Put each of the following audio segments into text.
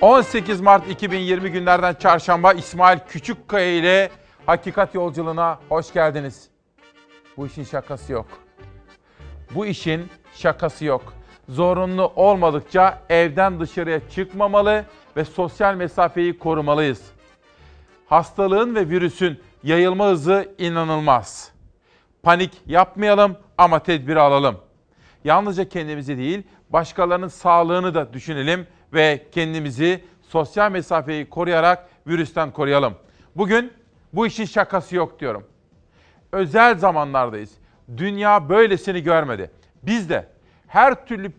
18 Mart 2020 günlerden çarşamba İsmail Küçükkaya ile Hakikat Yolculuğuna hoş geldiniz. Bu işin şakası yok. Bu işin şakası yok. Zorunlu olmadıkça evden dışarıya çıkmamalı ve sosyal mesafeyi korumalıyız. Hastalığın ve virüsün yayılma hızı inanılmaz. Panik yapmayalım ama tedbir alalım. Yalnızca kendimizi değil, başkalarının sağlığını da düşünelim ve kendimizi sosyal mesafeyi koruyarak virüsten koruyalım. Bugün bu işin şakası yok diyorum. Özel zamanlardayız. Dünya böylesini görmedi. Biz de her türlü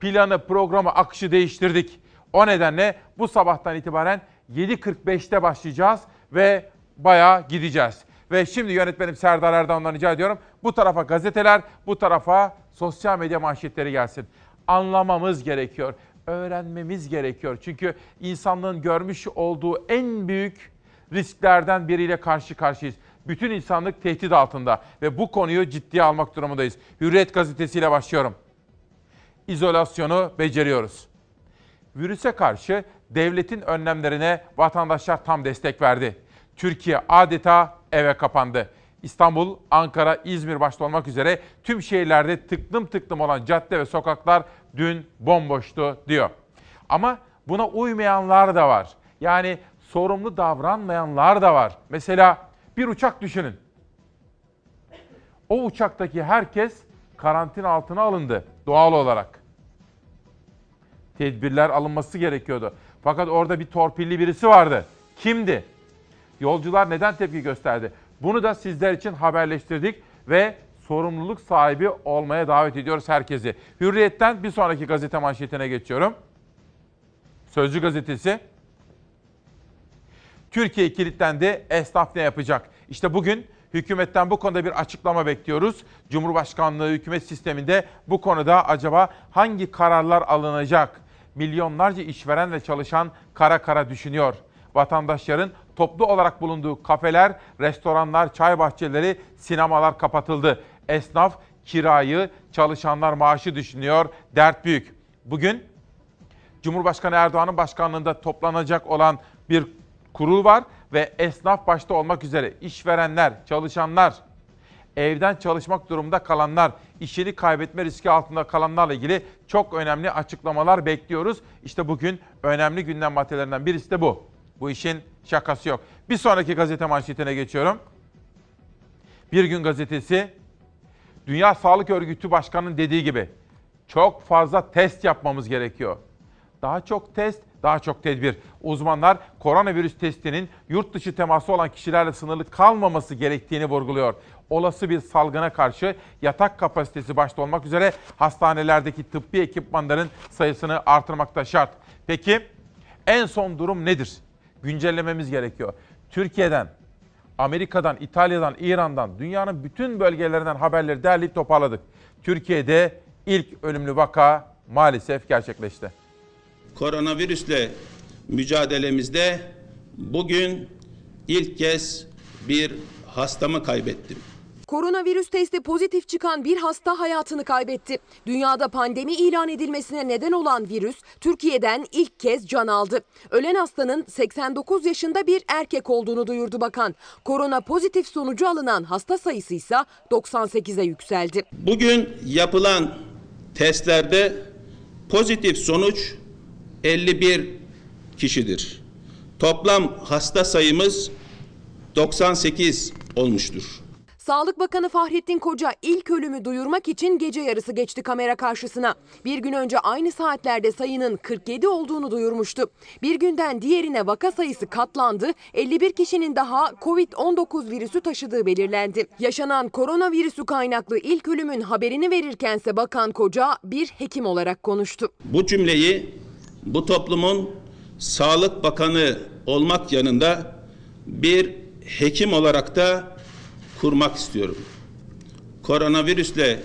planı, programı, akışı değiştirdik. O nedenle bu sabahtan itibaren 7.45'te başlayacağız ve bayağı gideceğiz. Ve şimdi yönetmenim Serdar Erdoğan'dan rica ediyorum. Bu tarafa gazeteler, bu tarafa sosyal medya manşetleri gelsin. Anlamamız gerekiyor, öğrenmemiz gerekiyor. Çünkü insanlığın görmüş olduğu en büyük risklerden biriyle karşı karşıyayız. Bütün insanlık tehdit altında ve bu konuyu ciddiye almak durumundayız. Hürriyet gazetesiyle başlıyorum. İzolasyonu beceriyoruz. Virüse karşı devletin önlemlerine vatandaşlar tam destek verdi. Türkiye adeta eve kapandı. İstanbul, Ankara, İzmir başta olmak üzere tüm şehirlerde tıklım tıklım olan cadde ve sokaklar dün bomboştu diyor. Ama buna uymayanlar da var. Yani sorumlu davranmayanlar da var. Mesela bir uçak düşünün. O uçaktaki herkes karantina altına alındı doğal olarak. Tedbirler alınması gerekiyordu. Fakat orada bir torpilli birisi vardı. Kimdi? Yolcular neden tepki gösterdi? Bunu da sizler için haberleştirdik ve sorumluluk sahibi olmaya davet ediyoruz herkesi. Hürriyet'ten bir sonraki gazete manşetine geçiyorum. Sözcü gazetesi. Türkiye kilitlendi, esnaf ne yapacak? İşte bugün hükümetten bu konuda bir açıklama bekliyoruz. Cumhurbaşkanlığı hükümet sisteminde bu konuda acaba hangi kararlar alınacak? Milyonlarca işveren ve çalışan kara kara düşünüyor. Vatandaşların toplu olarak bulunduğu kafeler, restoranlar, çay bahçeleri, sinemalar kapatıldı. Esnaf kirayı, çalışanlar maaşı düşünüyor. Dert büyük. Bugün Cumhurbaşkanı Erdoğan'ın başkanlığında toplanacak olan bir kurul var ve esnaf başta olmak üzere işverenler, çalışanlar, evden çalışmak durumunda kalanlar, işini kaybetme riski altında kalanlarla ilgili çok önemli açıklamalar bekliyoruz. İşte bugün önemli gündem maddelerinden birisi de bu. Bu işin şakası yok. Bir sonraki gazete manşetine geçiyorum. Bir gün gazetesi Dünya Sağlık Örgütü Başkanı'nın dediği gibi çok fazla test yapmamız gerekiyor. Daha çok test, daha çok tedbir. Uzmanlar koronavirüs testinin yurt dışı teması olan kişilerle sınırlı kalmaması gerektiğini vurguluyor. Olası bir salgına karşı yatak kapasitesi başta olmak üzere hastanelerdeki tıbbi ekipmanların sayısını artırmakta şart. Peki en son durum nedir? Güncellememiz gerekiyor. Türkiye'den, Amerika'dan, İtalya'dan, İran'dan, dünyanın bütün bölgelerinden haberleri derleyip toparladık. Türkiye'de ilk ölümlü vaka maalesef gerçekleşti koronavirüsle mücadelemizde bugün ilk kez bir hastamı kaybettim. Koronavirüs testi pozitif çıkan bir hasta hayatını kaybetti. Dünyada pandemi ilan edilmesine neden olan virüs Türkiye'den ilk kez can aldı. Ölen hastanın 89 yaşında bir erkek olduğunu duyurdu bakan. Korona pozitif sonucu alınan hasta sayısı ise 98'e yükseldi. Bugün yapılan testlerde pozitif sonuç 51 kişidir. Toplam hasta sayımız 98 olmuştur. Sağlık Bakanı Fahrettin Koca ilk ölümü duyurmak için gece yarısı geçti kamera karşısına. Bir gün önce aynı saatlerde sayının 47 olduğunu duyurmuştu. Bir günden diğerine vaka sayısı katlandı. 51 kişinin daha Covid-19 virüsü taşıdığı belirlendi. Yaşanan koronavirüsü kaynaklı ilk ölümün haberini verirkense Bakan Koca bir hekim olarak konuştu. Bu cümleyi bu toplumun Sağlık Bakanı olmak yanında bir hekim olarak da kurmak istiyorum. Koronavirüsle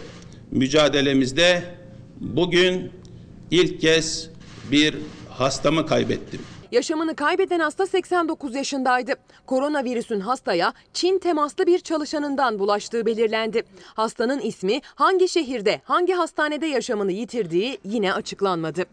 mücadelemizde bugün ilk kez bir hastamı kaybettim. Yaşamını kaybeden hasta 89 yaşındaydı. Koronavirüsün hastaya Çin temaslı bir çalışanından bulaştığı belirlendi. Hastanın ismi hangi şehirde, hangi hastanede yaşamını yitirdiği yine açıklanmadı.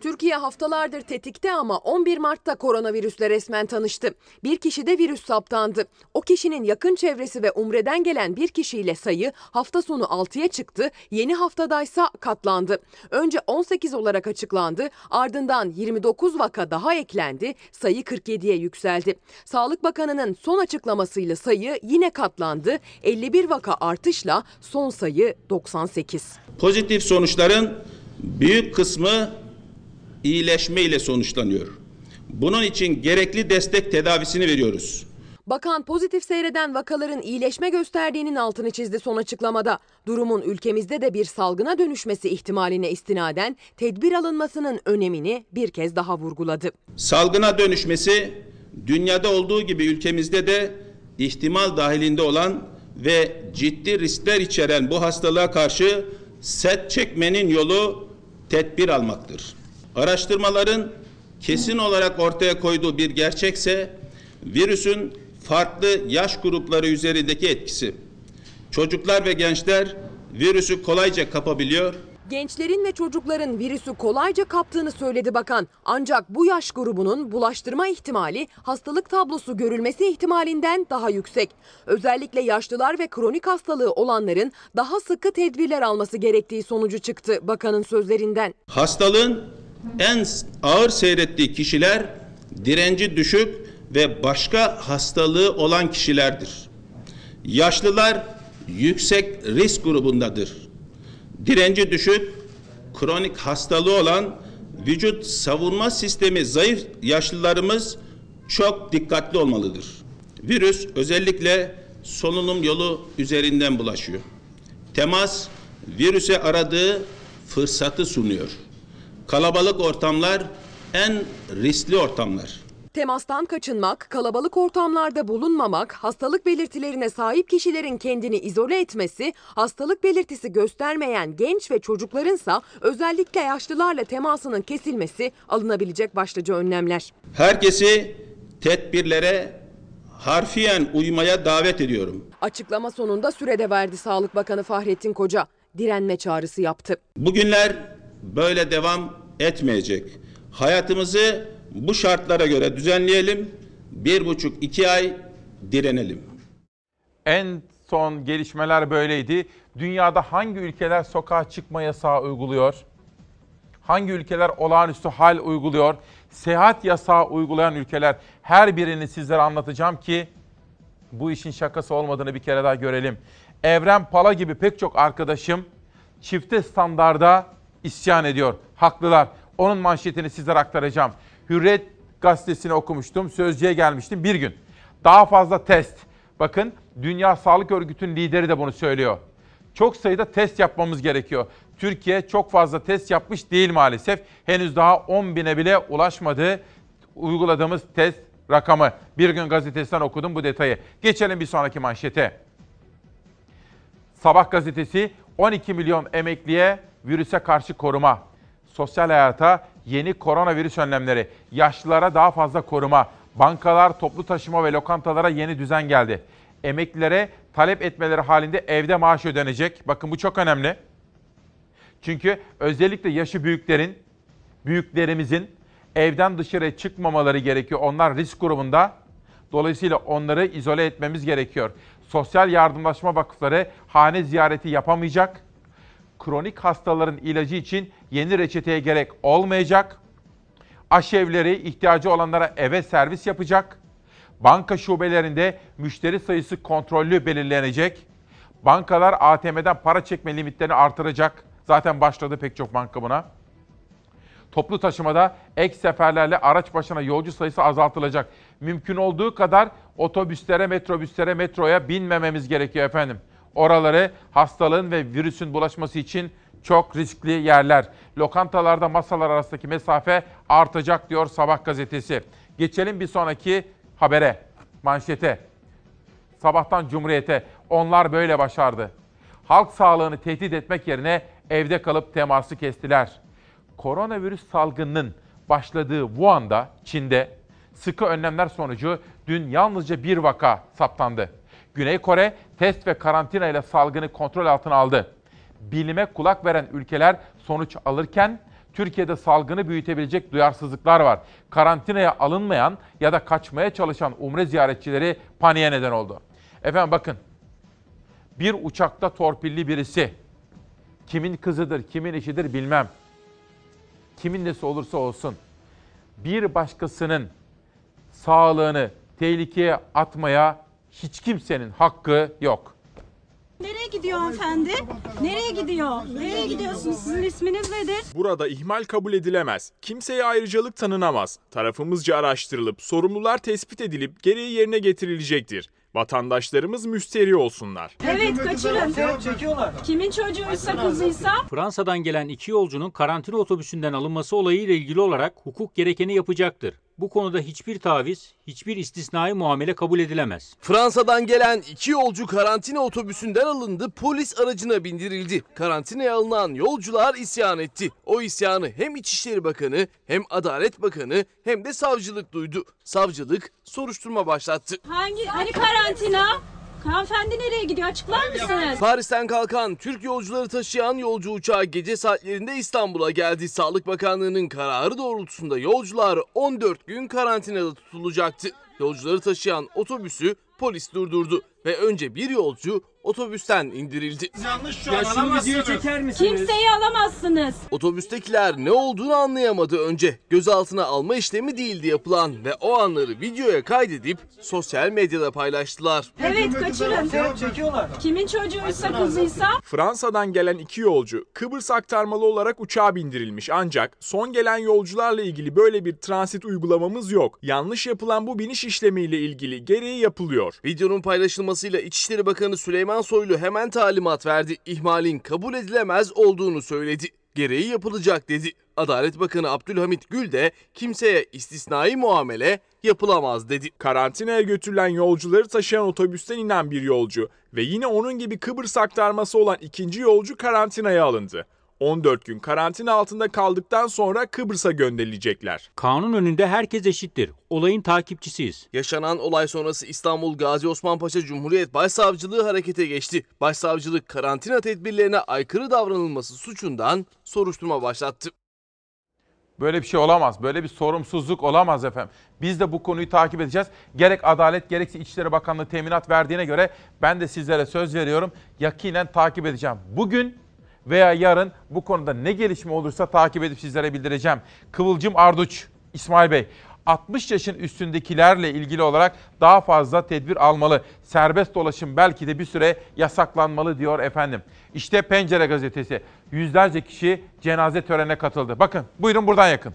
Türkiye haftalardır tetikte ama 11 Mart'ta koronavirüsle resmen tanıştı. Bir kişi de virüs saptandı. O kişinin yakın çevresi ve Umre'den gelen bir kişiyle sayı hafta sonu 6'ya çıktı, yeni haftadaysa katlandı. Önce 18 olarak açıklandı, ardından 29 vaka daha eklendi, sayı 47'ye yükseldi. Sağlık Bakanı'nın son açıklamasıyla sayı yine katlandı, 51 vaka artışla son sayı 98. Pozitif sonuçların büyük kısmı iyileşme ile sonuçlanıyor. Bunun için gerekli destek tedavisini veriyoruz. Bakan pozitif seyreden vakaların iyileşme gösterdiğinin altını çizdi son açıklamada. Durumun ülkemizde de bir salgına dönüşmesi ihtimaline istinaden tedbir alınmasının önemini bir kez daha vurguladı. Salgına dönüşmesi dünyada olduğu gibi ülkemizde de ihtimal dahilinde olan ve ciddi riskler içeren bu hastalığa karşı set çekmenin yolu tedbir almaktır. Araştırmaların kesin olarak ortaya koyduğu bir gerçekse virüsün farklı yaş grupları üzerindeki etkisi. Çocuklar ve gençler virüsü kolayca kapabiliyor, Gençlerin ve çocukların virüsü kolayca kaptığını söyledi bakan. Ancak bu yaş grubunun bulaştırma ihtimali hastalık tablosu görülmesi ihtimalinden daha yüksek. Özellikle yaşlılar ve kronik hastalığı olanların daha sıkı tedbirler alması gerektiği sonucu çıktı bakanın sözlerinden. Hastalığın en ağır seyrettiği kişiler direnci düşük ve başka hastalığı olan kişilerdir. Yaşlılar yüksek risk grubundadır. Direnci düşük, kronik hastalığı olan vücut savunma sistemi zayıf yaşlılarımız çok dikkatli olmalıdır. Virüs özellikle solunum yolu üzerinden bulaşıyor. Temas virüse aradığı fırsatı sunuyor. Kalabalık ortamlar en riskli ortamlar. Temastan kaçınmak, kalabalık ortamlarda bulunmamak, hastalık belirtilerine sahip kişilerin kendini izole etmesi, hastalık belirtisi göstermeyen genç ve çocuklarınsa özellikle yaşlılarla temasının kesilmesi alınabilecek başlıca önlemler. Herkesi tedbirlere harfiyen uymaya davet ediyorum. Açıklama sonunda sürede verdi Sağlık Bakanı Fahrettin Koca. Direnme çağrısı yaptı. Bugünler böyle devam etmeyecek. Hayatımızı bu şartlara göre düzenleyelim. Bir buçuk iki ay direnelim. En son gelişmeler böyleydi. Dünyada hangi ülkeler sokağa çıkma yasağı uyguluyor? Hangi ülkeler olağanüstü hal uyguluyor? Seyahat yasağı uygulayan ülkeler her birini sizlere anlatacağım ki bu işin şakası olmadığını bir kere daha görelim. Evren Pala gibi pek çok arkadaşım çifte standarda isyan ediyor. Haklılar. Onun manşetini sizlere aktaracağım. Hürriyet gazetesini okumuştum. Sözcüye gelmiştim bir gün. Daha fazla test. Bakın Dünya Sağlık Örgütü'nün lideri de bunu söylüyor. Çok sayıda test yapmamız gerekiyor. Türkiye çok fazla test yapmış değil maalesef. Henüz daha 10 bine bile ulaşmadı uyguladığımız test rakamı. Bir gün gazetesinden okudum bu detayı. Geçelim bir sonraki manşete. Sabah gazetesi 12 milyon emekliye virüse karşı koruma. Sosyal hayata yeni koronavirüs önlemleri. Yaşlılara daha fazla koruma. Bankalar, toplu taşıma ve lokantalara yeni düzen geldi. Emeklilere talep etmeleri halinde evde maaş ödenecek. Bakın bu çok önemli. Çünkü özellikle yaşı büyüklerin, büyüklerimizin evden dışarı çıkmamaları gerekiyor. Onlar risk grubunda. Dolayısıyla onları izole etmemiz gerekiyor. Sosyal yardımlaşma vakıfları hane ziyareti yapamayacak. Kronik hastaların ilacı için yeni reçeteye gerek olmayacak. Aşevleri ihtiyacı olanlara eve servis yapacak. Banka şubelerinde müşteri sayısı kontrollü belirlenecek. Bankalar ATM'den para çekme limitlerini artıracak. Zaten başladı pek çok banka buna. Toplu taşımada ek seferlerle araç başına yolcu sayısı azaltılacak. Mümkün olduğu kadar otobüslere, metrobüslere, metroya binmememiz gerekiyor efendim. Oraları hastalığın ve virüsün bulaşması için çok riskli yerler. Lokantalarda masalar arasındaki mesafe artacak diyor Sabah gazetesi. Geçelim bir sonraki habere, manşete. Sabahtan Cumhuriyet'e onlar böyle başardı. Halk sağlığını tehdit etmek yerine evde kalıp teması kestiler. Koronavirüs salgınının başladığı Wuhan'da, Çin'de sıkı önlemler sonucu dün yalnızca bir vaka saptandı. Güney Kore test ve karantina ile salgını kontrol altına aldı. Bilime kulak veren ülkeler sonuç alırken Türkiye'de salgını büyütebilecek duyarsızlıklar var. Karantinaya alınmayan ya da kaçmaya çalışan umre ziyaretçileri paniğe neden oldu. Efendim bakın. Bir uçakta torpilli birisi kimin kızıdır, kimin eşidir bilmem. Kimin nesi olursa olsun bir başkasının sağlığını tehlikeye atmaya hiç kimsenin hakkı yok. Nereye gidiyor hanımefendi? Nereye gidiyor? Nereye gidiyorsunuz? Sizin isminiz nedir? Burada ihmal kabul edilemez. Kimseye ayrıcalık tanınamaz. Tarafımızca araştırılıp sorumlular tespit edilip gereği yerine getirilecektir. Vatandaşlarımız müsteri olsunlar. Evet kaçırın. Kimin çocuğuysa kızıysa Fransa'dan gelen iki yolcunun karantina otobüsünden alınması olayıyla ilgili olarak hukuk gerekeni yapacaktır. Bu konuda hiçbir taviz, hiçbir istisnai muamele kabul edilemez. Fransa'dan gelen iki yolcu karantina otobüsünden alındı, polis aracına bindirildi. Karantinaya alınan yolcular isyan etti. O isyanı hem İçişleri Bakanı hem Adalet Bakanı hem de savcılık duydu. Savcılık soruşturma başlattı. hangi hani karantina? Hanımefendi nereye gidiyor? Açıklar mısınız? Paris'ten kalkan Türk yolcuları taşıyan yolcu uçağı gece saatlerinde İstanbul'a geldi. Sağlık Bakanlığı'nın kararı doğrultusunda yolcular 14 gün karantinada tutulacaktı. Yolcuları taşıyan otobüsü polis durdurdu ve önce bir yolcu otobüsten indirildi. Kimseyi alamazsınız. Otobüstekiler ne olduğunu anlayamadı önce. Gözaltına alma işlemi değildi yapılan ve o anları videoya kaydedip sosyal medyada paylaştılar. Evet kaçırın. Kimin çocuğuysa kızıysa Fransa'dan gelen iki yolcu Kıbrıs aktarmalı olarak uçağa bindirilmiş ancak son gelen yolcularla ilgili böyle bir transit uygulamamız yok. Yanlış yapılan bu biniş işlemiyle ilgili gereği yapılıyor. Videonun paylaşılmasıyla İçişleri Bakanı Süleyman Soylu hemen talimat verdi. İhmalin kabul edilemez olduğunu söyledi. Gereği yapılacak dedi. Adalet Bakanı Abdülhamit Gül de kimseye istisnai muamele yapılamaz dedi. Karantinaya götürülen yolcuları taşıyan otobüsten inen bir yolcu ve yine onun gibi Kıbrıs aktarması olan ikinci yolcu karantinaya alındı. 14 gün karantina altında kaldıktan sonra Kıbrıs'a gönderilecekler. Kanun önünde herkes eşittir. Olayın takipçisiyiz. Yaşanan olay sonrası İstanbul Gazi Osman Paşa Cumhuriyet Başsavcılığı harekete geçti. Başsavcılık karantina tedbirlerine aykırı davranılması suçundan soruşturma başlattı. Böyle bir şey olamaz. Böyle bir sorumsuzluk olamaz efendim. Biz de bu konuyu takip edeceğiz. Gerek Adalet gerekse İçişleri Bakanlığı teminat verdiğine göre ben de sizlere söz veriyorum. Yakinen takip edeceğim. Bugün veya yarın bu konuda ne gelişme olursa takip edip sizlere bildireceğim. Kıvılcım Arduç, İsmail Bey. 60 yaşın üstündekilerle ilgili olarak daha fazla tedbir almalı. Serbest dolaşım belki de bir süre yasaklanmalı diyor efendim. İşte Pencere gazetesi. Yüzlerce kişi cenaze törenine katıldı. Bakın buyurun buradan yakın.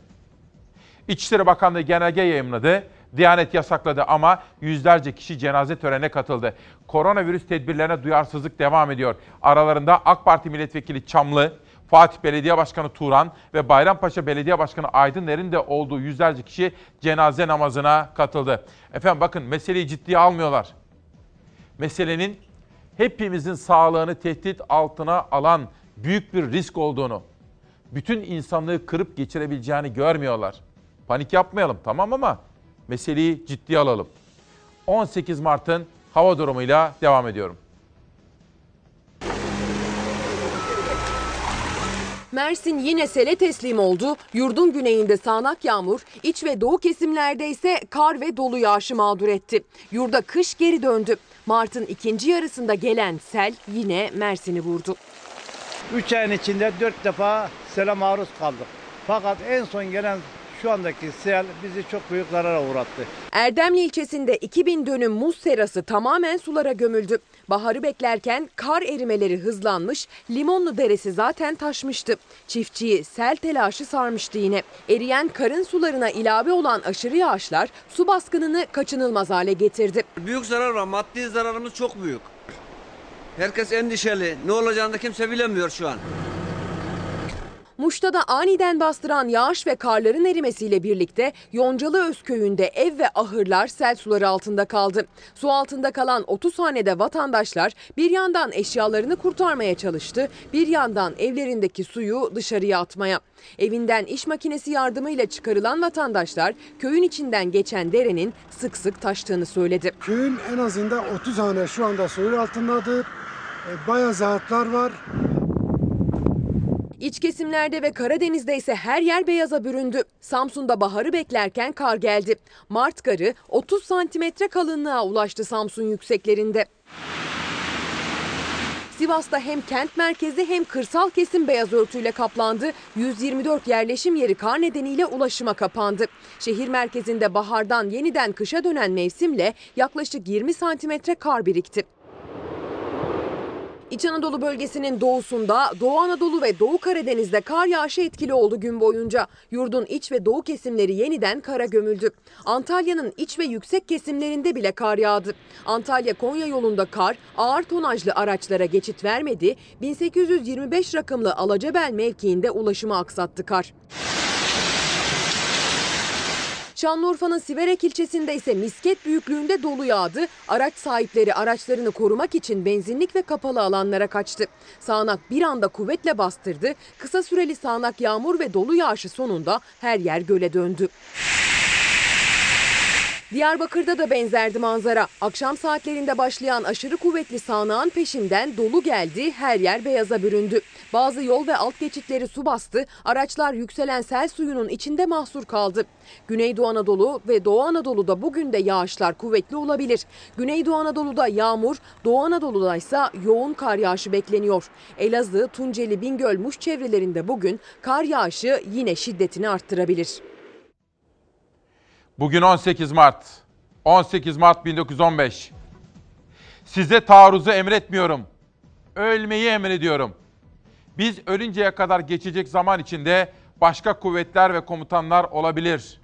İçişleri Bakanlığı genelge yayımladı. Diyanet yasakladı ama yüzlerce kişi cenaze törenine katıldı. Koronavirüs tedbirlerine duyarsızlık devam ediyor. Aralarında AK Parti Milletvekili Çamlı, Fatih Belediye Başkanı Turan ve Bayrampaşa Belediye Başkanı Aydınler'in de olduğu yüzlerce kişi cenaze namazına katıldı. Efendim bakın meseleyi ciddiye almıyorlar. Meselenin hepimizin sağlığını tehdit altına alan büyük bir risk olduğunu, bütün insanlığı kırıp geçirebileceğini görmüyorlar. Panik yapmayalım tamam ama meseleyi ciddiye alalım. 18 Mart'ın hava durumuyla devam ediyorum. Mersin yine sele teslim oldu. Yurdun güneyinde sağanak yağmur, iç ve doğu kesimlerde ise kar ve dolu yağışı mağdur etti. Yurda kış geri döndü. Mart'ın ikinci yarısında gelen sel yine Mersin'i vurdu. 3 ayın içinde 4 defa sele maruz kaldık. Fakat en son gelen şu andaki sel bizi çok büyük zarara uğrattı. Erdemli ilçesinde 2000 dönüm muz serası tamamen sulara gömüldü. Baharı beklerken kar erimeleri hızlanmış, Limonlu Deresi zaten taşmıştı. Çiftçiyi sel telaşı sarmıştı yine. Eriyen karın sularına ilave olan aşırı yağışlar su baskınını kaçınılmaz hale getirdi. Büyük zarar var. Maddi zararımız çok büyük. Herkes endişeli. Ne olacağını da kimse bilemiyor şu an. Muş'ta da aniden bastıran yağış ve karların erimesiyle birlikte Yoncalı Özköy'ünde ev ve ahırlar sel suları altında kaldı. Su altında kalan 30 hanede vatandaşlar bir yandan eşyalarını kurtarmaya çalıştı, bir yandan evlerindeki suyu dışarıya atmaya. Evinden iş makinesi yardımıyla çıkarılan vatandaşlar köyün içinden geçen derenin sık sık taştığını söyledi. Köyün en azından 30 hane şu anda suyun altındadır. E, Bayağı zayiatlar var. İç kesimlerde ve Karadeniz'de ise her yer beyaza büründü. Samsun'da baharı beklerken kar geldi. Mart karı 30 santimetre kalınlığa ulaştı Samsun yükseklerinde. Sivas'ta hem kent merkezi hem kırsal kesim beyaz örtüyle kaplandı. 124 yerleşim yeri kar nedeniyle ulaşıma kapandı. Şehir merkezinde bahardan yeniden kışa dönen mevsimle yaklaşık 20 santimetre kar birikti. İç Anadolu bölgesinin doğusunda, Doğu Anadolu ve Doğu Karadeniz'de kar yağışı etkili oldu gün boyunca. Yurdun iç ve doğu kesimleri yeniden kara gömüldü. Antalya'nın iç ve yüksek kesimlerinde bile kar yağdı. Antalya-Konya yolunda kar ağır tonajlı araçlara geçit vermedi. 1825 rakımlı Alacabel mevkiinde ulaşımı aksattı kar. Şanlıurfa'nın Siverek ilçesinde ise misket büyüklüğünde dolu yağdı. Araç sahipleri araçlarını korumak için benzinlik ve kapalı alanlara kaçtı. Sağanak bir anda kuvvetle bastırdı. Kısa süreli sağanak yağmur ve dolu yağışı sonunda her yer göle döndü. Diyarbakır'da da benzerdi manzara. Akşam saatlerinde başlayan aşırı kuvvetli sağanağın peşinden dolu geldi, her yer beyaza büründü. Bazı yol ve alt geçitleri su bastı, araçlar yükselen sel suyunun içinde mahsur kaldı. Güneydoğu Anadolu ve Doğu Anadolu'da bugün de yağışlar kuvvetli olabilir. Güneydoğu Anadolu'da yağmur, Doğu Anadolu'da ise yoğun kar yağışı bekleniyor. Elazığ, Tunceli, Bingöl, Muş çevrelerinde bugün kar yağışı yine şiddetini arttırabilir. Bugün 18 Mart. 18 Mart 1915. Size taarruzu emretmiyorum. Ölmeyi emrediyorum. Biz ölünceye kadar geçecek zaman içinde başka kuvvetler ve komutanlar olabilir.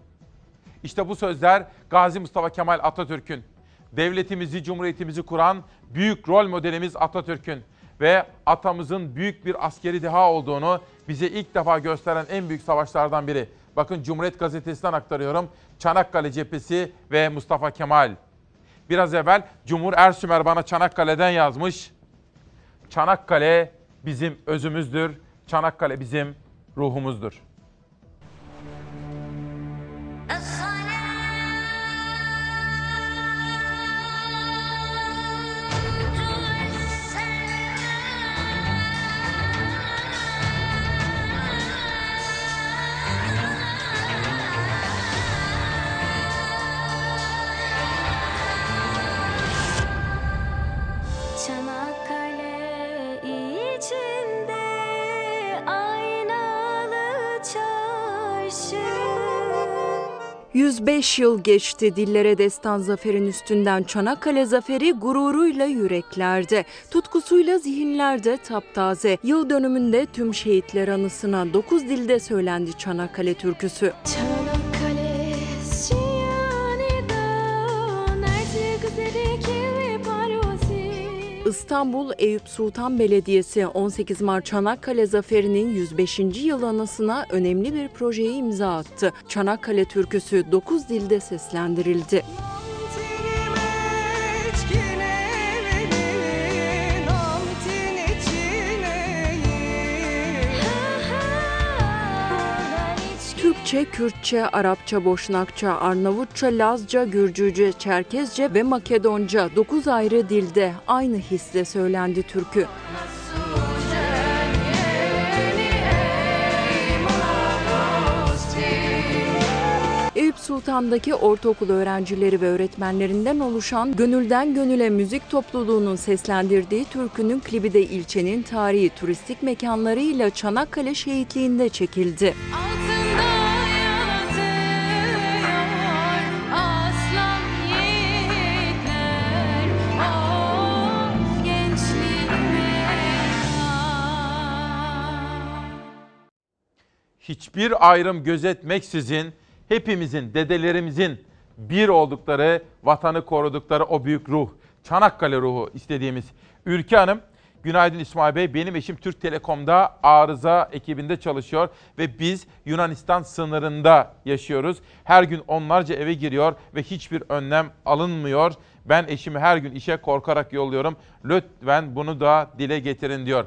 İşte bu sözler Gazi Mustafa Kemal Atatürk'ün. Devletimizi, cumhuriyetimizi kuran büyük rol modelimiz Atatürk'ün ve atamızın büyük bir askeri deha olduğunu bize ilk defa gösteren en büyük savaşlardan biri. Bakın Cumhuriyet Gazetesi'nden aktarıyorum. Çanakkale cephesi ve Mustafa Kemal. Biraz evvel Cumhur Ersümer bana Çanakkale'den yazmış. Çanakkale bizim özümüzdür. Çanakkale bizim ruhumuzdur. 105 yıl geçti dillere destan zaferin üstünden Çanakkale zaferi gururuyla yüreklerde, tutkusuyla zihinlerde taptaze. Yıl dönümünde tüm şehitler anısına 9 dilde söylendi Çanakkale türküsü. Çanakkale İstanbul Eyüp Sultan Belediyesi 18 Mart Çanakkale Zaferi'nin 105. yıl anısına önemli bir projeye imza attı. Çanakkale türküsü 9 dilde seslendirildi. Türkçe, Kürtçe, Arapça, Boşnakça, Arnavutça, Lazca, Gürcüce, Çerkezce ve Makedonca 9 ayrı dilde aynı hisle söylendi türkü. Eyüp Sultan'daki ortaokul öğrencileri ve öğretmenlerinden oluşan Gönülden Gönüle müzik topluluğunun seslendirdiği türkünün klibi de ilçenin tarihi turistik mekanlarıyla Çanakkale şehitliğinde çekildi. Aslan hiçbir ayrım gözetmeksizin hepimizin, dedelerimizin bir oldukları, vatanı korudukları o büyük ruh, Çanakkale ruhu istediğimiz. Ülke Hanım, günaydın İsmail Bey. Benim eşim Türk Telekom'da arıza ekibinde çalışıyor ve biz Yunanistan sınırında yaşıyoruz. Her gün onlarca eve giriyor ve hiçbir önlem alınmıyor. Ben eşimi her gün işe korkarak yolluyorum. Lütfen bunu da dile getirin diyor.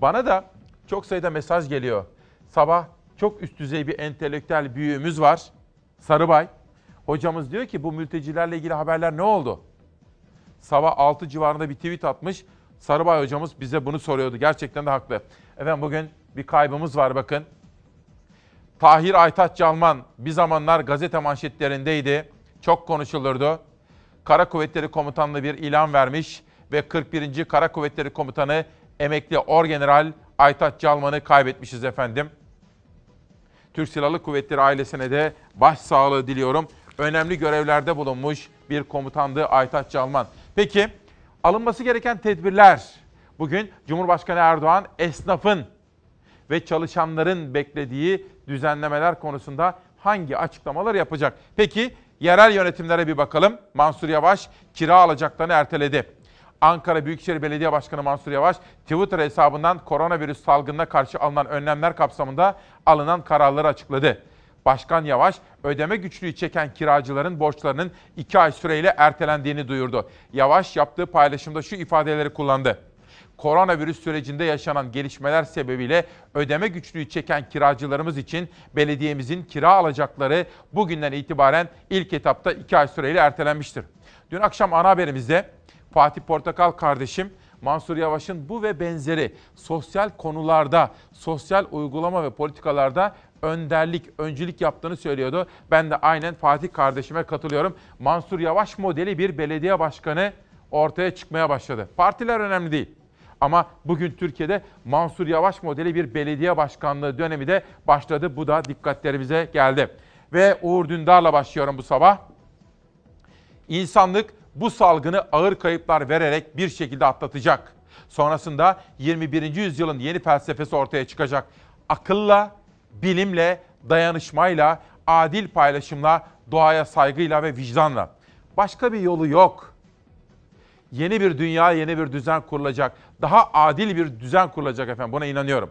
Bana da çok sayıda mesaj geliyor. Sabah çok üst düzey bir entelektüel büyüğümüz var. Sarıbay. Hocamız diyor ki bu mültecilerle ilgili haberler ne oldu? Sabah 6 civarında bir tweet atmış. Sarıbay hocamız bize bunu soruyordu. Gerçekten de haklı. Efendim bugün bir kaybımız var bakın. Tahir Aytaç Calman bir zamanlar gazete manşetlerindeydi. Çok konuşulurdu. Kara Kuvvetleri Komutanlığı bir ilan vermiş ve 41. Kara Kuvvetleri Komutanı emekli Orgeneral Aytaç Calman'ı kaybetmişiz efendim. Türk Silahlı Kuvvetleri ailesine de başsağlığı diliyorum. Önemli görevlerde bulunmuş bir komutandı Aytaç Calman. Peki alınması gereken tedbirler. Bugün Cumhurbaşkanı Erdoğan esnafın ve çalışanların beklediği düzenlemeler konusunda hangi açıklamalar yapacak? Peki yerel yönetimlere bir bakalım. Mansur Yavaş kira alacaklarını erteledi. Ankara Büyükşehir Belediye Başkanı Mansur Yavaş Twitter hesabından koronavirüs salgınına karşı alınan önlemler kapsamında alınan kararları açıkladı. Başkan Yavaş ödeme güçlüğü çeken kiracıların borçlarının 2 ay süreyle ertelendiğini duyurdu. Yavaş yaptığı paylaşımda şu ifadeleri kullandı koronavirüs sürecinde yaşanan gelişmeler sebebiyle ödeme güçlüğü çeken kiracılarımız için belediyemizin kira alacakları bugünden itibaren ilk etapta 2 ay süreyle ertelenmiştir. Dün akşam ana haberimizde Fatih Portakal kardeşim Mansur Yavaş'ın bu ve benzeri sosyal konularda, sosyal uygulama ve politikalarda önderlik, öncülük yaptığını söylüyordu. Ben de aynen Fatih kardeşime katılıyorum. Mansur Yavaş modeli bir belediye başkanı ortaya çıkmaya başladı. Partiler önemli değil. Ama bugün Türkiye'de Mansur Yavaş modeli bir belediye başkanlığı dönemi de başladı. Bu da dikkatlerimize geldi. Ve Uğur Dündar'la başlıyorum bu sabah. İnsanlık bu salgını ağır kayıplar vererek bir şekilde atlatacak. Sonrasında 21. yüzyılın yeni felsefesi ortaya çıkacak. Akılla, bilimle, dayanışmayla, adil paylaşımla, doğaya saygıyla ve vicdanla. Başka bir yolu yok. Yeni bir dünya, yeni bir düzen kurulacak. Daha adil bir düzen kurulacak efendim. Buna inanıyorum.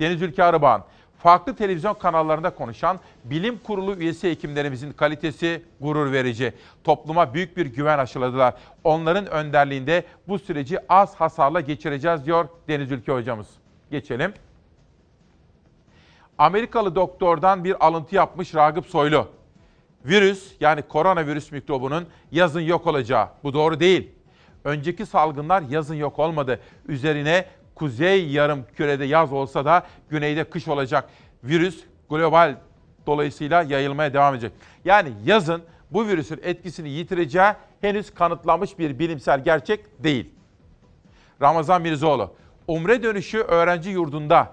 Deniz Ülke Arıbağan, farklı televizyon kanallarında konuşan bilim kurulu üyesi hekimlerimizin kalitesi gurur verici. Topluma büyük bir güven aşıladılar. Onların önderliğinde bu süreci az hasarla geçireceğiz diyor Deniz Ülke hocamız. Geçelim. Amerikalı doktordan bir alıntı yapmış Ragıp Soylu. Virüs yani koronavirüs mikrobunun yazın yok olacağı. Bu doğru değil. Önceki salgınlar yazın yok olmadı. Üzerine kuzey yarım kürede yaz olsa da güneyde kış olacak. Virüs global dolayısıyla yayılmaya devam edecek. Yani yazın bu virüsün etkisini yitireceği henüz kanıtlanmış bir bilimsel gerçek değil. Ramazan Mirzoğlu, Umre dönüşü öğrenci yurdunda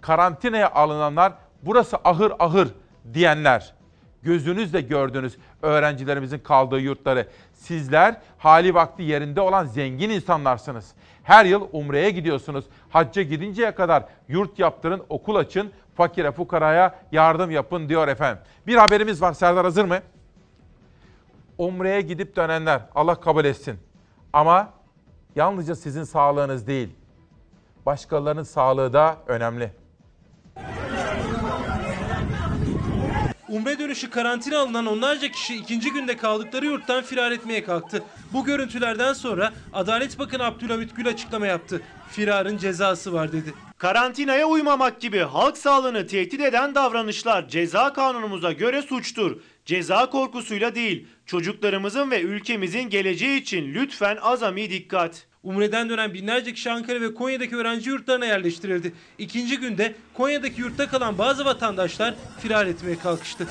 karantinaya alınanlar burası ahır ahır diyenler. Gözünüzle gördünüz öğrencilerimizin kaldığı yurtları. Sizler hali vakti yerinde olan zengin insanlarsınız. Her yıl Umre'ye gidiyorsunuz. Hacca gidinceye kadar yurt yaptırın, okul açın, fakire fukaraya yardım yapın diyor efendim. Bir haberimiz var Serdar hazır mı? Umre'ye gidip dönenler Allah kabul etsin. Ama yalnızca sizin sağlığınız değil, başkalarının sağlığı da önemli. Umre dönüşü karantina alınan onlarca kişi ikinci günde kaldıkları yurttan firar etmeye kalktı. Bu görüntülerden sonra Adalet Bakanı Abdülhamit Gül açıklama yaptı. Firarın cezası var dedi. Karantinaya uymamak gibi halk sağlığını tehdit eden davranışlar ceza kanunumuza göre suçtur. Ceza korkusuyla değil, çocuklarımızın ve ülkemizin geleceği için lütfen azami dikkat. Umre'den dönen binlerce kişi Ankara ve Konya'daki öğrenci yurtlarına yerleştirildi. İkinci günde Konya'daki yurtta kalan bazı vatandaşlar firar etmeye kalkıştı.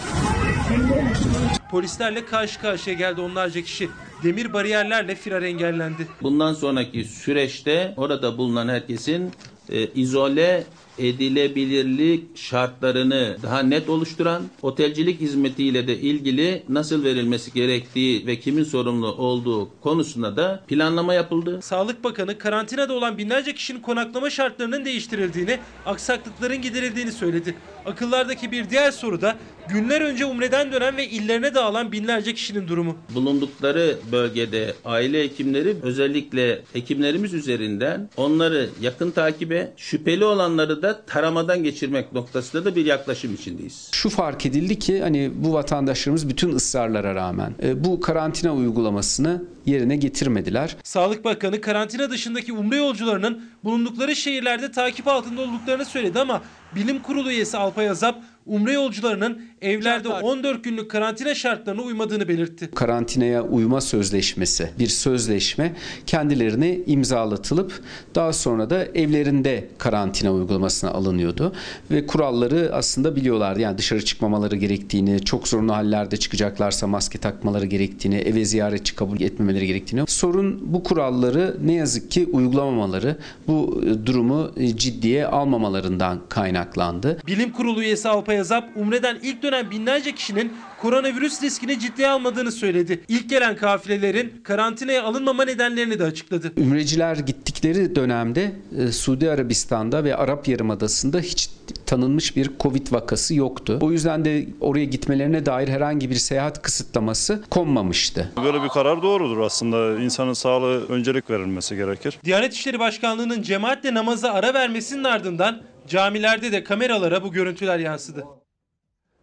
Polislerle karşı karşıya geldi onlarca kişi. Demir bariyerlerle firar engellendi. Bundan sonraki süreçte orada bulunan herkesin e, izole edilebilirlik şartlarını daha net oluşturan, otelcilik hizmetiyle de ilgili nasıl verilmesi gerektiği ve kimin sorumlu olduğu konusunda da planlama yapıldı. Sağlık Bakanı karantinada olan binlerce kişinin konaklama şartlarının değiştirildiğini, aksaklıkların giderildiğini söyledi. Akıllardaki bir diğer soru da günler önce Umre'den dönen ve illerine dağılan binlerce kişinin durumu. Bulundukları bölgede aile hekimleri özellikle hekimlerimiz üzerinden onları yakın takibe, şüpheli olanları da taramadan geçirmek noktasında da bir yaklaşım içindeyiz. Şu fark edildi ki hani bu vatandaşlarımız bütün ısrarlara rağmen e, bu karantina uygulamasını yerine getirmediler. Sağlık Bakanı karantina dışındaki umre yolcularının bulundukları şehirlerde takip altında olduklarını söyledi ama Bilim Kurulu üyesi Alpay Azap Umre yolcularının evlerde 14 günlük karantina şartlarına uymadığını belirtti. Karantinaya uyma sözleşmesi bir sözleşme kendilerine imzalatılıp daha sonra da evlerinde karantina uygulamasına alınıyordu ve kuralları aslında biliyorlardı. Yani dışarı çıkmamaları gerektiğini, çok zorunlu hallerde çıkacaklarsa maske takmaları gerektiğini, eve ziyaretçi kabul etmemeleri gerektiğini. Sorun bu kuralları ne yazık ki uygulamamaları, bu durumu ciddiye almamalarından kaynaklandı. Bilim Kurulu üyesi Alpay Azap, Umre'den ilk dönen binlerce kişinin koronavirüs riskini ciddiye almadığını söyledi. İlk gelen kafilelerin karantinaya alınmama nedenlerini de açıkladı. Ümreciler gittikleri dönemde e, Suudi Arabistan'da ve Arap Yarımadası'nda hiç tanınmış bir Covid vakası yoktu. O yüzden de oraya gitmelerine dair herhangi bir seyahat kısıtlaması konmamıştı. Böyle bir karar doğrudur aslında. İnsanın sağlığı öncelik verilmesi gerekir. Diyanet İşleri Başkanlığı'nın cemaatle namaza ara vermesinin ardından camilerde de kameralara bu görüntüler yansıdı.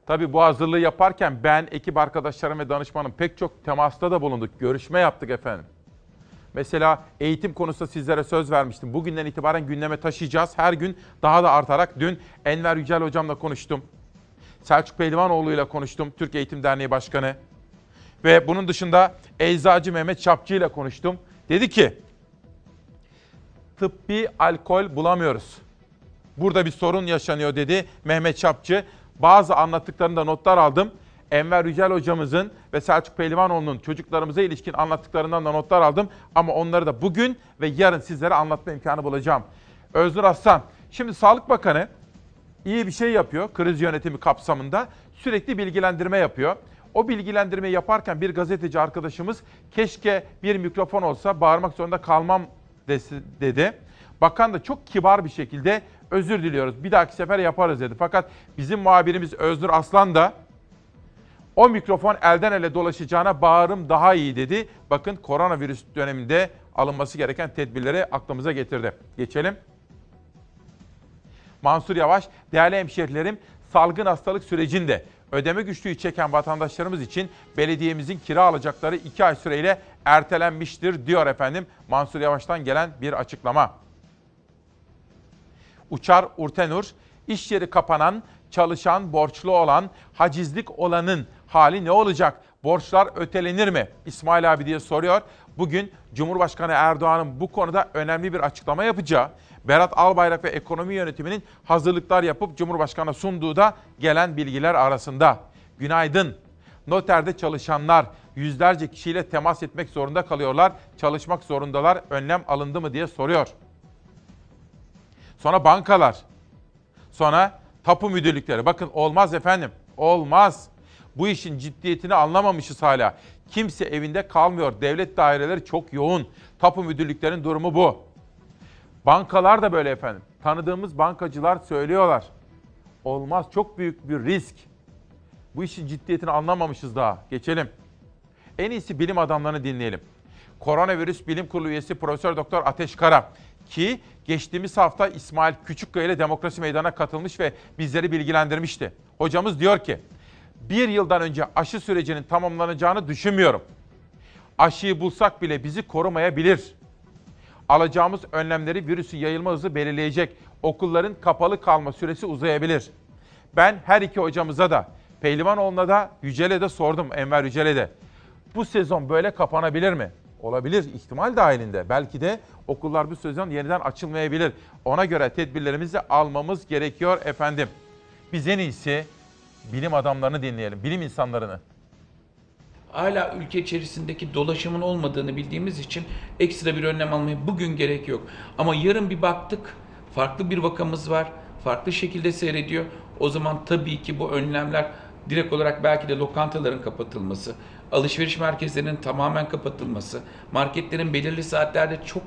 Tabii bu hazırlığı yaparken ben, ekip arkadaşlarım ve danışmanım pek çok temasta da bulunduk. Görüşme yaptık efendim. Mesela eğitim konusunda sizlere söz vermiştim. Bugünden itibaren gündeme taşıyacağız. Her gün daha da artarak. Dün Enver Yücel hocamla konuştum. Selçuk Pehlivanoğlu ile konuştum. Türk Eğitim Derneği Başkanı. Ve bunun dışında Eczacı Mehmet Çapçı ile konuştum. Dedi ki tıbbi alkol bulamıyoruz. Burada bir sorun yaşanıyor dedi Mehmet Çapçı. Bazı anlattıklarında notlar aldım. Enver Yücel hocamızın ve Selçuk Pehlivanoğlu'nun çocuklarımıza ilişkin anlattıklarından da notlar aldım. Ama onları da bugün ve yarın sizlere anlatma imkanı bulacağım. Öznur Aslan, şimdi Sağlık Bakanı iyi bir şey yapıyor kriz yönetimi kapsamında. Sürekli bilgilendirme yapıyor. O bilgilendirmeyi yaparken bir gazeteci arkadaşımız keşke bir mikrofon olsa bağırmak zorunda kalmam dedi. Bakan da çok kibar bir şekilde özür diliyoruz. Bir dahaki sefer yaparız dedi. Fakat bizim muhabirimiz Öznur Aslan da o mikrofon elden ele dolaşacağına bağırım daha iyi dedi. Bakın koronavirüs döneminde alınması gereken tedbirleri aklımıza getirdi. Geçelim. Mansur Yavaş, değerli hemşehrilerim salgın hastalık sürecinde ödeme güçlüğü çeken vatandaşlarımız için belediyemizin kira alacakları 2 ay süreyle ertelenmiştir diyor efendim. Mansur Yavaş'tan gelen bir açıklama. Uçar Urtenur, iş yeri kapanan, çalışan, borçlu olan, hacizlik olanın hali ne olacak? Borçlar ötelenir mi? İsmail abi diye soruyor. Bugün Cumhurbaşkanı Erdoğan'ın bu konuda önemli bir açıklama yapacağı, Berat Albayrak ve ekonomi yönetiminin hazırlıklar yapıp Cumhurbaşkanı'na sunduğu da gelen bilgiler arasında. Günaydın. Noterde çalışanlar yüzlerce kişiyle temas etmek zorunda kalıyorlar. Çalışmak zorundalar. Önlem alındı mı diye soruyor. Sonra bankalar. Sonra tapu müdürlükleri. Bakın olmaz efendim. Olmaz. Bu işin ciddiyetini anlamamışız hala. Kimse evinde kalmıyor. Devlet daireleri çok yoğun. Tapu müdürlüklerin durumu bu. Bankalar da böyle efendim. Tanıdığımız bankacılar söylüyorlar. Olmaz. Çok büyük bir risk. Bu işin ciddiyetini anlamamışız daha. Geçelim. En iyisi bilim adamlarını dinleyelim. Koronavirüs Bilim Kurulu üyesi Profesör Doktor Ateş Kara ki geçtiğimiz hafta İsmail Küçükkaya ile Demokrasi Meydanı'na katılmış ve bizleri bilgilendirmişti. Hocamız diyor ki, bir yıldan önce aşı sürecinin tamamlanacağını düşünmüyorum. Aşıyı bulsak bile bizi korumayabilir. Alacağımız önlemleri virüsün yayılma hızı belirleyecek. Okulların kapalı kalma süresi uzayabilir. Ben her iki hocamıza da, Pehlivanoğlu'na da, Yücel'e de sordum, Enver Yücel'e de. Bu sezon böyle kapanabilir mi? Olabilir, ihtimal dahilinde. Belki de okullar bu sezon yeniden açılmayabilir. Ona göre tedbirlerimizi almamız gerekiyor efendim. Biz en iyisi bilim adamlarını dinleyelim, bilim insanlarını. hala ülke içerisindeki dolaşımın olmadığını bildiğimiz için ekstra bir önlem almaya bugün gerek yok. Ama yarın bir baktık, farklı bir vakamız var, farklı şekilde seyrediyor. O zaman tabii ki bu önlemler direkt olarak belki de lokantaların kapatılması, alışveriş merkezlerinin tamamen kapatılması, marketlerin belirli saatlerde çok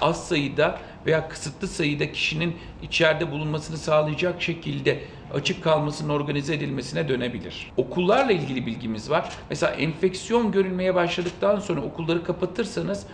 az sayıda veya kısıtlı sayıda kişinin içeride bulunmasını sağlayacak şekilde açık kalmasının organize edilmesine dönebilir. Okullarla ilgili bilgimiz var. Mesela enfeksiyon görülmeye başladıktan sonra okulları kapatırsanız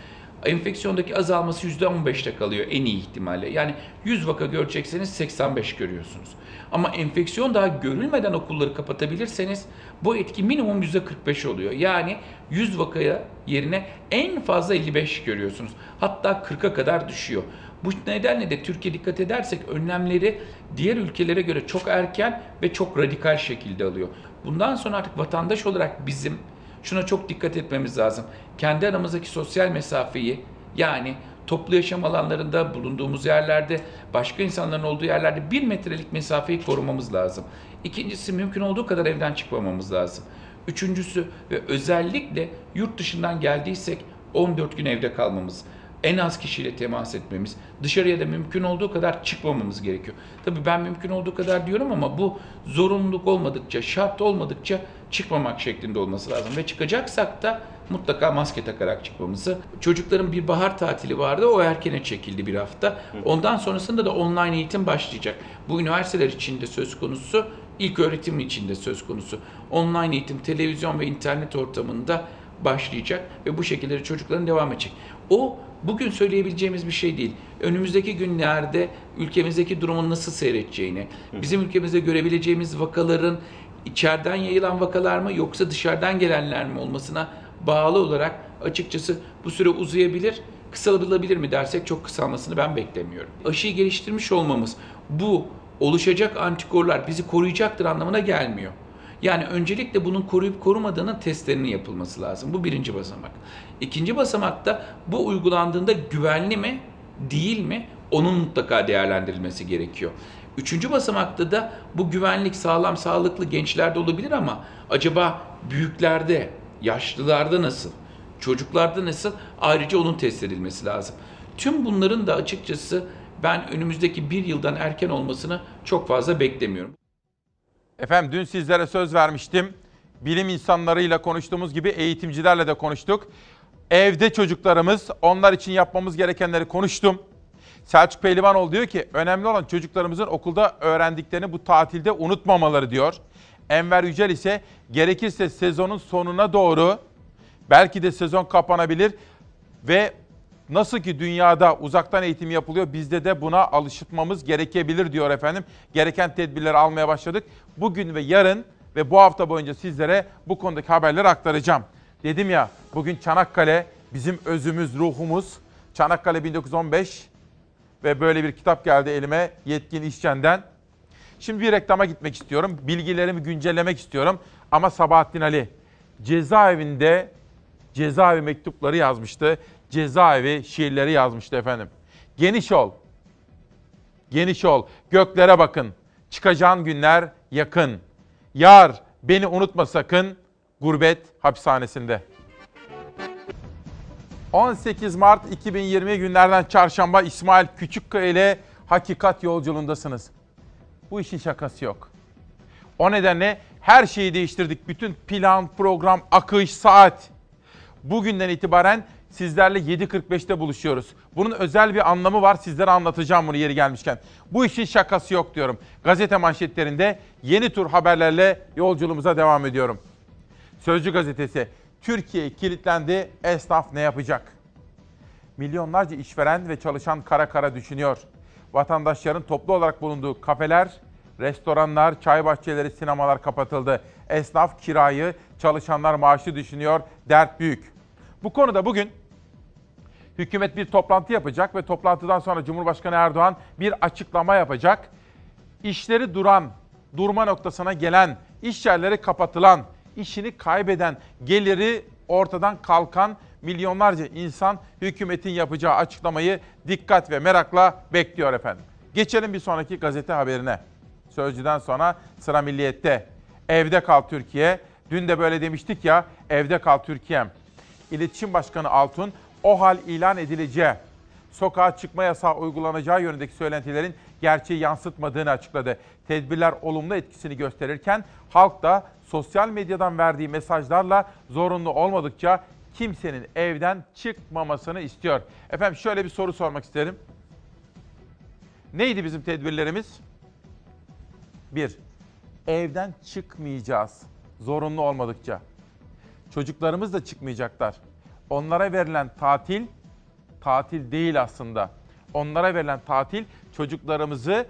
enfeksiyondaki azalması %15'te kalıyor en iyi ihtimalle. Yani 100 vaka görecekseniz 85 görüyorsunuz. Ama enfeksiyon daha görülmeden okulları kapatabilirseniz bu etki minimum %45 oluyor. Yani 100 vakaya yerine en fazla 55 görüyorsunuz. Hatta 40'a kadar düşüyor. Bu nedenle de Türkiye dikkat edersek önlemleri diğer ülkelere göre çok erken ve çok radikal şekilde alıyor. Bundan sonra artık vatandaş olarak bizim şuna çok dikkat etmemiz lazım. Kendi aramızdaki sosyal mesafeyi yani toplu yaşam alanlarında bulunduğumuz yerlerde, başka insanların olduğu yerlerde bir metrelik mesafeyi korumamız lazım. İkincisi mümkün olduğu kadar evden çıkmamamız lazım. Üçüncüsü ve özellikle yurt dışından geldiysek 14 gün evde kalmamız en az kişiyle temas etmemiz, dışarıya da mümkün olduğu kadar çıkmamamız gerekiyor. Tabii ben mümkün olduğu kadar diyorum ama bu zorunluluk olmadıkça, şart olmadıkça çıkmamak şeklinde olması lazım. Ve çıkacaksak da mutlaka maske takarak çıkmamızı. Çocukların bir bahar tatili vardı, o erkene çekildi bir hafta. Ondan sonrasında da online eğitim başlayacak. Bu üniversiteler için de söz konusu, ilk öğretim için de söz konusu. Online eğitim, televizyon ve internet ortamında başlayacak ve bu şekilde çocukların devam edecek. O bugün söyleyebileceğimiz bir şey değil. Önümüzdeki günlerde ülkemizdeki durumun nasıl seyredeceğini, bizim ülkemizde görebileceğimiz vakaların içeriden yayılan vakalar mı yoksa dışarıdan gelenler mi olmasına bağlı olarak açıkçası bu süre uzayabilir, kısalabilir mi dersek çok kısalmasını ben beklemiyorum. Aşıyı geliştirmiş olmamız bu oluşacak antikorlar bizi koruyacaktır anlamına gelmiyor. Yani öncelikle bunun koruyup korumadığının testlerinin yapılması lazım. Bu birinci basamak. İkinci basamakta bu uygulandığında güvenli mi, değil mi? Onun mutlaka değerlendirilmesi gerekiyor. Üçüncü basamakta da bu güvenlik sağlam, sağlıklı gençlerde olabilir ama acaba büyüklerde, yaşlılarda nasıl? Çocuklarda nasıl? Ayrıca onun test edilmesi lazım. Tüm bunların da açıkçası ben önümüzdeki bir yıldan erken olmasını çok fazla beklemiyorum. Efendim dün sizlere söz vermiştim. Bilim insanlarıyla konuştuğumuz gibi eğitimcilerle de konuştuk. Evde çocuklarımız, onlar için yapmamız gerekenleri konuştum. Selçuk Pehlivanoğlu diyor ki önemli olan çocuklarımızın okulda öğrendiklerini bu tatilde unutmamaları diyor. Enver Yücel ise gerekirse sezonun sonuna doğru belki de sezon kapanabilir ve nasıl ki dünyada uzaktan eğitim yapılıyor bizde de buna alıştırmamız gerekebilir diyor efendim. Gereken tedbirleri almaya başladık. Bugün ve yarın ve bu hafta boyunca sizlere bu konudaki haberleri aktaracağım. Dedim ya bugün Çanakkale bizim özümüz, ruhumuz. Çanakkale 1915 ve böyle bir kitap geldi elime Yetkin İşçen'den. Şimdi bir reklama gitmek istiyorum. Bilgilerimi güncellemek istiyorum. Ama Sabahattin Ali cezaevinde cezaevi mektupları yazmıştı. Cezaevi şiirleri yazmıştı efendim. Geniş ol. Geniş ol. Göklere bakın. Çıkacağın günler yakın. Yar beni unutma sakın. Gurbet hapishanesinde. 18 Mart 2020 günlerden çarşamba İsmail Küçükkaya ile Hakikat yolculuğundasınız. Bu işin şakası yok. O nedenle her şeyi değiştirdik. Bütün plan, program, akış, saat. Bugünden itibaren sizlerle 7.45'te buluşuyoruz. Bunun özel bir anlamı var. Sizlere anlatacağım bunu yeri gelmişken. Bu işin şakası yok diyorum. Gazete manşetlerinde yeni tur haberlerle yolculuğumuza devam ediyorum. Sözcü gazetesi Türkiye kilitlendi. Esnaf ne yapacak? Milyonlarca işveren ve çalışan kara kara düşünüyor. Vatandaşların toplu olarak bulunduğu kafeler, restoranlar, çay bahçeleri, sinemalar kapatıldı. Esnaf kirayı, çalışanlar maaşı düşünüyor. Dert büyük. Bu konuda bugün hükümet bir toplantı yapacak ve toplantıdan sonra Cumhurbaşkanı Erdoğan bir açıklama yapacak. İşleri duran, durma noktasına gelen, iş yerleri kapatılan, işini kaybeden, geliri ortadan kalkan milyonlarca insan hükümetin yapacağı açıklamayı dikkat ve merakla bekliyor efendim. Geçelim bir sonraki gazete haberine. Sözcüden sonra sıra Milliyet'te. Evde kal Türkiye. Dün de böyle demiştik ya, evde kal Türkiye'm. İletişim Başkanı Altun, o hal ilan edileceği, sokağa çıkma yasağı uygulanacağı yönündeki söylentilerin gerçeği yansıtmadığını açıkladı. Tedbirler olumlu etkisini gösterirken halk da sosyal medyadan verdiği mesajlarla zorunlu olmadıkça kimsenin evden çıkmamasını istiyor. Efendim şöyle bir soru sormak isterim. Neydi bizim tedbirlerimiz? Bir, evden çıkmayacağız zorunlu olmadıkça. Çocuklarımız da çıkmayacaklar. Onlara verilen tatil tatil değil aslında. Onlara verilen tatil çocuklarımızı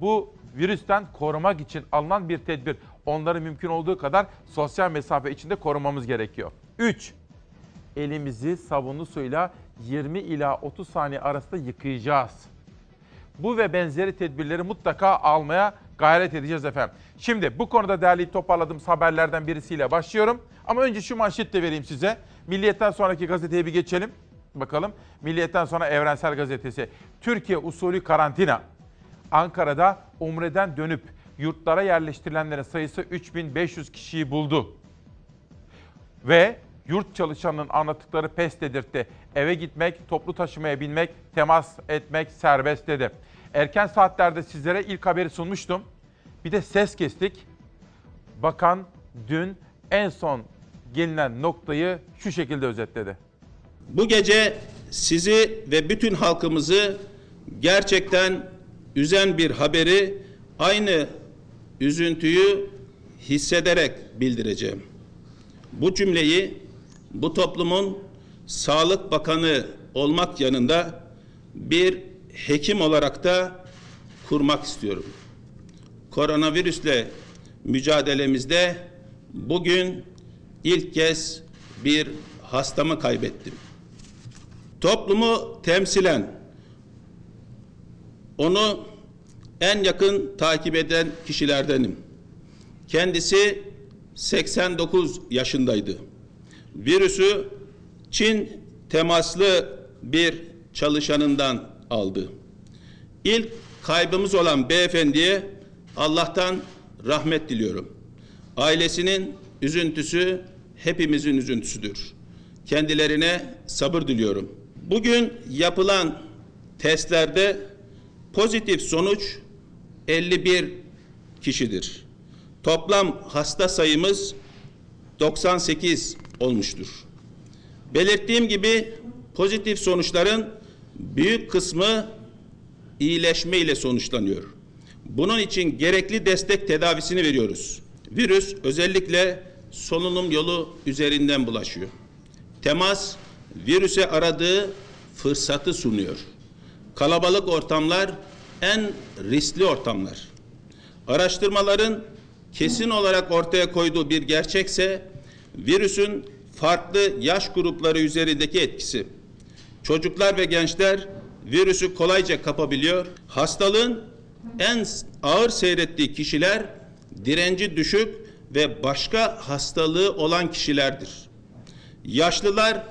bu virüsten korumak için alınan bir tedbir. Onları mümkün olduğu kadar sosyal mesafe içinde korumamız gerekiyor. 3. Elimizi sabunlu suyla 20 ila 30 saniye arasında yıkayacağız. Bu ve benzeri tedbirleri mutlaka almaya gayret edeceğiz efendim. Şimdi bu konuda derleyip toparladığımız haberlerden birisiyle başlıyorum. Ama önce şu manşet de vereyim size. Milliyetten sonraki gazeteye bir geçelim. Bakalım. Milliyetten sonra Evrensel Gazetesi. Türkiye usulü karantina. Ankara'da Umre'den dönüp yurtlara yerleştirilenlerin sayısı 3500 kişiyi buldu. Ve yurt çalışanının anlattıkları pes dedirtti. Eve gitmek, toplu taşımaya binmek, temas etmek serbest dedi. Erken saatlerde sizlere ilk haberi sunmuştum. Bir de ses kestik. Bakan dün en son gelinen noktayı şu şekilde özetledi. Bu gece sizi ve bütün halkımızı gerçekten üzen bir haberi aynı üzüntüyü hissederek bildireceğim. Bu cümleyi bu toplumun Sağlık Bakanı olmak yanında bir hekim olarak da kurmak istiyorum. Koronavirüsle mücadelemizde bugün ilk kez bir hastamı kaybettim. Toplumu temsilen onu en yakın takip eden kişilerdenim. Kendisi 89 yaşındaydı. Virüsü Çin temaslı bir çalışanından aldı. İlk kaybımız olan beyefendiye Allah'tan rahmet diliyorum. Ailesinin üzüntüsü hepimizin üzüntüsüdür. Kendilerine sabır diliyorum. Bugün yapılan testlerde pozitif sonuç 51 kişidir. Toplam hasta sayımız 98 olmuştur. Belirttiğim gibi pozitif sonuçların büyük kısmı iyileşme ile sonuçlanıyor. Bunun için gerekli destek tedavisini veriyoruz. Virüs özellikle solunum yolu üzerinden bulaşıyor. Temas virüse aradığı fırsatı sunuyor. Kalabalık ortamlar en riskli ortamlar. Araştırmaların kesin olarak ortaya koyduğu bir gerçekse virüsün farklı yaş grupları üzerindeki etkisi. Çocuklar ve gençler virüsü kolayca kapabiliyor. Hastalığın en ağır seyrettiği kişiler direnci düşük ve başka hastalığı olan kişilerdir. Yaşlılar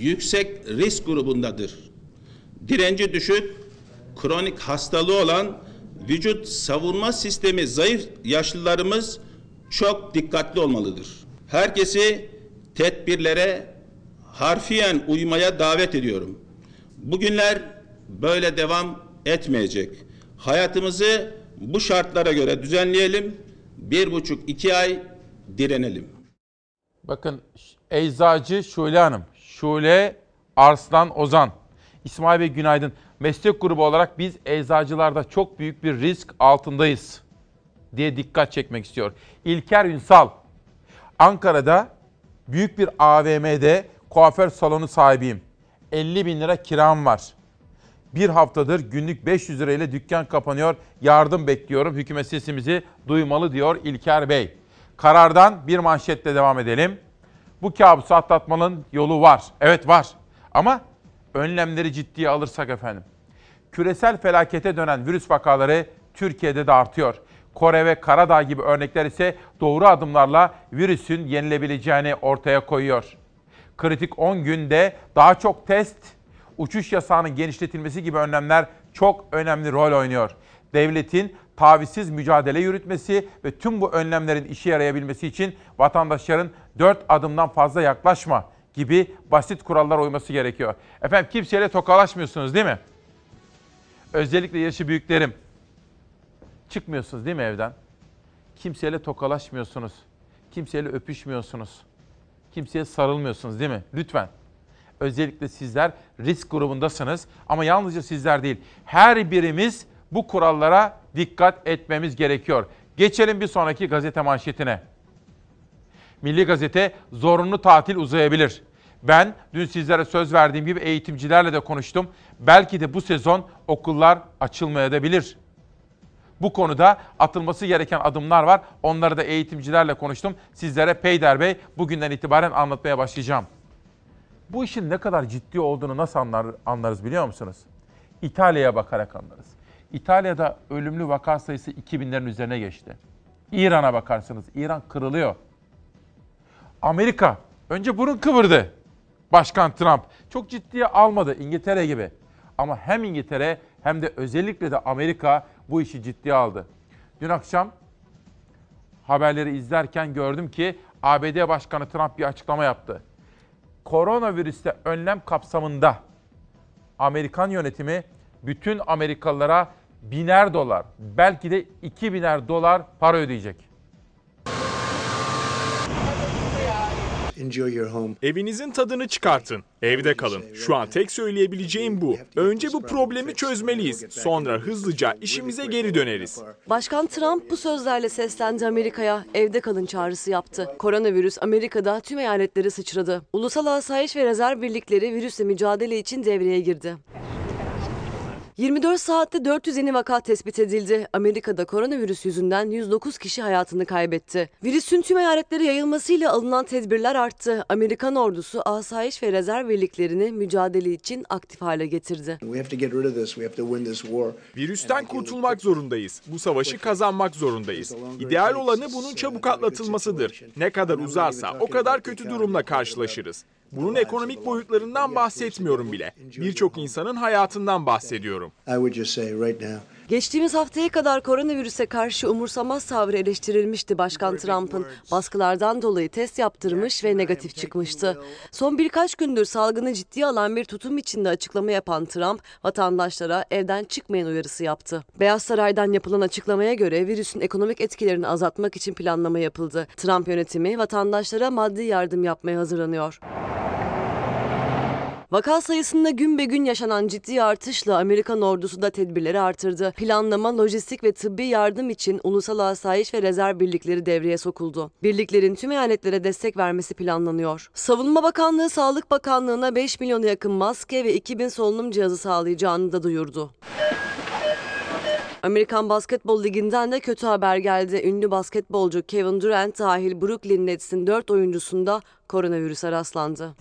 yüksek risk grubundadır. Direnci düşük, kronik hastalığı olan vücut savunma sistemi zayıf yaşlılarımız çok dikkatli olmalıdır. Herkesi tedbirlere harfiyen uymaya davet ediyorum. Bugünler böyle devam etmeyecek. Hayatımızı bu şartlara göre düzenleyelim. Bir buçuk iki ay direnelim. Bakın eczacı Şule Hanım, Şule Arslan Ozan, İsmail Bey günaydın. Meslek grubu olarak biz eczacılarda çok büyük bir risk altındayız diye dikkat çekmek istiyor. İlker Ünsal, Ankara'da büyük bir AVM'de kuaför salonu sahibiyim. 50 bin lira kiram var. Bir haftadır günlük 500 lirayla dükkan kapanıyor. Yardım bekliyorum. Hükümet sesimizi duymalı diyor İlker Bey. Karardan bir manşetle devam edelim. Bu kabusu atlatmanın yolu var. Evet var. Ama önlemleri ciddiye alırsak efendim. Küresel felakete dönen virüs vakaları Türkiye'de de artıyor. Kore ve Karadağ gibi örnekler ise doğru adımlarla virüsün yenilebileceğini ortaya koyuyor. Kritik 10 günde daha çok test, uçuş yasağının genişletilmesi gibi önlemler çok önemli rol oynuyor. Devletin tavizsiz mücadele yürütmesi ve tüm bu önlemlerin işe yarayabilmesi için vatandaşların 4 adımdan fazla yaklaşma gibi basit kurallar uyması gerekiyor. Efendim kimseyle tokalaşmıyorsunuz değil mi? Özellikle yaşı büyüklerim. Çıkmıyorsunuz değil mi evden? Kimseyle tokalaşmıyorsunuz. Kimseyle öpüşmüyorsunuz. Kimseye sarılmıyorsunuz değil mi? Lütfen. Özellikle sizler risk grubundasınız ama yalnızca sizler değil. Her birimiz bu kurallara dikkat etmemiz gerekiyor. Geçelim bir sonraki gazete manşetine. Milli Gazete zorunlu tatil uzayabilir. Ben dün sizlere söz verdiğim gibi eğitimcilerle de konuştum. Belki de bu sezon okullar açılmayabilir. Bu konuda atılması gereken adımlar var. Onları da eğitimcilerle konuştum. Sizlere Peyder Bey bugünden itibaren anlatmaya başlayacağım. Bu işin ne kadar ciddi olduğunu nasıl anlar, anlarız biliyor musunuz? İtalya'ya bakarak anlarız. İtalya'da ölümlü vaka sayısı 2000'lerin üzerine geçti. İran'a bakarsınız. İran kırılıyor. Amerika önce burun kıvırdı. Başkan Trump çok ciddiye almadı İngiltere gibi. Ama hem İngiltere hem de özellikle de Amerika bu işi ciddiye aldı. Dün akşam haberleri izlerken gördüm ki ABD Başkanı Trump bir açıklama yaptı. Koronavirüste önlem kapsamında Amerikan yönetimi bütün Amerikalılara biner dolar, belki de iki biner dolar para ödeyecek. Enjoy your home. Evinizin tadını çıkartın. Evde kalın. Şu an tek söyleyebileceğim bu. Önce bu problemi çözmeliyiz. Sonra hızlıca işimize geri döneriz. Başkan Trump bu sözlerle seslendi Amerika'ya. Evde kalın çağrısı yaptı. Koronavirüs Amerika'da tüm eyaletleri sıçradı. Ulusal Asayiş ve Rezerv Birlikleri virüsle mücadele için devreye girdi. 24 saatte 400 yeni vaka tespit edildi. Amerika'da koronavirüs yüzünden 109 kişi hayatını kaybetti. Virüsün tüm eyaletlere yayılmasıyla alınan tedbirler arttı. Amerikan ordusu asayiş ve rezerv birliklerini mücadele için aktif hale getirdi. Virüsten kurtulmak zorundayız. Bu savaşı kazanmak zorundayız. İdeal olanı bunun çabuk atlatılmasıdır. Ne kadar uzarsa o kadar kötü durumla karşılaşırız. Bunun ekonomik boyutlarından bahsetmiyorum bile. Birçok insanın hayatından bahsediyorum. Geçtiğimiz haftaya kadar koronavirüse karşı umursamaz tavrı eleştirilmişti Başkan Trump'ın. Baskılardan dolayı test yaptırmış ve negatif çıkmıştı. Son birkaç gündür salgını ciddiye alan bir tutum içinde açıklama yapan Trump, vatandaşlara evden çıkmayın uyarısı yaptı. Beyaz Saray'dan yapılan açıklamaya göre virüsün ekonomik etkilerini azaltmak için planlama yapıldı. Trump yönetimi vatandaşlara maddi yardım yapmaya hazırlanıyor. Vaka sayısında gün be gün yaşanan ciddi artışla Amerikan ordusu da tedbirleri artırdı. Planlama, lojistik ve tıbbi yardım için ulusal asayiş ve rezerv birlikleri devreye sokuldu. Birliklerin tüm eyaletlere destek vermesi planlanıyor. Savunma Bakanlığı Sağlık Bakanlığı'na 5 milyona yakın maske ve 2000 solunum cihazı sağlayacağını da duyurdu. Amerikan Basketbol Ligi'nden de kötü haber geldi. Ünlü basketbolcu Kevin Durant dahil Brooklyn Nets'in 4 oyuncusunda koronavirüse rastlandı.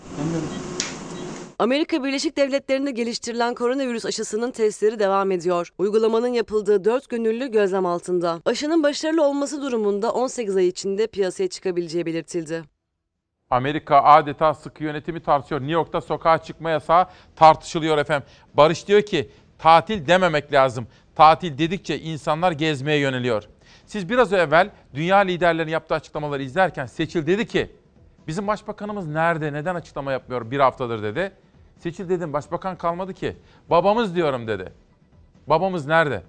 Amerika Birleşik Devletleri'nde geliştirilen koronavirüs aşısının testleri devam ediyor. Uygulamanın yapıldığı 4 gönüllü gözlem altında. Aşının başarılı olması durumunda 18 ay içinde piyasaya çıkabileceği belirtildi. Amerika adeta sıkı yönetimi tartışıyor. New York'ta sokağa çıkma yasağı tartışılıyor efendim. Barış diyor ki tatil dememek lazım. Tatil dedikçe insanlar gezmeye yöneliyor. Siz biraz evvel dünya liderlerinin yaptığı açıklamaları izlerken Seçil dedi ki bizim başbakanımız nerede neden açıklama yapmıyor bir haftadır dedi. Seçil dedim başbakan kalmadı ki. Babamız diyorum dedi. Babamız nerede?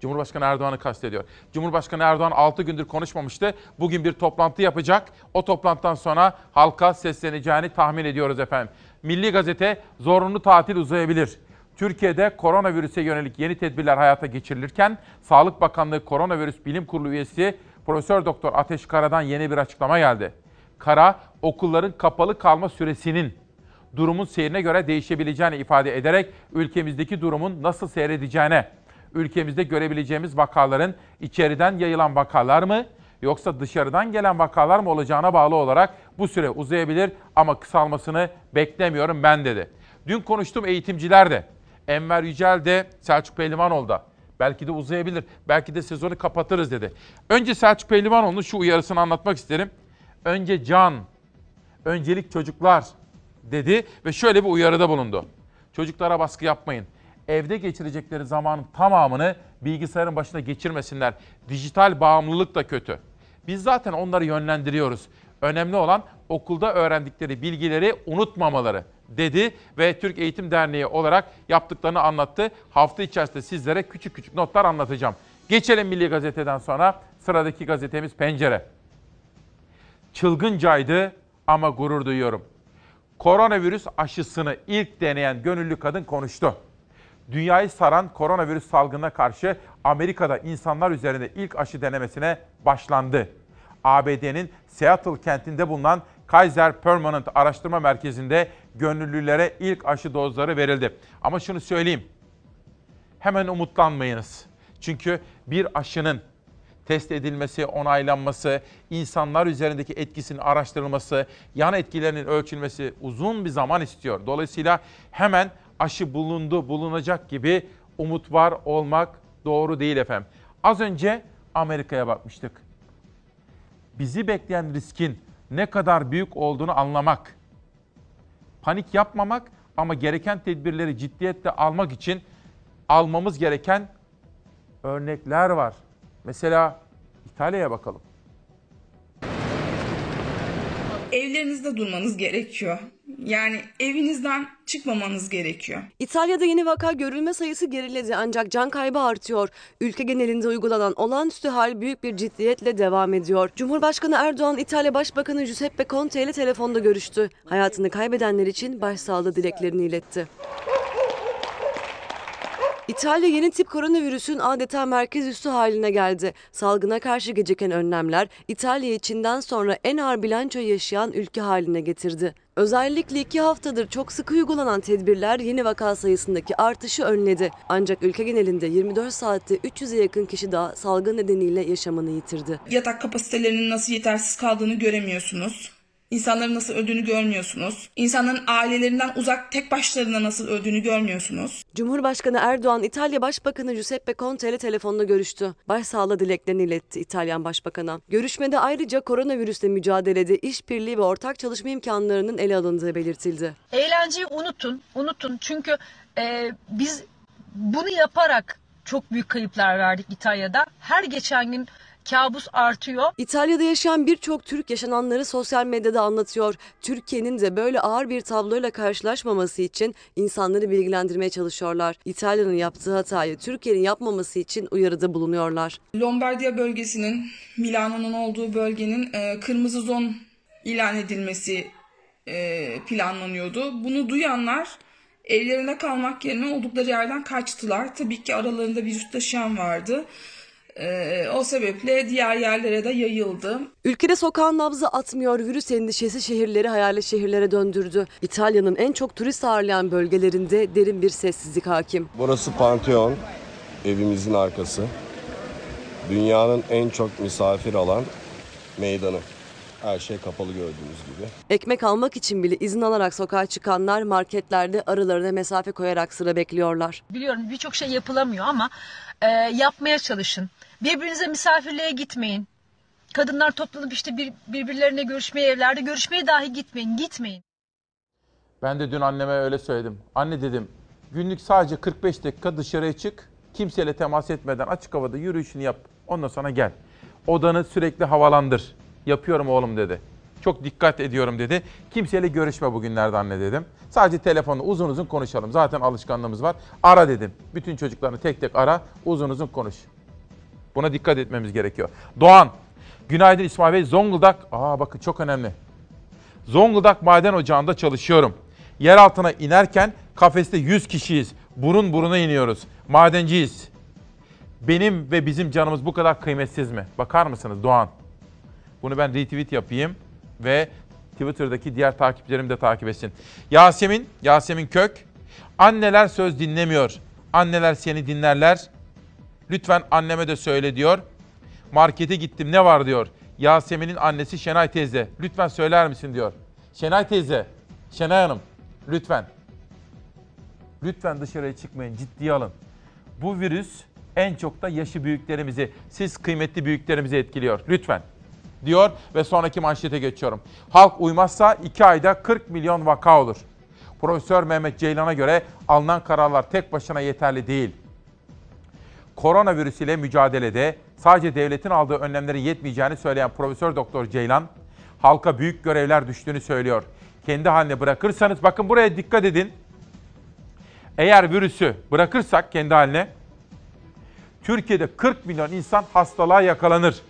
Cumhurbaşkanı Erdoğan'ı kastediyor. Cumhurbaşkanı Erdoğan 6 gündür konuşmamıştı. Bugün bir toplantı yapacak. O toplantıdan sonra halka sesleneceğini tahmin ediyoruz efendim. Milli Gazete zorunlu tatil uzayabilir. Türkiye'de koronavirüse yönelik yeni tedbirler hayata geçirilirken Sağlık Bakanlığı Koronavirüs Bilim Kurulu üyesi Profesör Doktor Ateş Kara'dan yeni bir açıklama geldi. Kara, okulların kapalı kalma süresinin durumun seyrine göre değişebileceğini ifade ederek ülkemizdeki durumun nasıl seyredeceğine, ülkemizde görebileceğimiz vakaların içeriden yayılan vakalar mı yoksa dışarıdan gelen vakalar mı olacağına bağlı olarak bu süre uzayabilir ama kısalmasını beklemiyorum ben dedi. Dün konuştum eğitimciler de. Enver Yücel de Selçuk Pehlivanoğlu da. Belki de uzayabilir. Belki de sezonu kapatırız dedi. Önce Selçuk Pehlivanoğlu'nun şu uyarısını anlatmak isterim. Önce can, öncelik çocuklar dedi ve şöyle bir uyarıda bulundu. Çocuklara baskı yapmayın. Evde geçirecekleri zamanın tamamını bilgisayarın başında geçirmesinler. Dijital bağımlılık da kötü. Biz zaten onları yönlendiriyoruz. Önemli olan okulda öğrendikleri bilgileri unutmamaları dedi ve Türk Eğitim Derneği olarak yaptıklarını anlattı. Hafta içerisinde sizlere küçük küçük notlar anlatacağım. Geçelim Milli Gazete'den sonra sıradaki gazetemiz Pencere. Çılgıncaydı ama gurur duyuyorum. Koronavirüs aşısını ilk deneyen gönüllü kadın konuştu. Dünyayı saran koronavirüs salgınına karşı Amerika'da insanlar üzerinde ilk aşı denemesine başlandı. ABD'nin Seattle kentinde bulunan Kaiser Permanent Araştırma Merkezi'nde gönüllülere ilk aşı dozları verildi. Ama şunu söyleyeyim. Hemen umutlanmayınız. Çünkü bir aşının test edilmesi, onaylanması, insanlar üzerindeki etkisinin araştırılması, yan etkilerinin ölçülmesi uzun bir zaman istiyor. Dolayısıyla hemen aşı bulundu, bulunacak gibi umut var olmak doğru değil efendim. Az önce Amerika'ya bakmıştık. Bizi bekleyen riskin ne kadar büyük olduğunu anlamak, panik yapmamak ama gereken tedbirleri ciddiyetle almak için almamız gereken örnekler var. Mesela İtalya'ya bakalım. Evlerinizde durmanız gerekiyor. Yani evinizden çıkmamanız gerekiyor. İtalya'da yeni vaka görülme sayısı geriledi ancak can kaybı artıyor. Ülke genelinde uygulanan olağanüstü hal büyük bir ciddiyetle devam ediyor. Cumhurbaşkanı Erdoğan İtalya Başbakanı Giuseppe Conte ile telefonda görüştü. Hayatını kaybedenler için başsağlığı dileklerini iletti. İtalya yeni tip koronavirüsün adeta merkez üssü haline geldi. Salgına karşı geciken önlemler İtalya'yı Çin'den sonra en ağır bilanço yaşayan ülke haline getirdi. Özellikle iki haftadır çok sıkı uygulanan tedbirler yeni vaka sayısındaki artışı önledi. Ancak ülke genelinde 24 saatte 300'e yakın kişi daha salgın nedeniyle yaşamını yitirdi. Yatak kapasitelerinin nasıl yetersiz kaldığını göremiyorsunuz. İnsanların nasıl öldüğünü görmüyorsunuz. İnsanların ailelerinden uzak tek başlarına nasıl öldüğünü görmüyorsunuz. Cumhurbaşkanı Erdoğan İtalya Başbakanı Giuseppe Conte ile telefonda görüştü. Başsağlığı dileklerini iletti İtalyan Başbakan'a. Görüşmede ayrıca koronavirüsle mücadelede işbirliği ve ortak çalışma imkanlarının ele alındığı belirtildi. Eğlenceyi unutun, unutun. Çünkü e, biz bunu yaparak çok büyük kayıplar verdik İtalya'da. Her geçen gün kabus artıyor. İtalya'da yaşayan birçok Türk yaşananları sosyal medyada anlatıyor. Türkiye'nin de böyle ağır bir tabloyla karşılaşmaması için insanları bilgilendirmeye çalışıyorlar. İtalya'nın yaptığı hatayı Türkiye'nin yapmaması için uyarıda bulunuyorlar. Lombardiya bölgesinin, Milano'nun olduğu bölgenin e, kırmızı zon ilan edilmesi e, planlanıyordu. Bunu duyanlar evlerine kalmak yerine oldukları yerden kaçtılar. Tabii ki aralarında virüs taşıyan vardı. Ee, o sebeple diğer yerlere de yayıldı. Ülkede sokağın nabzı atmıyor, virüs endişesi şehirleri hayalet şehirlere döndürdü. İtalya'nın en çok turist ağırlayan bölgelerinde derin bir sessizlik hakim. Burası Pantheon, evimizin arkası. Dünyanın en çok misafir alan meydanı. Her şey kapalı gördüğünüz gibi. Ekmek almak için bile izin alarak sokağa çıkanlar marketlerde aralarına mesafe koyarak sıra bekliyorlar. Biliyorum birçok şey yapılamıyor ama e, yapmaya çalışın. Birbirinize misafirliğe gitmeyin. Kadınlar toplanıp işte bir, birbirlerine görüşmeye evlerde görüşmeye dahi gitmeyin. Gitmeyin. Ben de dün anneme öyle söyledim. Anne dedim günlük sadece 45 dakika dışarıya çık. Kimseyle temas etmeden açık havada yürüyüşünü yap. Ondan sonra gel. Odanı sürekli havalandır. Yapıyorum oğlum dedi. Çok dikkat ediyorum dedi. Kimseyle görüşme bugünlerde anne dedim. Sadece telefonla uzun uzun konuşalım. Zaten alışkanlığımız var. Ara dedim. Bütün çocuklarını tek tek ara, uzun uzun konuş. Buna dikkat etmemiz gerekiyor. Doğan, günaydın İsmail Bey. Zonguldak, aa bakın çok önemli. Zonguldak Maden Ocağı'nda çalışıyorum. Yer altına inerken kafeste 100 kişiyiz. Burun buruna iniyoruz. Madenciyiz. Benim ve bizim canımız bu kadar kıymetsiz mi? Bakar mısınız Doğan? Bunu ben retweet yapayım ve Twitter'daki diğer takipçilerim de takip etsin. Yasemin, Yasemin Kök. Anneler söz dinlemiyor. Anneler seni dinlerler. Lütfen anneme de söyle diyor. Markete gittim ne var diyor. Yasemin'in annesi Şenay teyze. Lütfen söyler misin diyor. Şenay teyze, Şenay Hanım lütfen. Lütfen dışarıya çıkmayın ciddiye alın. Bu virüs en çok da yaşı büyüklerimizi, siz kıymetli büyüklerimizi etkiliyor. Lütfen diyor ve sonraki manşete geçiyorum. Halk uymazsa 2 ayda 40 milyon vaka olur. Profesör Mehmet Ceylan'a göre alınan kararlar tek başına yeterli değil. Koronavirüs ile mücadelede sadece devletin aldığı önlemlerin yetmeyeceğini söyleyen Profesör Doktor Ceylan, halka büyük görevler düştüğünü söylüyor. Kendi haline bırakırsanız, bakın buraya dikkat edin. Eğer virüsü bırakırsak kendi haline, Türkiye'de 40 milyon insan hastalığa yakalanır.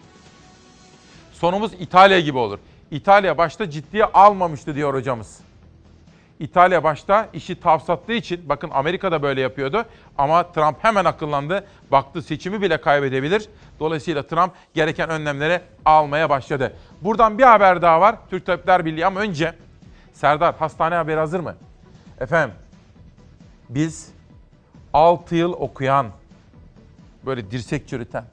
Sonumuz İtalya gibi olur. İtalya başta ciddiye almamıştı diyor hocamız. İtalya başta işi tavsattığı için bakın Amerika da böyle yapıyordu ama Trump hemen akıllandı. Baktı seçimi bile kaybedebilir. Dolayısıyla Trump gereken önlemleri almaya başladı. Buradan bir haber daha var. Türk Tabipler Birliği ama önce Serdar hastane haberi hazır mı? Efendim biz 6 yıl okuyan böyle dirsek çürüten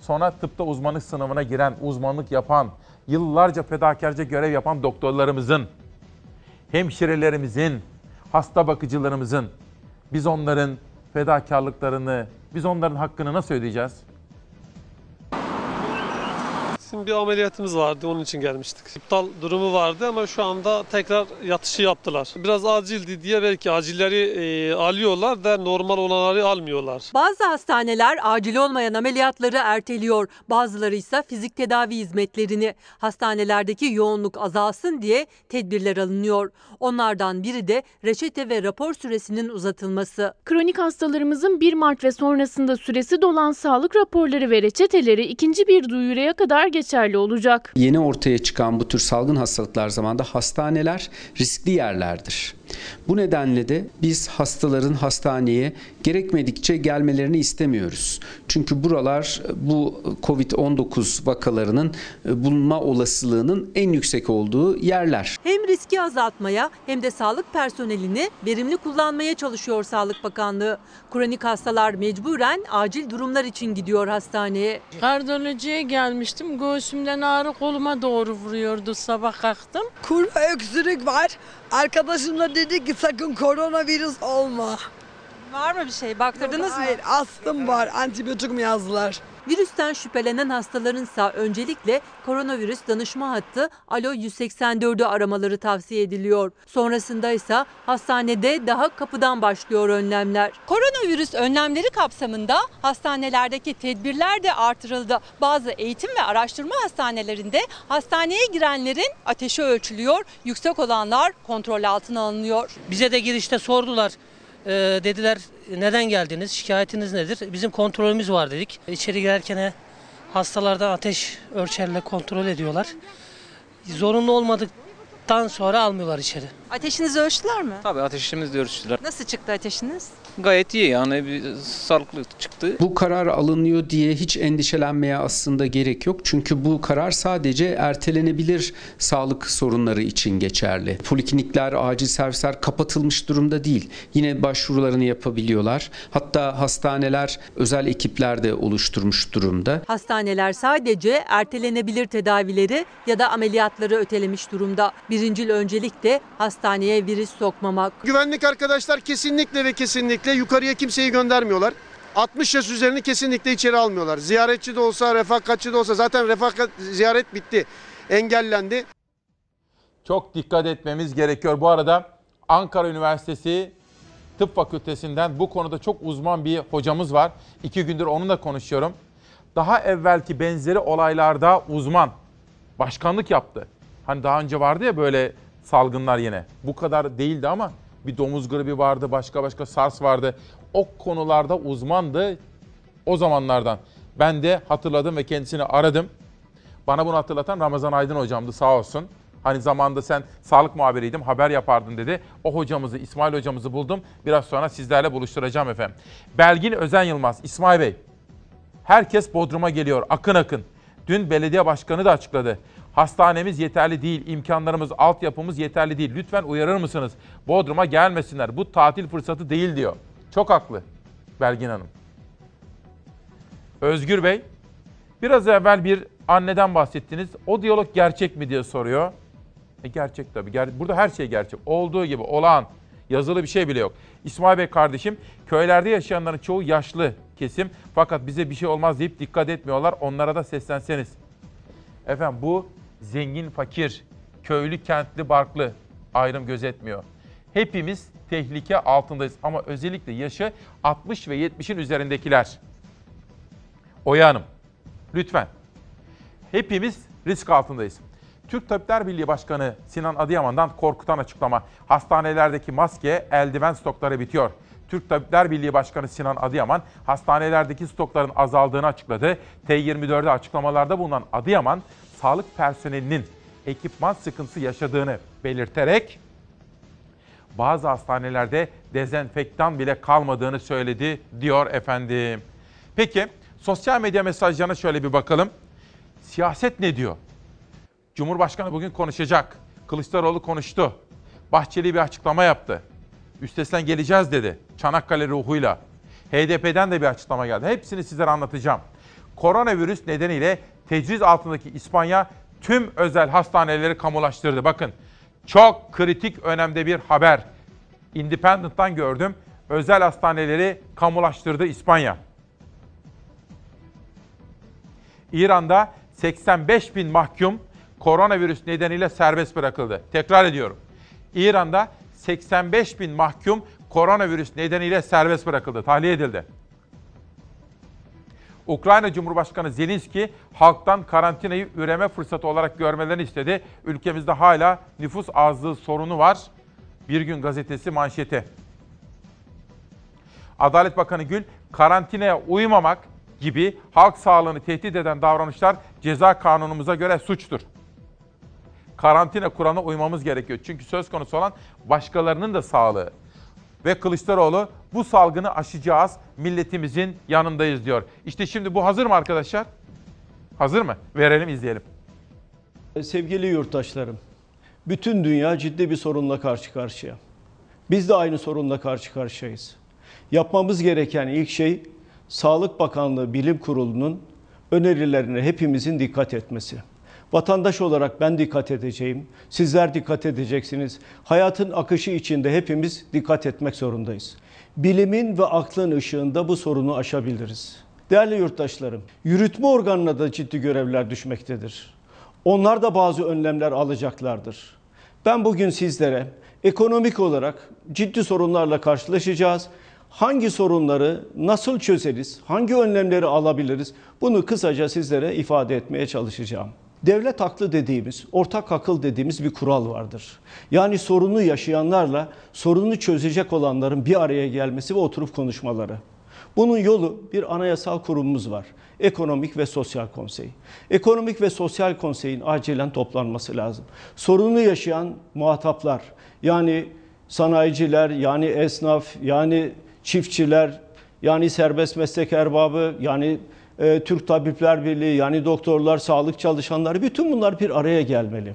sonra tıpta uzmanlık sınavına giren, uzmanlık yapan, yıllarca fedakarca görev yapan doktorlarımızın hemşirelerimizin, hasta bakıcılarımızın biz onların fedakarlıklarını, biz onların hakkını nasıl ödeyeceğiz? Bizim bir ameliyatımız vardı onun için gelmiştik. İptal durumu vardı ama şu anda tekrar yatışı yaptılar. Biraz acildi diye belki acilleri e, alıyorlar da normal olanları almıyorlar. Bazı hastaneler acil olmayan ameliyatları erteliyor. Bazıları ise fizik tedavi hizmetlerini. Hastanelerdeki yoğunluk azalsın diye tedbirler alınıyor. Onlardan biri de reçete ve rapor süresinin uzatılması. Kronik hastalarımızın 1 Mart ve sonrasında süresi dolan sağlık raporları ve reçeteleri ikinci bir duyuruya kadar geçerli olacak. Yeni ortaya çıkan bu tür salgın hastalıklar zamanında hastaneler riskli yerlerdir. Bu nedenle de biz hastaların hastaneye gerekmedikçe gelmelerini istemiyoruz. Çünkü buralar bu Covid-19 vakalarının e, bulunma olasılığının en yüksek olduğu yerler. Hem riski azaltmaya hem de sağlık personelini verimli kullanmaya çalışıyor Sağlık Bakanlığı. Kronik hastalar mecburen acil durumlar için gidiyor hastaneye. Kardiyolojiye gelmiştim. Göğsümden ağrı koluma doğru vuruyordu sabah kalktım. Kuru öksürük var. Arkadaşım da dedi ki sakın koronavirüs olma. Var mı bir şey? Baktırdınız mı? Hayır astım var. Antibiyotik mi yazdılar? Virüsten şüphelenen hastalarınsa öncelikle koronavirüs danışma hattı Alo 184'ü aramaları tavsiye ediliyor. Sonrasında ise hastanede daha kapıdan başlıyor önlemler. Koronavirüs önlemleri kapsamında hastanelerdeki tedbirler de artırıldı. Bazı eğitim ve araştırma hastanelerinde hastaneye girenlerin ateşi ölçülüyor, yüksek olanlar kontrol altına alınıyor. Bize de girişte sordular. Ee, dediler neden geldiniz, şikayetiniz nedir? Bizim kontrolümüz var dedik. İçeri girerken hastalarda ateş ölçerle kontrol ediyorlar. Zorunlu olmadıktan sonra almıyorlar içeri. Ateşinizi ölçtüler mi? Tabii ateşimiz de ölçtüler. Nasıl çıktı ateşiniz? Gayet iyi yani bir sağlıklı çıktı. Bu karar alınıyor diye hiç endişelenmeye aslında gerek yok. Çünkü bu karar sadece ertelenebilir sağlık sorunları için geçerli. Poliklinikler, acil servisler kapatılmış durumda değil. Yine başvurularını yapabiliyorlar. Hatta hastaneler özel ekipler de oluşturmuş durumda. Hastaneler sadece ertelenebilir tedavileri ya da ameliyatları ötelemiş durumda. Birincil öncelik de hastaneye virüs sokmamak. Güvenlik arkadaşlar kesinlikle ve kesinlikle yukarıya kimseyi göndermiyorlar. 60 yaş üzerini kesinlikle içeri almıyorlar. Ziyaretçi de olsa, refakatçi de olsa zaten refakat ziyaret bitti. Engellendi. Çok dikkat etmemiz gerekiyor. Bu arada Ankara Üniversitesi Tıp Fakültesinden bu konuda çok uzman bir hocamız var. İki gündür onunla konuşuyorum. Daha evvelki benzeri olaylarda uzman. Başkanlık yaptı. Hani daha önce vardı ya böyle salgınlar yine. Bu kadar değildi ama bir domuz gribi vardı, başka başka SARS vardı. O konularda uzmandı o zamanlardan. Ben de hatırladım ve kendisini aradım. Bana bunu hatırlatan Ramazan Aydın hocamdı sağ olsun. Hani zamanda sen sağlık muhabiriydim haber yapardın dedi. O hocamızı İsmail hocamızı buldum. Biraz sonra sizlerle buluşturacağım efendim. Belgin Özen Yılmaz, İsmail Bey. Herkes Bodrum'a geliyor akın akın. Dün belediye başkanı da açıkladı. Hastanemiz yeterli değil, imkanlarımız, altyapımız yeterli değil. Lütfen uyarır mısınız? Bodrum'a gelmesinler. Bu tatil fırsatı değil diyor. Çok haklı Belgin Hanım. Özgür Bey, biraz evvel bir anneden bahsettiniz. O diyalog gerçek mi diye soruyor. E gerçek tabii. Ger- Burada her şey gerçek. Olduğu gibi olağan. Yazılı bir şey bile yok. İsmail Bey kardeşim, köylerde yaşayanların çoğu yaşlı kesim. Fakat bize bir şey olmaz deyip dikkat etmiyorlar. Onlara da seslenseniz. Efendim bu zengin fakir, köylü kentli barklı ayrım gözetmiyor. Hepimiz tehlike altındayız ama özellikle yaşı 60 ve 70'in üzerindekiler. Oya Hanım, lütfen. Hepimiz risk altındayız. Türk Tabipler Birliği Başkanı Sinan Adıyaman'dan korkutan açıklama. Hastanelerdeki maske, eldiven stokları bitiyor. Türk Tabipler Birliği Başkanı Sinan Adıyaman hastanelerdeki stokların azaldığını açıkladı. T24'de açıklamalarda bulunan Adıyaman, sağlık personelinin ekipman sıkıntısı yaşadığını belirterek bazı hastanelerde dezenfektan bile kalmadığını söyledi diyor efendim. Peki sosyal medya mesajlarına şöyle bir bakalım. Siyaset ne diyor? Cumhurbaşkanı bugün konuşacak. Kılıçdaroğlu konuştu. Bahçeli bir açıklama yaptı. Üstesinden geleceğiz dedi. Çanakkale ruhuyla. HDP'den de bir açıklama geldi. Hepsini sizlere anlatacağım. Koronavirüs nedeniyle tecriz altındaki İspanya tüm özel hastaneleri kamulaştırdı. Bakın çok kritik önemde bir haber. Independent'tan gördüm. Özel hastaneleri kamulaştırdı İspanya. İran'da 85 bin mahkum koronavirüs nedeniyle serbest bırakıldı. Tekrar ediyorum. İran'da 85 bin mahkum koronavirüs nedeniyle serbest bırakıldı, tahliye edildi. Ukrayna Cumhurbaşkanı Zelenski halktan karantinayı üreme fırsatı olarak görmelerini istedi. Ülkemizde hala nüfus azlığı sorunu var. Bir gün gazetesi manşeti. Adalet Bakanı Gül, karantinaya uymamak gibi halk sağlığını tehdit eden davranışlar ceza kanunumuza göre suçtur. Karantina kuralına uymamız gerekiyor. Çünkü söz konusu olan başkalarının da sağlığı. Ve Kılıçdaroğlu bu salgını aşacağız, milletimizin yanındayız diyor. İşte şimdi bu hazır mı arkadaşlar? Hazır mı? Verelim izleyelim. Sevgili yurttaşlarım, bütün dünya ciddi bir sorunla karşı karşıya. Biz de aynı sorunla karşı karşıyayız. Yapmamız gereken ilk şey Sağlık Bakanlığı Bilim Kurulu'nun önerilerine hepimizin dikkat etmesi. Vatandaş olarak ben dikkat edeceğim, sizler dikkat edeceksiniz. Hayatın akışı içinde hepimiz dikkat etmek zorundayız. Bilimin ve aklın ışığında bu sorunu aşabiliriz. Değerli yurttaşlarım, yürütme organına da ciddi görevler düşmektedir. Onlar da bazı önlemler alacaklardır. Ben bugün sizlere ekonomik olarak ciddi sorunlarla karşılaşacağız. Hangi sorunları nasıl çözeriz, hangi önlemleri alabiliriz bunu kısaca sizlere ifade etmeye çalışacağım. Devlet aklı dediğimiz, ortak akıl dediğimiz bir kural vardır. Yani sorunu yaşayanlarla sorunu çözecek olanların bir araya gelmesi ve oturup konuşmaları. Bunun yolu bir anayasal kurumumuz var. Ekonomik ve Sosyal Konsey. Ekonomik ve Sosyal Konsey'in acilen toplanması lazım. Sorunu yaşayan muhataplar yani sanayiciler, yani esnaf, yani çiftçiler, yani serbest meslek erbabı, yani e, Türk Tabipler Birliği, yani doktorlar, sağlık çalışanları bütün bunlar bir araya gelmeli.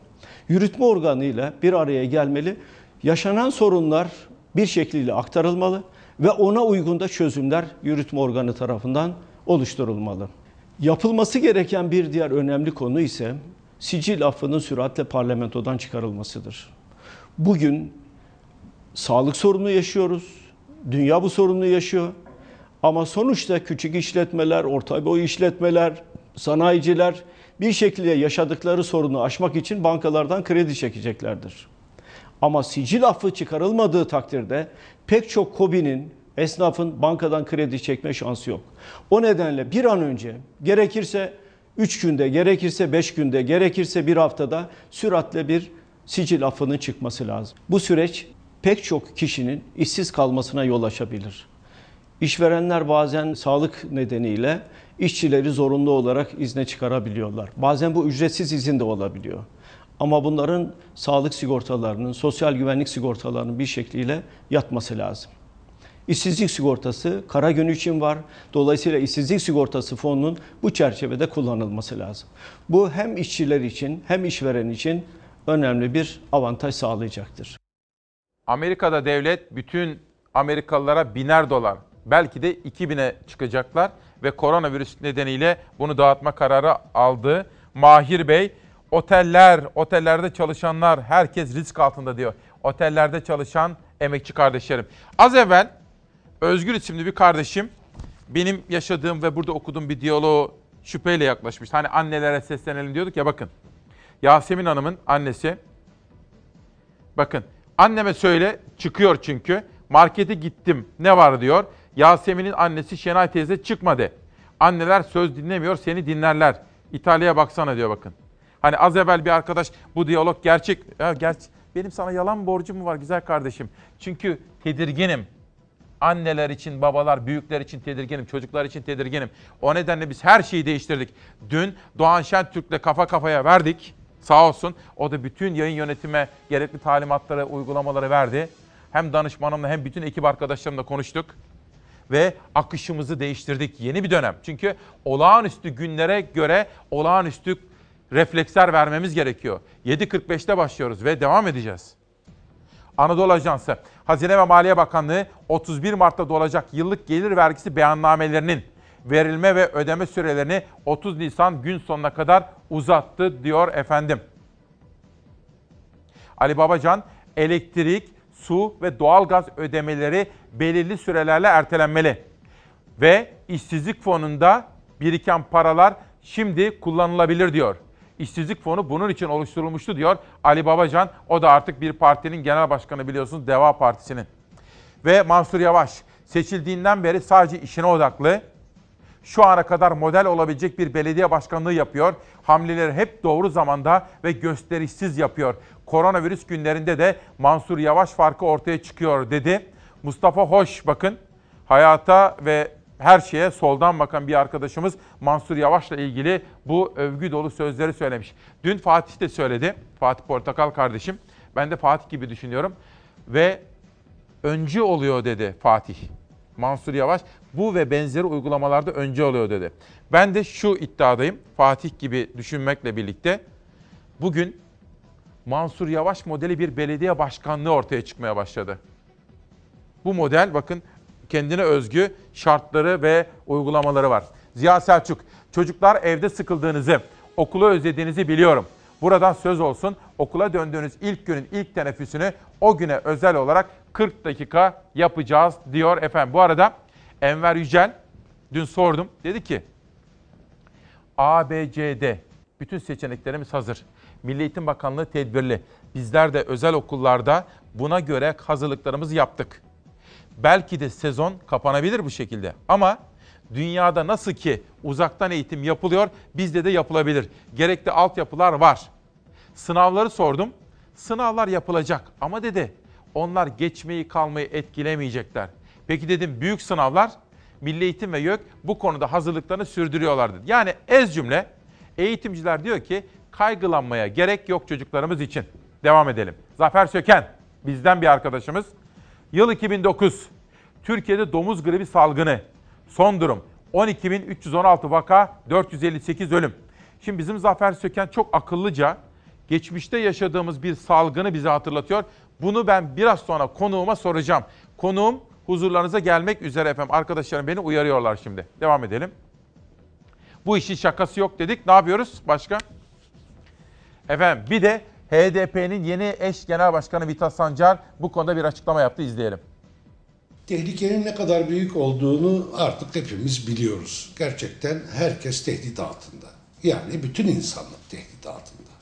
Yürütme organıyla bir araya gelmeli. Yaşanan sorunlar bir şekliyle aktarılmalı ve ona uygun da çözümler yürütme organı tarafından oluşturulmalı. Yapılması gereken bir diğer önemli konu ise sicil affının süratle parlamentodan çıkarılmasıdır. Bugün sağlık sorunu yaşıyoruz. Dünya bu sorunu yaşıyor. Ama sonuçta küçük işletmeler, orta boy işletmeler, sanayiciler bir şekilde yaşadıkları sorunu aşmak için bankalardan kredi çekeceklerdir. Ama sicil affı çıkarılmadığı takdirde pek çok KOBİ'nin, esnafın bankadan kredi çekme şansı yok. O nedenle bir an önce gerekirse 3 günde, gerekirse 5 günde, gerekirse bir haftada süratle bir sicil affının çıkması lazım. Bu süreç pek çok kişinin işsiz kalmasına yol açabilir. İşverenler bazen sağlık nedeniyle işçileri zorunlu olarak izne çıkarabiliyorlar. Bazen bu ücretsiz izin de olabiliyor. Ama bunların sağlık sigortalarının, sosyal güvenlik sigortalarının bir şekliyle yatması lazım. İşsizlik sigortası kara gün için var. Dolayısıyla işsizlik sigortası fonunun bu çerçevede kullanılması lazım. Bu hem işçiler için hem işveren için önemli bir avantaj sağlayacaktır. Amerika'da devlet bütün Amerikalılara biner dolar, belki de 2000'e çıkacaklar ve koronavirüs nedeniyle bunu dağıtma kararı aldı. Mahir Bey, oteller, otellerde çalışanlar herkes risk altında diyor. Otellerde çalışan emekçi kardeşlerim. Az evvel Özgür isimli bir kardeşim benim yaşadığım ve burada okuduğum bir diyaloğu şüpheyle yaklaşmış. Hani annelere seslenelim diyorduk ya bakın. Yasemin Hanım'ın annesi bakın anneme söyle çıkıyor çünkü markete gittim ne var diyor. Yasemin'in annesi Şenay teyze çıkma de. Anneler söz dinlemiyor seni dinlerler. İtalya'ya baksana diyor bakın. Hani az evvel bir arkadaş bu diyalog gerçek. Ya gerçek. Benim sana yalan borcum mu var güzel kardeşim? Çünkü tedirginim. Anneler için, babalar, büyükler için tedirginim, çocuklar için tedirginim. O nedenle biz her şeyi değiştirdik. Dün Doğan Şentürk'le kafa kafaya verdik. Sağ olsun. O da bütün yayın yönetime gerekli talimatları, uygulamaları verdi. hem danışmanımla hem bütün ekip arkadaşlarımla konuştuk ve akışımızı değiştirdik. Yeni bir dönem. Çünkü olağanüstü günlere göre olağanüstü refleksler vermemiz gerekiyor. 7.45'te başlıyoruz ve devam edeceğiz. Anadolu Ajansı, Hazine ve Maliye Bakanlığı 31 Mart'ta dolacak yıllık gelir vergisi beyannamelerinin verilme ve ödeme sürelerini 30 Nisan gün sonuna kadar uzattı diyor efendim. Ali Babacan, elektrik, su ve doğalgaz ödemeleri belirli sürelerle ertelenmeli. Ve işsizlik fonunda biriken paralar şimdi kullanılabilir diyor. İşsizlik fonu bunun için oluşturulmuştu diyor Ali Babacan. O da artık bir partinin genel başkanı biliyorsunuz Deva Partisi'nin. Ve Mansur Yavaş seçildiğinden beri sadece işine odaklı. Şu ana kadar model olabilecek bir belediye başkanlığı yapıyor. Hamleleri hep doğru zamanda ve gösterişsiz yapıyor. Koronavirüs günlerinde de Mansur Yavaş farkı ortaya çıkıyor dedi. Mustafa Hoş bakın hayata ve her şeye soldan bakan bir arkadaşımız Mansur Yavaş'la ilgili bu övgü dolu sözleri söylemiş. Dün Fatih de söyledi. Fatih Portakal kardeşim. Ben de Fatih gibi düşünüyorum. Ve öncü oluyor dedi Fatih. Mansur Yavaş bu ve benzeri uygulamalarda önce oluyor dedi. Ben de şu iddiadayım. Fatih gibi düşünmekle birlikte bugün Mansur Yavaş modeli bir belediye başkanlığı ortaya çıkmaya başladı. Bu model bakın kendine özgü şartları ve uygulamaları var. Ziya Selçuk, çocuklar evde sıkıldığınızı, okulu özlediğinizi biliyorum. Buradan söz olsun okula döndüğünüz ilk günün ilk teneffüsünü o güne özel olarak 40 dakika yapacağız diyor efendim. Bu arada Enver Yücel dün sordum. Dedi ki A, B, C, D bütün seçeneklerimiz hazır. Milli Eğitim Bakanlığı tedbirli. Bizler de özel okullarda buna göre hazırlıklarımızı yaptık. Belki de sezon kapanabilir bu şekilde. Ama dünyada nasıl ki uzaktan eğitim yapılıyor, bizde de yapılabilir. Gerekli altyapılar var. Sınavları sordum. Sınavlar yapılacak ama dedi onlar geçmeyi kalmayı etkilemeyecekler. Peki dedim büyük sınavlar Milli Eğitim ve YÖK bu konuda hazırlıklarını sürdürüyorlar dedi. Yani ez cümle eğitimciler diyor ki kaygılanmaya gerek yok çocuklarımız için. Devam edelim. Zafer Söken bizden bir arkadaşımız. Yıl 2009. Türkiye'de domuz gribi salgını. Son durum 12.316 vaka, 458 ölüm. Şimdi bizim Zafer Söken çok akıllıca geçmişte yaşadığımız bir salgını bize hatırlatıyor. Bunu ben biraz sonra konuğuma soracağım. Konuğum huzurlarınıza gelmek üzere efendim. Arkadaşlarım beni uyarıyorlar şimdi. Devam edelim. Bu işin şakası yok dedik. Ne yapıyoruz başka? Efendim bir de HDP'nin yeni eş genel başkanı Vitas Sancar bu konuda bir açıklama yaptı. İzleyelim. Tehlikenin ne kadar büyük olduğunu artık hepimiz biliyoruz. Gerçekten herkes tehdit altında. Yani bütün insanlık tehdit altında.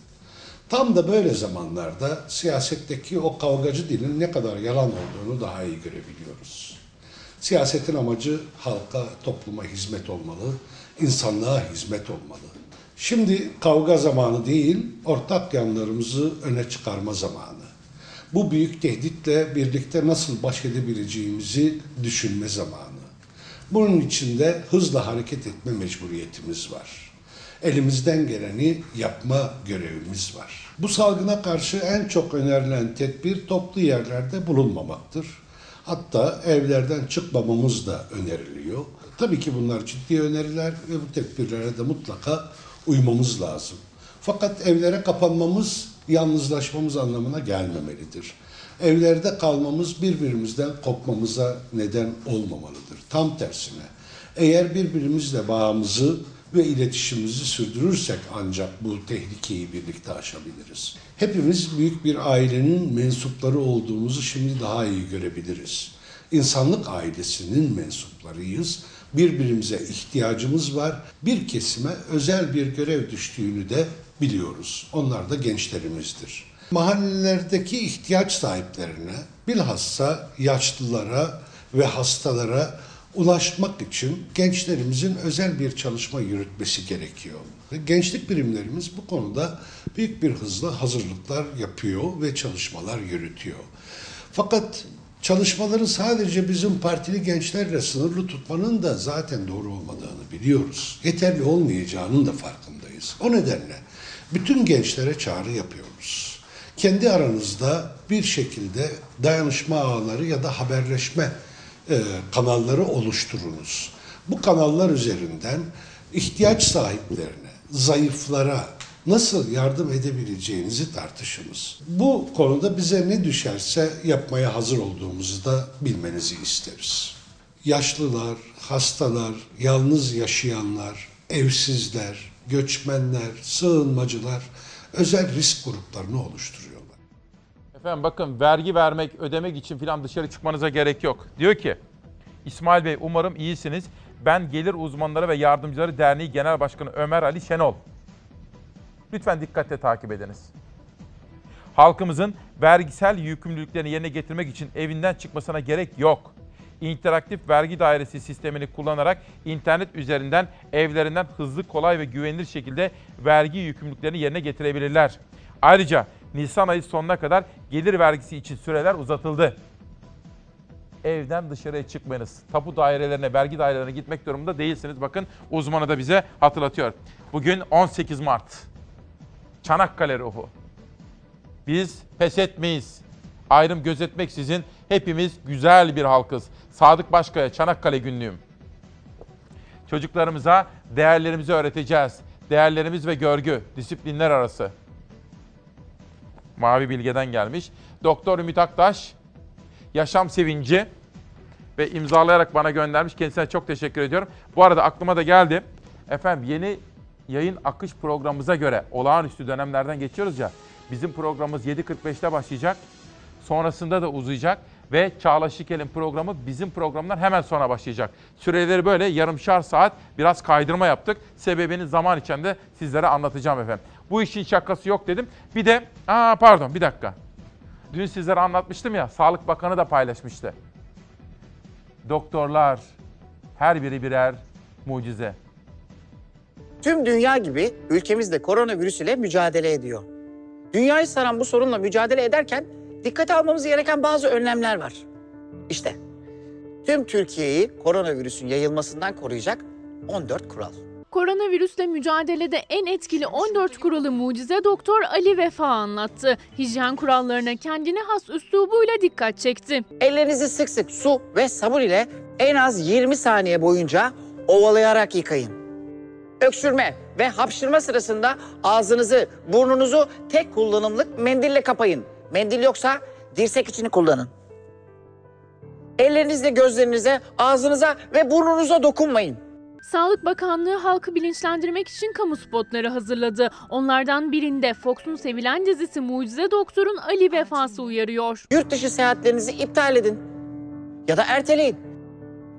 Tam da böyle zamanlarda siyasetteki o kavgacı dilin ne kadar yalan olduğunu daha iyi görebiliyoruz. Siyasetin amacı halka, topluma hizmet olmalı, insanlığa hizmet olmalı. Şimdi kavga zamanı değil, ortak yanlarımızı öne çıkarma zamanı. Bu büyük tehditle birlikte nasıl baş edebileceğimizi düşünme zamanı. Bunun için de hızla hareket etme mecburiyetimiz var. Elimizden geleni yapma görevimiz var. Bu salgına karşı en çok önerilen tedbir toplu yerlerde bulunmamaktır. Hatta evlerden çıkmamamız da öneriliyor. Tabii ki bunlar ciddi öneriler ve bu tedbirlere de mutlaka uymamız lazım. Fakat evlere kapanmamız yalnızlaşmamız anlamına gelmemelidir. Evlerde kalmamız birbirimizden kopmamıza neden olmamalıdır. Tam tersine eğer birbirimizle bağımızı ve iletişimimizi sürdürürsek ancak bu tehlikeyi birlikte aşabiliriz. Hepimiz büyük bir ailenin mensupları olduğumuzu şimdi daha iyi görebiliriz. İnsanlık ailesinin mensuplarıyız. Birbirimize ihtiyacımız var. Bir kesime özel bir görev düştüğünü de biliyoruz. Onlar da gençlerimizdir. Mahallelerdeki ihtiyaç sahiplerine, bilhassa yaşlılara ve hastalara ulaşmak için gençlerimizin özel bir çalışma yürütmesi gerekiyor. Gençlik birimlerimiz bu konuda büyük bir hızla hazırlıklar yapıyor ve çalışmalar yürütüyor. Fakat çalışmaları sadece bizim partili gençlerle sınırlı tutmanın da zaten doğru olmadığını biliyoruz. Yeterli olmayacağının da farkındayız. O nedenle bütün gençlere çağrı yapıyoruz. kendi aranızda bir şekilde dayanışma ağları ya da haberleşme e, kanalları oluşturunuz. Bu kanallar üzerinden ihtiyaç sahiplerine, zayıflara nasıl yardım edebileceğinizi tartışınız. Bu konuda bize ne düşerse yapmaya hazır olduğumuzu da bilmenizi isteriz. Yaşlılar, hastalar, yalnız yaşayanlar, evsizler, göçmenler, sığınmacılar özel risk gruplarını oluşturuyorlar. Efendim bakın vergi vermek, ödemek için falan dışarı çıkmanıza gerek yok. Diyor ki İsmail Bey umarım iyisiniz. Ben Gelir Uzmanları ve Yardımcıları Derneği Genel Başkanı Ömer Ali Şenol. Lütfen dikkatle takip ediniz. Halkımızın vergisel yükümlülüklerini yerine getirmek için evinden çıkmasına gerek yok. İnteraktif vergi dairesi sistemini kullanarak internet üzerinden evlerinden hızlı, kolay ve güvenilir şekilde vergi yükümlülüklerini yerine getirebilirler. Ayrıca Nisan ayı sonuna kadar gelir vergisi için süreler uzatıldı. Evden dışarıya çıkmayınız. Tapu dairelerine, vergi dairelerine gitmek durumunda değilsiniz. Bakın uzmanı da bize hatırlatıyor. Bugün 18 Mart. Çanakkale ruhu. Biz pes etmeyiz. Ayrım gözetmeksizin hepimiz güzel bir halkız. Sadık Başkaya Çanakkale günlüğüm. Çocuklarımıza değerlerimizi öğreteceğiz. Değerlerimiz ve görgü, disiplinler arası. Mavi Bilge'den gelmiş. Doktor Ümit Aktaş, yaşam sevinci ve imzalayarak bana göndermiş. Kendisine çok teşekkür ediyorum. Bu arada aklıma da geldi. Efendim yeni yayın akış programımıza göre olağanüstü dönemlerden geçiyoruz ya. Bizim programımız 7.45'te başlayacak. Sonrasında da uzayacak ve Çağla Şikel'in programı bizim programdan hemen sonra başlayacak. Süreleri böyle yarımşar saat biraz kaydırma yaptık. Sebebini zaman içinde sizlere anlatacağım efendim. Bu işin şakası yok dedim. Bir de, aa pardon bir dakika. Dün sizlere anlatmıştım ya, Sağlık Bakanı da paylaşmıştı. Doktorlar, her biri birer mucize. Tüm dünya gibi ülkemiz de koronavirüs ile mücadele ediyor. Dünyayı saran bu sorunla mücadele ederken dikkate almamız gereken bazı önlemler var. İşte tüm Türkiye'yi koronavirüsün yayılmasından koruyacak 14 kural. Koronavirüsle mücadelede en etkili 14 kuralı mucize doktor Ali Vefa anlattı. Hijyen kurallarına kendine has üslubuyla dikkat çekti. Ellerinizi sık sık su ve sabun ile en az 20 saniye boyunca ovalayarak yıkayın. Öksürme ve hapşırma sırasında ağzınızı, burnunuzu tek kullanımlık mendille kapayın. Mendil yoksa dirsek içini kullanın. Ellerinizle gözlerinize, ağzınıza ve burnunuza dokunmayın. Sağlık Bakanlığı halkı bilinçlendirmek için kamu spotları hazırladı. Onlardan birinde Fox'un sevilen dizisi Mucize Doktor'un Ali Vefası uyarıyor. Yurt dışı seyahatlerinizi iptal edin ya da erteleyin.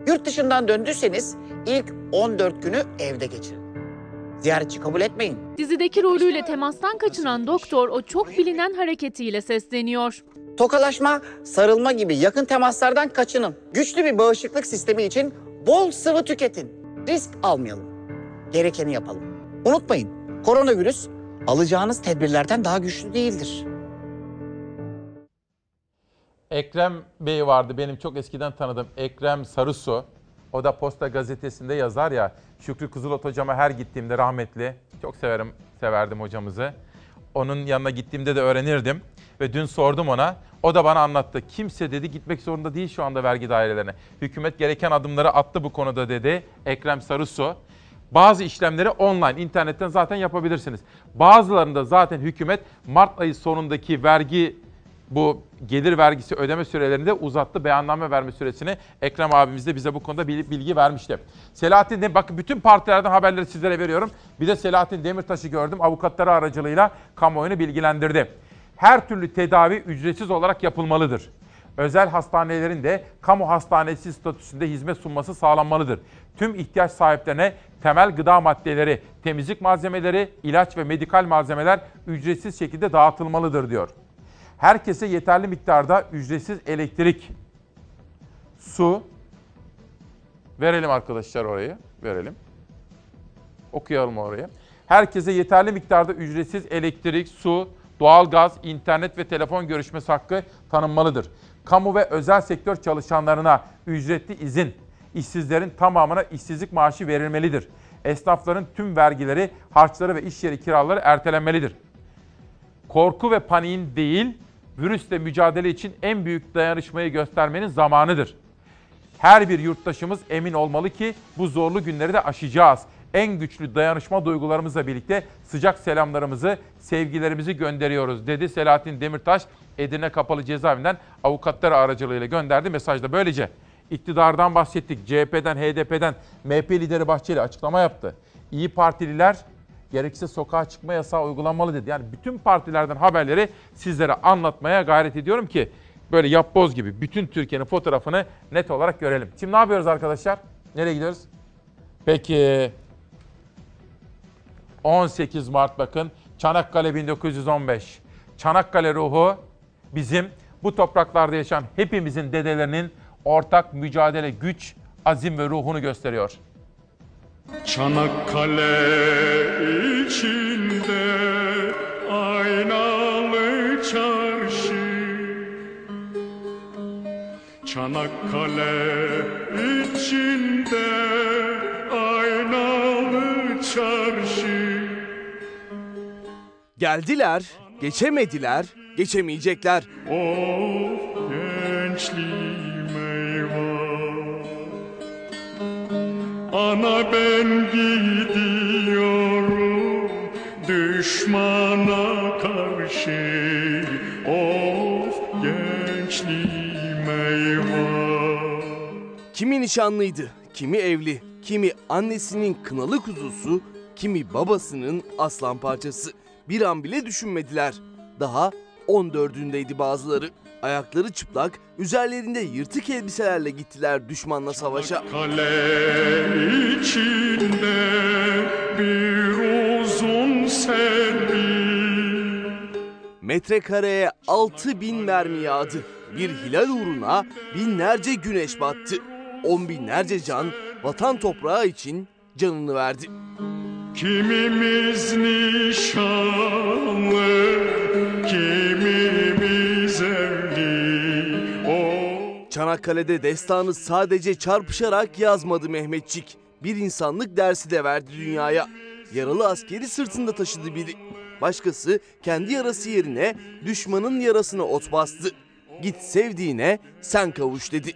Yurt dışından döndüyseniz ilk 14 günü evde geçirin. Ziyaretçi kabul etmeyin. Dizideki rolüyle temastan kaçınan doktor o çok bilinen hareketiyle sesleniyor. Tokalaşma, sarılma gibi yakın temaslardan kaçının. Güçlü bir bağışıklık sistemi için bol sıvı tüketin. Risk almayalım. Gerekeni yapalım. Unutmayın, koronavirüs alacağınız tedbirlerden daha güçlü değildir. Ekrem Bey vardı benim çok eskiden tanıdığım Ekrem Sarısu. O da Posta Gazetesi'nde yazar ya. Şükrü Kızılot hocama her gittiğimde rahmetli. Çok severim, severdim hocamızı. Onun yanına gittiğimde de öğrenirdim. Ve dün sordum ona. O da bana anlattı. Kimse dedi gitmek zorunda değil şu anda vergi dairelerine. Hükümet gereken adımları attı bu konuda dedi Ekrem Sarısu. Bazı işlemleri online, internetten zaten yapabilirsiniz. Bazılarında zaten hükümet Mart ayı sonundaki vergi bu gelir vergisi ödeme sürelerini de uzattı. Beyanname verme süresini Ekrem abimiz de bize bu konuda bilgi vermişti. Selahattin Demir, bakın bütün partilerden haberleri sizlere veriyorum. Bir de Selahattin Demirtaş'ı gördüm. Avukatları aracılığıyla kamuoyunu bilgilendirdi. Her türlü tedavi ücretsiz olarak yapılmalıdır. Özel hastanelerin de kamu hastanesi statüsünde hizmet sunması sağlanmalıdır. Tüm ihtiyaç sahiplerine temel gıda maddeleri, temizlik malzemeleri, ilaç ve medikal malzemeler ücretsiz şekilde dağıtılmalıdır diyor herkese yeterli miktarda ücretsiz elektrik, su verelim arkadaşlar orayı, verelim. Okuyalım orayı. Herkese yeterli miktarda ücretsiz elektrik, su, doğalgaz, internet ve telefon görüşmesi hakkı tanınmalıdır. Kamu ve özel sektör çalışanlarına ücretli izin, işsizlerin tamamına işsizlik maaşı verilmelidir. Esnafların tüm vergileri, harçları ve iş yeri kiraları ertelenmelidir korku ve paniğin değil, virüsle mücadele için en büyük dayanışmayı göstermenin zamanıdır. Her bir yurttaşımız emin olmalı ki bu zorlu günleri de aşacağız. En güçlü dayanışma duygularımızla birlikte sıcak selamlarımızı, sevgilerimizi gönderiyoruz dedi Selahattin Demirtaş. Edirne Kapalı Cezaevinden avukatları aracılığıyla gönderdi mesajda. Böylece iktidardan bahsettik. CHP'den, HDP'den MHP lideri Bahçeli açıklama yaptı. İyi Partililer gerekirse sokağa çıkma yasağı uygulanmalı dedi. Yani bütün partilerden haberleri sizlere anlatmaya gayret ediyorum ki böyle yapboz gibi bütün Türkiye'nin fotoğrafını net olarak görelim. Şimdi ne yapıyoruz arkadaşlar? Nereye gidiyoruz? Peki 18 Mart bakın Çanakkale 1915. Çanakkale ruhu bizim bu topraklarda yaşayan hepimizin dedelerinin ortak mücadele güç, azim ve ruhunu gösteriyor. Çanakkale içinde aynalı çarşı. Çanakkale içinde aynalı çarşı. Geldiler, geçemediler, geçemeyecekler. Of gençliğim Ana ben gidiyorum düşmana karşı Of gençliğim eyvah Kimi nişanlıydı, kimi evli, kimi annesinin kınalı kuzusu, kimi babasının aslan parçası. Bir an bile düşünmediler. Daha 14'ündeydi bazıları. Ayakları çıplak, üzerlerinde yırtık elbiselerle gittiler düşmanla savaşa. Kale içinde bir uzun selvi Metrekareye 6000 bin mermi yağdı. Bir hilal uğruna binlerce güneş battı. On binlerce can vatan toprağı için canını verdi. Kimimiz nişanlı, kimimiz evli. Çanakkale'de destanı sadece çarpışarak yazmadı Mehmetçik. Bir insanlık dersi de verdi dünyaya. Yaralı askeri sırtında taşıdı biri. Başkası kendi yarası yerine düşmanın yarasına ot bastı. Git sevdiğine sen kavuş dedi.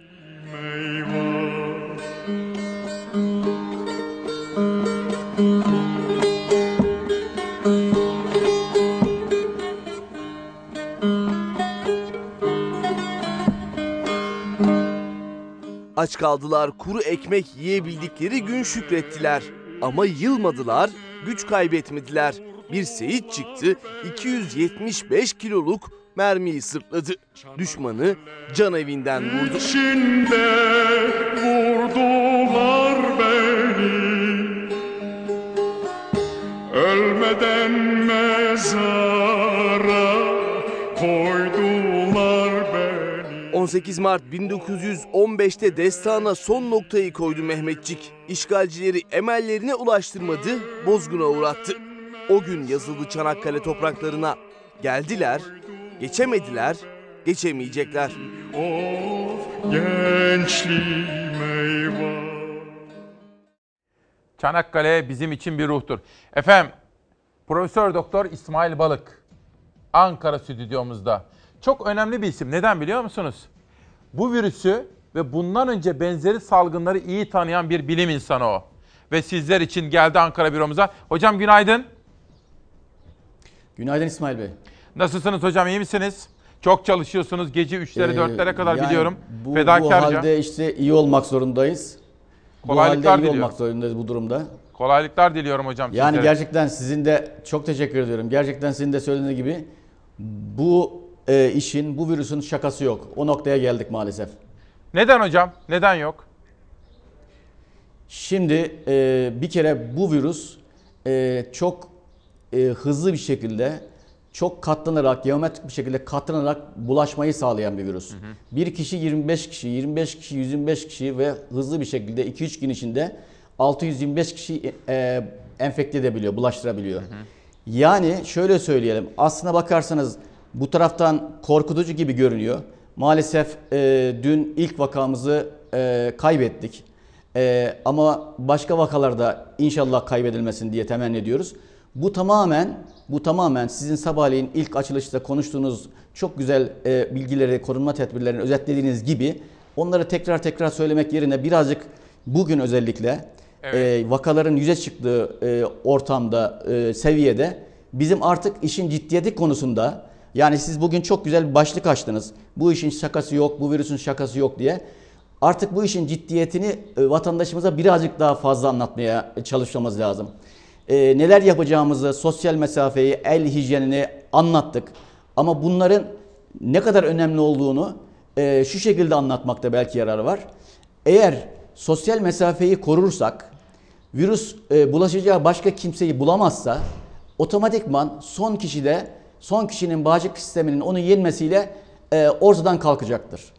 Aç kaldılar, kuru ekmek yiyebildikleri gün şükrettiler. Ama yılmadılar, güç kaybetmediler. Bir seyit çıktı, 275 kiloluk mermiyi sırtladı. Düşmanı can evinden vurdu. içinde vurdular beni Ölmeden mezara 18 Mart 1915'te destana son noktayı koydu Mehmetçik. İşgalcileri emellerine ulaştırmadı, bozguna uğrattı. O gün yazıldı Çanakkale topraklarına. Geldiler, geçemediler, geçemeyecekler. Of gençliğim eyvah Çanakkale bizim için bir ruhtur. Efendim, Profesör Doktor İsmail Balık Ankara stüdyomuzda. Çok önemli bir isim. Neden biliyor musunuz? Bu virüsü ve bundan önce benzeri salgınları iyi tanıyan bir bilim insanı o. Ve sizler için geldi Ankara büromuza. Hocam günaydın. Günaydın İsmail Bey. Nasılsınız hocam iyi misiniz? Çok çalışıyorsunuz gece 3'lere Ee, 4'lere kadar yani biliyorum. Bu, bu Fedakarca. halde işte iyi olmak zorundayız. Kolaylıklar bu halde iyi diliyorum. olmak zorundayız bu durumda. Kolaylıklar diliyorum hocam Yani sizlere. gerçekten sizin de çok teşekkür ediyorum. Gerçekten sizin de söylediğiniz gibi bu e, işin, bu virüsün şakası yok. O noktaya geldik maalesef. Neden hocam? Neden yok? Şimdi e, bir kere bu virüs e, çok e, hızlı bir şekilde, çok katlanarak, geometrik bir şekilde katlanarak bulaşmayı sağlayan bir virüs. Bir kişi 25 kişi, 25 kişi, 125 kişi ve hızlı bir şekilde 2-3 gün içinde 625 kişi e, enfekte edebiliyor, bulaştırabiliyor. Yani şöyle söyleyelim, aslına bakarsanız bu taraftan korkutucu gibi görünüyor. Maalesef e, dün ilk vakamızı e, kaybettik. E, ama başka vakalarda inşallah kaybedilmesin diye temenni ediyoruz. Bu tamamen Bu tamamen sizin sabahleyin ilk açılışta konuştuğunuz çok güzel e, bilgileri, korunma tedbirlerini özetlediğiniz gibi onları tekrar tekrar söylemek yerine birazcık bugün özellikle e, vakaların yüze çıktığı e, ortamda, e, seviyede bizim artık işin ciddiyeti konusunda yani siz bugün çok güzel bir başlık açtınız. Bu işin şakası yok, bu virüsün şakası yok diye. Artık bu işin ciddiyetini e, vatandaşımıza birazcık daha fazla anlatmaya çalışmamız lazım. E, neler yapacağımızı, sosyal mesafeyi, el hijyenini anlattık. Ama bunların ne kadar önemli olduğunu e, şu şekilde anlatmakta belki yarar var. Eğer sosyal mesafeyi korursak, virüs e, bulaşacağı başka kimseyi bulamazsa otomatikman son kişide son kişinin bağışıklık sisteminin onu yenmesiyle e, ortadan kalkacaktır.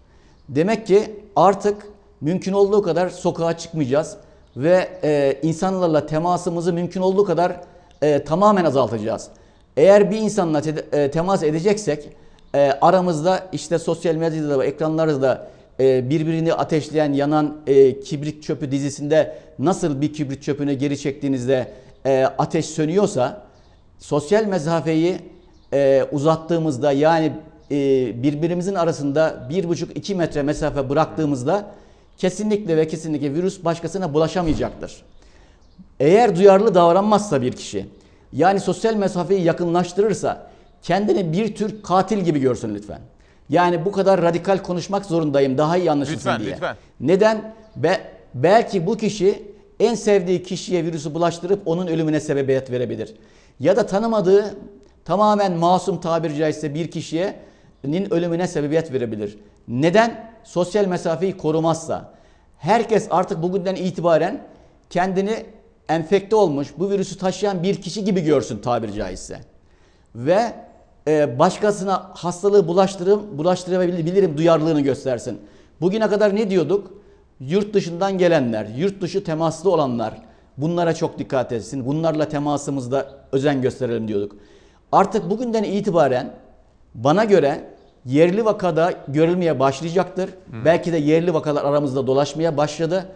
Demek ki artık mümkün olduğu kadar sokağa çıkmayacağız ve e, insanlarla temasımızı mümkün olduğu kadar e, tamamen azaltacağız. Eğer bir insanla te- e, temas edeceksek e, aramızda işte sosyal medyada ve ekranlarda e, birbirini ateşleyen yanan e, kibrit çöpü dizisinde nasıl bir kibrit çöpünü geri çektiğinizde e, ateş sönüyorsa sosyal mesafeyi e, uzattığımızda yani e, birbirimizin arasında bir buçuk iki metre mesafe bıraktığımızda kesinlikle ve kesinlikle virüs başkasına bulaşamayacaktır. Eğer duyarlı davranmazsa bir kişi yani sosyal mesafeyi yakınlaştırırsa kendini bir tür katil gibi görsün lütfen. Yani bu kadar radikal konuşmak zorundayım daha iyi anlaşılsın Lütfen, diye. lütfen. Neden? Be- belki bu kişi en sevdiği kişiye virüsü bulaştırıp onun ölümüne sebebiyet verebilir. Ya da tanımadığı tamamen masum tabiri caizse bir kişiyenin ölümüne sebebiyet verebilir. Neden? Sosyal mesafeyi korumazsa. Herkes artık bugünden itibaren kendini enfekte olmuş, bu virüsü taşıyan bir kişi gibi görsün tabiri caizse. Ve e, başkasına hastalığı bulaştırım, bulaştırabilirim duyarlılığını göstersin. Bugüne kadar ne diyorduk? Yurt dışından gelenler, yurt dışı temaslı olanlar bunlara çok dikkat etsin. Bunlarla temasımızda özen gösterelim diyorduk. Artık bugünden itibaren bana göre yerli vakada görülmeye başlayacaktır. Belki de yerli vakalar aramızda dolaşmaya başladı.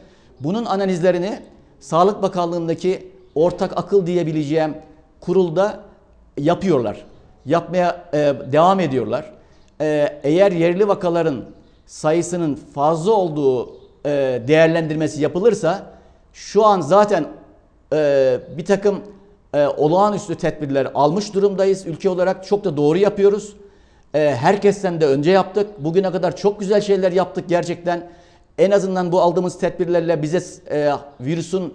Bunun analizlerini Sağlık Bakanlığı'ndaki ortak akıl diyebileceğim kurulda yapıyorlar. Yapmaya e, devam ediyorlar. E, eğer yerli vakaların sayısının fazla olduğu e, değerlendirmesi yapılırsa şu an zaten e, bir takım e, olağanüstü tedbirler almış durumdayız. Ülke olarak çok da doğru yapıyoruz. E, herkesten de önce yaptık. Bugüne kadar çok güzel şeyler yaptık gerçekten. En azından bu aldığımız tedbirlerle bize e, virüsün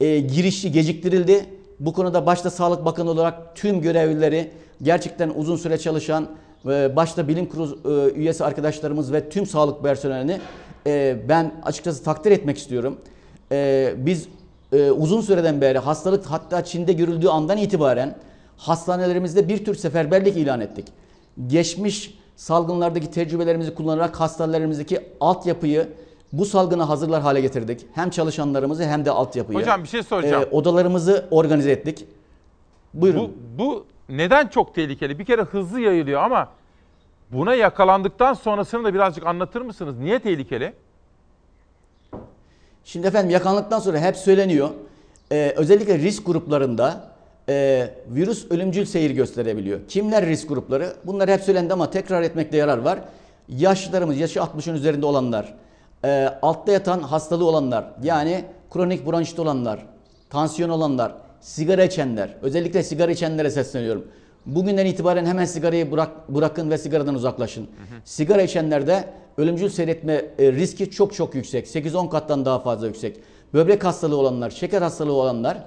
e, girişi geciktirildi. Bu konuda başta Sağlık Bakanı olarak tüm görevlileri gerçekten uzun süre çalışan e, başta bilim kurulu e, üyesi arkadaşlarımız ve tüm sağlık personelini e, ben açıkçası takdir etmek istiyorum. E, biz e, uzun süreden beri hastalık hatta Çin'de görüldüğü andan itibaren hastanelerimizde bir tür seferberlik ilan ettik. Geçmiş salgınlardaki tecrübelerimizi kullanarak hastanelerimizdeki altyapıyı bu salgına hazırlar hale getirdik. Hem çalışanlarımızı hem de altyapıyı. Hocam bir şey soracağım. Ee, odalarımızı organize ettik. Buyurun. Bu, bu neden çok tehlikeli? Bir kere hızlı yayılıyor ama buna yakalandıktan sonrasını da birazcık anlatır mısınız? Niye tehlikeli? Şimdi efendim yakalandıktan sonra hep söyleniyor. Ee, özellikle risk gruplarında e, virüs ölümcül seyir gösterebiliyor. Kimler risk grupları? Bunlar hep söylendi ama tekrar etmekte yarar var. Yaşlılarımız, yaşı 60'ın üzerinde olanlar, e, altta yatan hastalığı olanlar, yani kronik bronşit olanlar, tansiyon olanlar, sigara içenler, özellikle sigara içenlere sesleniyorum. Bugünden itibaren hemen sigarayı bırak, bırakın ve sigaradan uzaklaşın. Sigara içenlerde ölümcül seyretme e, riski çok çok yüksek. 8-10 kattan daha fazla yüksek. Böbrek hastalığı olanlar, şeker hastalığı olanlar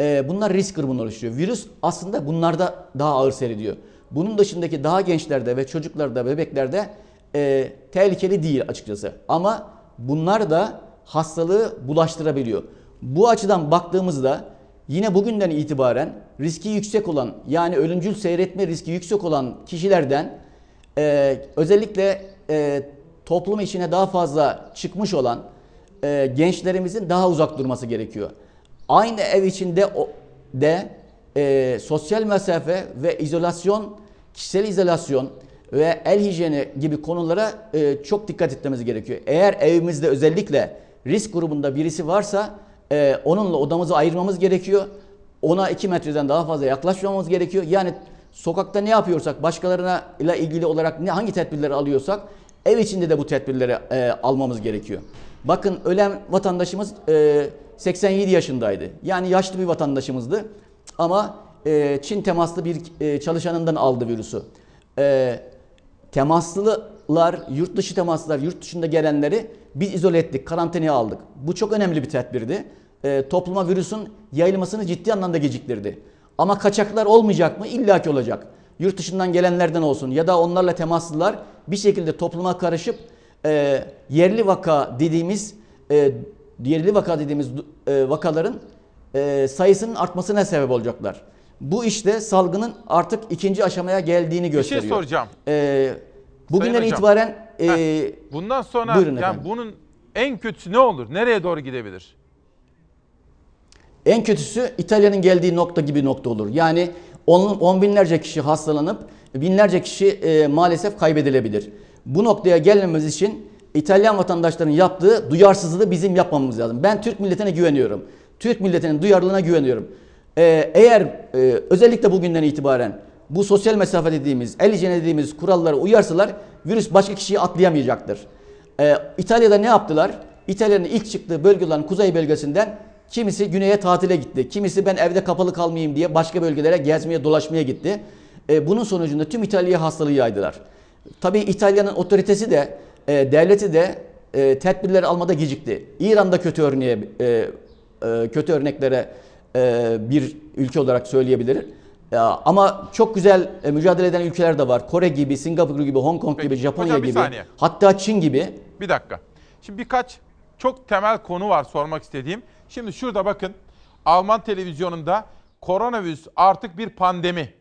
e, bunlar risk grubunu oluşturuyor. Virüs aslında bunlarda daha ağır seyrediyor. Bunun dışındaki daha gençlerde ve çocuklarda, bebeklerde e, tehlikeli değil açıkçası. Ama bunlar da hastalığı bulaştırabiliyor. Bu açıdan baktığımızda yine bugünden itibaren riski yüksek olan yani ölümcül seyretme riski yüksek olan kişilerden e, özellikle e, toplum içine daha fazla çıkmış olan e, gençlerimizin daha uzak durması gerekiyor. Aynı ev içinde o, de e, sosyal mesafe ve izolasyon, kişisel izolasyon ve el hijyeni gibi konulara e, çok dikkat etmemiz gerekiyor. Eğer evimizde özellikle risk grubunda birisi varsa e, onunla odamızı ayırmamız gerekiyor. ona 2 metreden daha fazla yaklaşmamamız gerekiyor. Yani sokakta ne yapıyorsak, başkalarına ile ilgili olarak ne hangi tedbirleri alıyorsak ev içinde de bu tedbirleri e, almamız gerekiyor. Bakın ölen vatandaşımız e, 87 yaşındaydı. Yani yaşlı bir vatandaşımızdı. Ama e, Çin temaslı bir e, çalışanından aldı virüsü. E, temaslılar, yurt dışı temaslılar, yurt dışında gelenleri biz izole ettik, karantinaya aldık. Bu çok önemli bir tedbirdi. E, topluma virüsün yayılmasını ciddi anlamda geciktirdi. Ama kaçaklar olmayacak mı? İlla ki olacak. Yurt dışından gelenlerden olsun ya da onlarla temaslılar bir şekilde topluma karışıp e, yerli vaka dediğimiz e, yerli vaka dediğimiz e, vakaların e, sayısının artmasına sebep olacaklar. Bu işte salgının artık ikinci aşamaya geldiğini Bir şey gösteriyor. soracağım. E, bugünden Sayın hocam. itibaren e, Heh, bundan sonra yani efendim. bunun en kötüsü ne olur? Nereye doğru gidebilir? En kötüsü İtalya'nın geldiği nokta gibi nokta olur. Yani on, on binlerce kişi hastalanıp binlerce kişi e, maalesef kaybedilebilir. Bu noktaya gelmemiz için İtalyan vatandaşların yaptığı duyarsızlığı bizim yapmamız lazım. Ben Türk milletine güveniyorum. Türk milletinin duyarlılığına güveniyorum. E, eğer e, özellikle bugünden itibaren bu sosyal mesafe dediğimiz, el hijyeni dediğimiz kurallara uyarsalar virüs başka kişiyi atlayamayacaktır. Ee, İtalya'da ne yaptılar? İtalya'nın ilk çıktığı bölge olan kuzey bölgesinden kimisi güneye tatile gitti. Kimisi ben evde kapalı kalmayayım diye başka bölgelere gezmeye dolaşmaya gitti. Ee, bunun sonucunda tüm İtalya'ya hastalığı yaydılar. Tabii İtalya'nın otoritesi de e, devleti de e, tedbirleri almada gecikti. İran'da kötü örneğe e, e, kötü örneklere e, bir ülke olarak söyleyebilir. Ya, ama çok güzel e, mücadele eden ülkeler de var. Kore gibi, Singapur gibi, Hong Kong gibi, Japonya gibi. saniye. Hatta Çin gibi. Bir dakika. Şimdi birkaç çok temel konu var sormak istediğim. Şimdi şurada bakın Alman televizyonunda koronavirüs artık bir pandemi.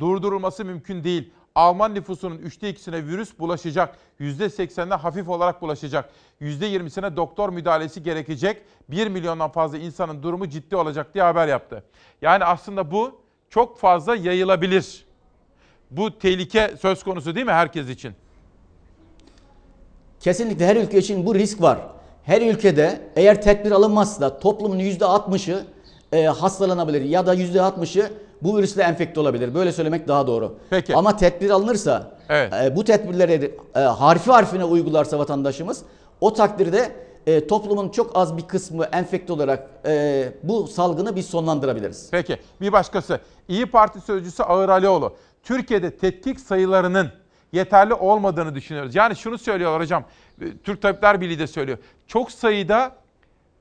Durdurulması mümkün değil. Alman nüfusunun üçte ikisine virüs bulaşacak. Yüzde seksenine hafif olarak bulaşacak. Yüzde yirmisine doktor müdahalesi gerekecek. Bir milyondan fazla insanın durumu ciddi olacak diye haber yaptı. Yani aslında bu çok fazla yayılabilir. Bu tehlike söz konusu değil mi herkes için? Kesinlikle her ülke için bu risk var. Her ülkede eğer tedbir alınmazsa toplumun %60'ı e, hastalanabilir ya da %60'ı bu virüsle enfekte olabilir. Böyle söylemek daha doğru. Peki. Ama tedbir alınırsa, Evet. e, bu tedbirleri e, harfi harfine uygularsa vatandaşımız o takdirde e, toplumun çok az bir kısmı enfekte olarak e, bu salgını biz sonlandırabiliriz. Peki bir başkası. İyi Parti sözcüsü Ağır Alioğlu. Türkiye'de tetkik sayılarının yeterli olmadığını düşünüyoruz. Yani şunu söylüyorlar hocam. Türk Tabipler Birliği de söylüyor. Çok sayıda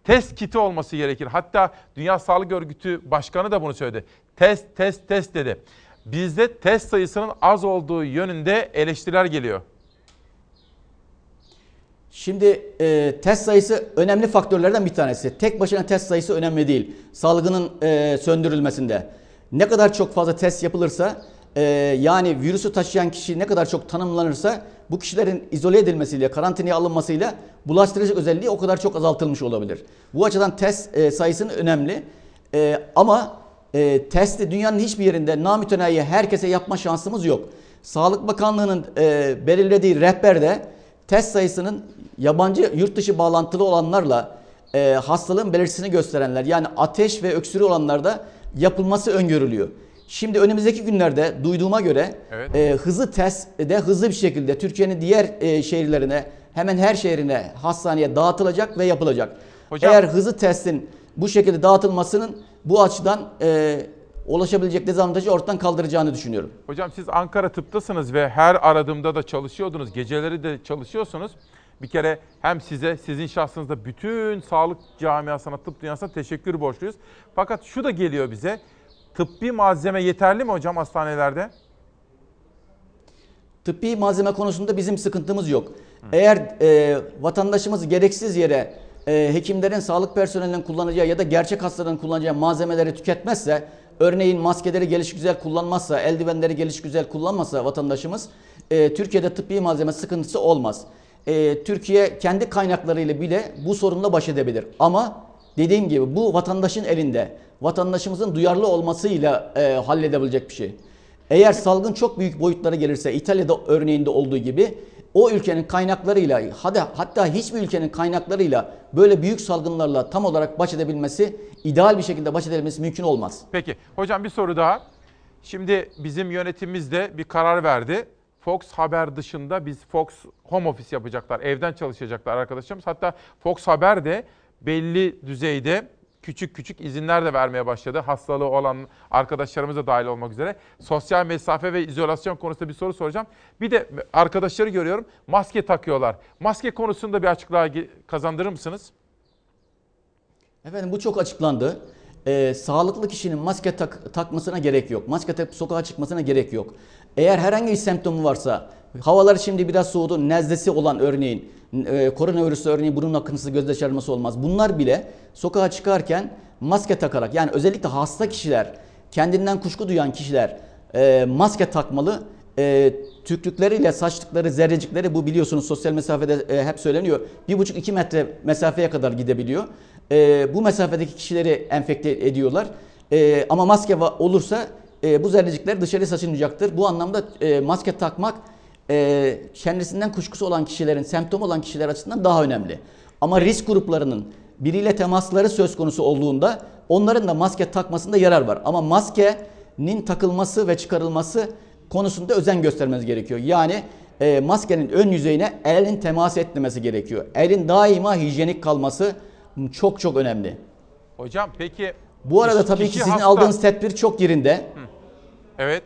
test kiti olması gerekir. Hatta Dünya Sağlık Örgütü Başkanı da bunu söyledi. Test, test, test dedi. Bizde test sayısının az olduğu yönünde eleştiriler geliyor. Şimdi e, test sayısı önemli faktörlerden bir tanesi. Tek başına test sayısı önemli değil. Salgının e, söndürülmesinde. Ne kadar çok fazla test yapılırsa e, yani virüsü taşıyan kişi ne kadar çok tanımlanırsa bu kişilerin izole edilmesiyle, karantinaya alınmasıyla bulaştırıcı özelliği o kadar çok azaltılmış olabilir. Bu açıdan test e, sayısının önemli. E, ama e, testi dünyanın hiçbir yerinde namütenayi herkese yapma şansımız yok. Sağlık Bakanlığı'nın e, belirlediği rehberde test sayısının yabancı yurt dışı bağlantılı olanlarla e, hastalığın belirtisini gösterenler yani ateş ve öksürüğü olanlarda yapılması öngörülüyor. Şimdi önümüzdeki günlerde duyduğuma göre Evet. e, hızlı test de hızlı bir şekilde Türkiye'nin diğer e, şehirlerine hemen her şehrine hastaneye dağıtılacak ve yapılacak. Hocam- Eğer hızlı testin bu şekilde dağıtılmasının bu açıdan e, ulaşabilecek dezavantajı ortadan kaldıracağını düşünüyorum. Hocam siz Ankara tıptasınız ve her aradığımda da çalışıyordunuz. Geceleri de çalışıyorsunuz. Bir kere hem size, sizin şahsınızda bütün sağlık camiasına, tıp dünyasına teşekkür borçluyuz. Fakat şu da geliyor bize. Tıbbi malzeme yeterli mi hocam hastanelerde? Tıbbi malzeme konusunda bizim sıkıntımız yok. Eğer e, vatandaşımız gereksiz yere e, hekimlerin, sağlık personelinin kullanacağı ya da gerçek hastaların kullanacağı malzemeleri tüketmezse, örneğin maskeleri geliş güzel kullanmazsa, eldivenleri geliş güzel kullanmazsa vatandaşımız, e, Türkiye'de tıbbi malzeme sıkıntısı olmaz. E, Türkiye kendi kaynaklarıyla bile bu sorunla baş edebilir. Ama dediğim gibi bu vatandaşın elinde, vatandaşımızın duyarlı olmasıyla e, halledebilecek bir şey. Eğer salgın çok büyük boyutlara gelirse İtalya'da örneğinde olduğu gibi o ülkenin kaynaklarıyla hatta, hatta hiçbir ülkenin kaynaklarıyla böyle büyük salgınlarla tam olarak baş edebilmesi, ideal bir şekilde baş edebilmesi mümkün olmaz. Peki hocam bir soru daha. Şimdi bizim yönetimimiz de bir karar verdi. Fox Haber dışında biz Fox Home Office yapacaklar. Evden çalışacaklar arkadaşlarımız. Hatta Fox Haber de belli düzeyde küçük küçük izinler de vermeye başladı. Hastalığı olan arkadaşlarımız da dahil olmak üzere. Sosyal mesafe ve izolasyon konusunda bir soru soracağım. Bir de arkadaşları görüyorum maske takıyorlar. Maske konusunda bir açıklığa kazandırır mısınız? Efendim bu çok açıklandı. Ee, sağlıklı kişinin maske tak, takmasına gerek yok. Maske takıp sokağa çıkmasına gerek yok. Eğer herhangi bir semptomu varsa, havalar şimdi biraz soğudu, nezlesi olan örneğin, e, koronavirüsü örneğin burun akıntısı, göz yaşarması olmaz. Bunlar bile sokağa çıkarken maske takarak yani özellikle hasta kişiler, kendinden kuşku duyan kişiler e, maske takmalı. E, tükrükleriyle saçtıkları zerrecikleri bu biliyorsunuz sosyal mesafede e, hep söyleniyor. 1,5-2 metre mesafeye kadar gidebiliyor. E, bu mesafedeki kişileri enfekte ediyorlar. E, ama maske olursa e, bu zerrecikler dışarı saçılmayacaktır. Bu anlamda e, maske takmak e, kendisinden kuşkusu olan kişilerin, semptom olan kişiler açısından daha önemli. Ama risk gruplarının biriyle temasları söz konusu olduğunda onların da maske takmasında yarar var. Ama maskenin takılması ve çıkarılması konusunda özen göstermeniz gerekiyor. Yani e, maskenin ön yüzeyine elin temas etmemesi gerekiyor. Elin daima hijyenik kalması çok çok önemli. Hocam peki bu arada tabii ki sizin hasta... aldığınız tedbir çok yerinde. Hı. Evet.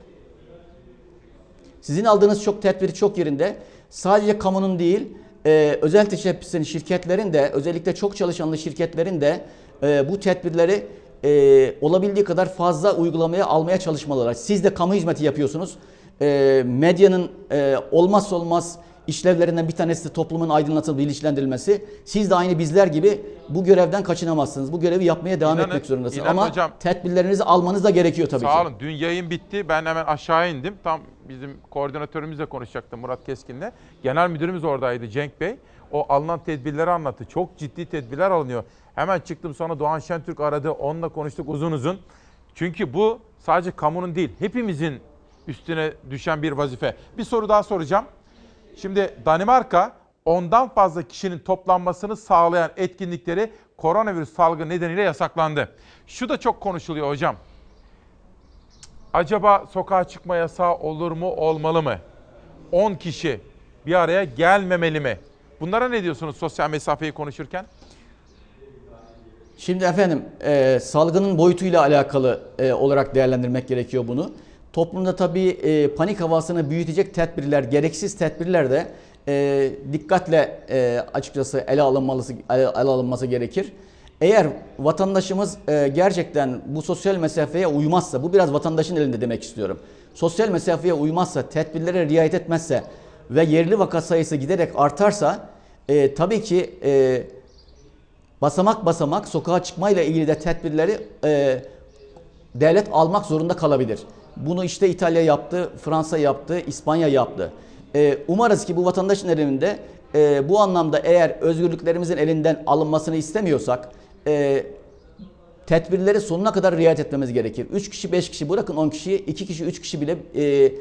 Sizin aldığınız çok tedbir çok yerinde. Sadece kamunun değil, e, özel teşebbüsün şirketlerin de, özellikle çok çalışanlı şirketlerin de e, bu tedbirleri e, olabildiği kadar fazla uygulamaya almaya çalışmalılar. Siz de kamu hizmeti yapıyorsunuz. E, medyanın e, olmazsa olmaz işlevlerinden bir tanesi de toplumun aydınlatılıp bilinçlendirilmesi. Siz de aynı bizler gibi bu görevden kaçınamazsınız. Bu görevi yapmaya devam inanın, etmek zorundasınız. Ama hocam, tedbirlerinizi almanız da gerekiyor tabii sağ ki. Sağ olun. Dün yayın bitti. Ben hemen aşağı indim. Tam bizim koordinatörümüzle konuşacaktım Murat Keskin'le. Genel müdürümüz oradaydı Cenk Bey. O alınan tedbirleri anlattı. Çok ciddi tedbirler alınıyor. Hemen çıktım sonra Doğan Şentürk aradı. Onunla konuştuk uzun uzun. Çünkü bu sadece kamunun değil, hepimizin üstüne düşen bir vazife. Bir soru daha soracağım. Şimdi Danimarka ondan fazla kişinin toplanmasını sağlayan etkinlikleri koronavirüs salgını nedeniyle yasaklandı. Şu da çok konuşuluyor hocam. Acaba sokağa çıkma yasağı olur mu, olmalı mı? 10 kişi bir araya gelmemeli mi? Bunlara ne diyorsunuz sosyal mesafeyi konuşurken? Şimdi efendim e, salgının boyutuyla alakalı e, olarak değerlendirmek gerekiyor bunu. Toplumda tabii e, panik havasını büyütecek tedbirler, gereksiz tedbirler de e, dikkatle e, açıkçası ele alınması, ele, alınması gerekir. Eğer vatandaşımız e, gerçekten bu sosyal mesafeye uymazsa, bu biraz vatandaşın elinde demek istiyorum. Sosyal mesafeye uymazsa, tedbirlere riayet etmezse ve yerli vaka sayısı giderek artarsa e, tabii ki e, basamak basamak sokağa çıkmayla ilgili de tedbirleri e, devlet almak zorunda kalabilir. Bunu işte İtalya yaptı, Fransa yaptı, İspanya yaptı. Ee, umarız ki bu vatandaşın elinde e, bu anlamda eğer özgürlüklerimizin elinden alınmasını istemiyorsak e, tedbirleri sonuna kadar riayet etmemiz gerekir. 3 kişi, 5 kişi bırakın 10 kişi, 2 kişi, 3 kişi bile e,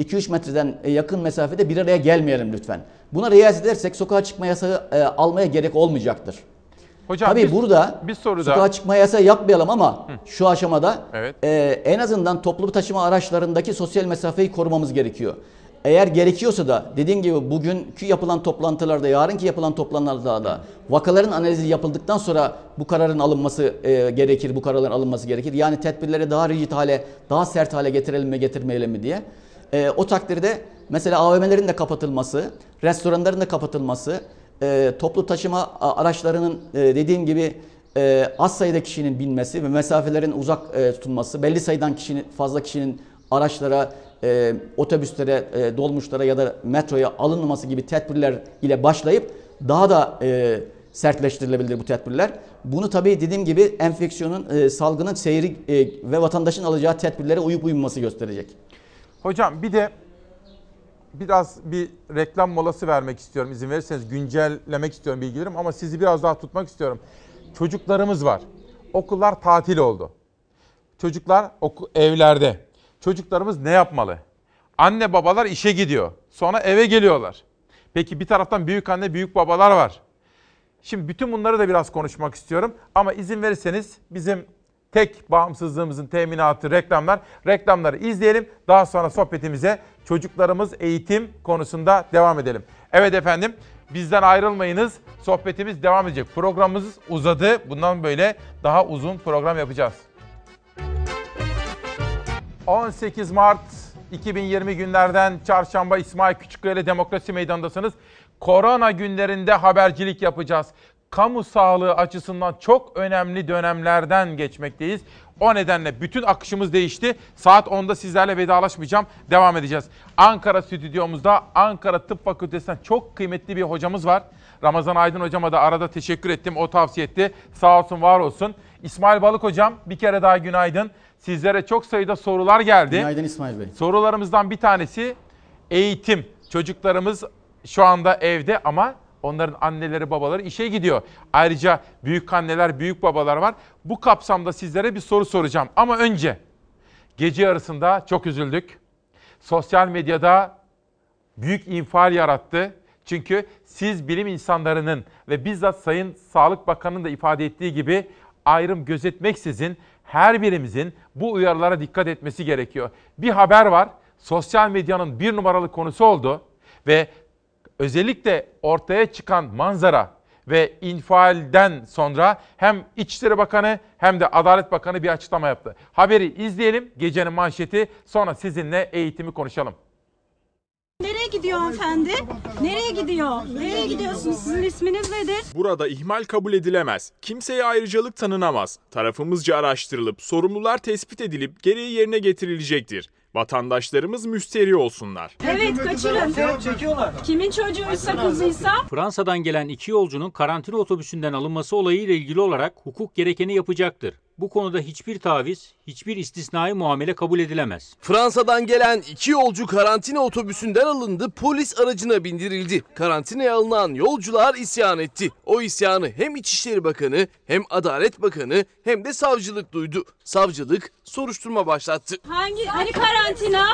2-3 metreden yakın mesafede bir araya gelmeyelim lütfen. Buna riayet edersek sokağa çıkma yasağı e, almaya gerek olmayacaktır. Hocam Tabii bir, burada bir soru sokağa da. çıkma yasağı yapmayalım ama Hı. şu aşamada evet. e, en azından toplu taşıma araçlarındaki sosyal mesafeyi korumamız gerekiyor. Eğer gerekiyorsa da dediğim gibi bugünkü yapılan toplantılarda, yarınki yapılan toplantılarda vakaların analizi yapıldıktan sonra bu kararın alınması e, gerekir, bu kararların alınması gerekir. Yani tedbirleri daha rigid hale, daha sert hale getirelim mi, getirmeyelim mi diye. E, o takdirde mesela AVM'lerin de kapatılması, restoranların da kapatılması, e, toplu taşıma araçlarının e, dediğim gibi e, az sayıda kişinin binmesi ve mesafelerin uzak e, tutulması, belli sayıdan kişinin fazla kişinin araçlara, e, otobüslere, e, dolmuşlara ya da metroya alınmaması gibi tedbirler ile başlayıp daha da e, sertleştirilebilir bu tedbirler. Bunu tabii dediğim gibi enfeksiyonun, e, salgının seyri e, ve vatandaşın alacağı tedbirlere uyup uymaması gösterecek. Hocam bir de biraz bir reklam molası vermek istiyorum izin verirseniz. Güncellemek istiyorum bilgilerim ama sizi biraz daha tutmak istiyorum. Çocuklarımız var. Okullar tatil oldu. Çocuklar oku, evlerde. Çocuklarımız ne yapmalı? Anne babalar işe gidiyor. Sonra eve geliyorlar. Peki bir taraftan büyük anne, büyük babalar var. Şimdi bütün bunları da biraz konuşmak istiyorum. Ama izin verirseniz bizim tek bağımsızlığımızın teminatı reklamlar. Reklamları izleyelim. Daha sonra sohbetimize çocuklarımız eğitim konusunda devam edelim. Evet efendim bizden ayrılmayınız. Sohbetimiz devam edecek. Programımız uzadı. Bundan böyle daha uzun program yapacağız. 18 Mart 2020 günlerden çarşamba İsmail Küçükkaya ile Demokrasi Meydanı'ndasınız. Korona günlerinde habercilik yapacağız. Kamu sağlığı açısından çok önemli dönemlerden geçmekteyiz. O nedenle bütün akışımız değişti. Saat 10'da sizlerle vedalaşmayacağım. Devam edeceğiz. Ankara stüdyomuzda Ankara Tıp Fakültesinden çok kıymetli bir hocamız var. Ramazan Aydın hocama da arada teşekkür ettim. O tavsiye etti. Sağ olsun var olsun. İsmail Balık hocam bir kere daha günaydın. Sizlere çok sayıda sorular geldi. Günaydın İsmail Bey. Sorularımızdan bir tanesi eğitim. Çocuklarımız şu anda evde ama onların anneleri babaları işe gidiyor. Ayrıca büyük anneler, büyük babalar var. Bu kapsamda sizlere bir soru soracağım. Ama önce gece yarısında çok üzüldük. Sosyal medyada büyük infial yarattı. Çünkü siz bilim insanlarının ve bizzat Sayın Sağlık Bakanı'nın da ifade ettiği gibi ayrım gözetmeksizin her birimizin bu uyarılara dikkat etmesi gerekiyor. Bir haber var. Sosyal medyanın bir numaralı konusu oldu ve özellikle ortaya çıkan manzara ve infialden sonra hem İçişleri Bakanı hem de Adalet Bakanı bir açıklama yaptı. Haberi izleyelim, gecenin manşeti, sonra sizinle eğitimi konuşalım. Nereye gidiyor hanımefendi? Nereye gidiyor? Nereye gidiyorsunuz? Sizin isminiz nedir? Burada ihmal kabul edilemez. Kimseye ayrıcalık tanınamaz. Tarafımızca araştırılıp sorumlular tespit edilip gereği yerine getirilecektir. Vatandaşlarımız müsteri olsunlar. Evet kaçırın. Kimin çocuğuysa kızıysa Fransa'dan gelen iki yolcunun karantina otobüsünden alınması olayıyla ilgili olarak hukuk gerekeni yapacaktır. Bu konuda hiçbir taviz, hiçbir istisnai muamele kabul edilemez. Fransa'dan gelen iki yolcu karantina otobüsünden alındı, polis aracına bindirildi. Karantinaya alınan yolcular isyan etti. O isyanı hem İçişleri Bakanı hem Adalet Bakanı hem de savcılık duydu. Savcılık soruşturma başlattı. hangi hani karantina?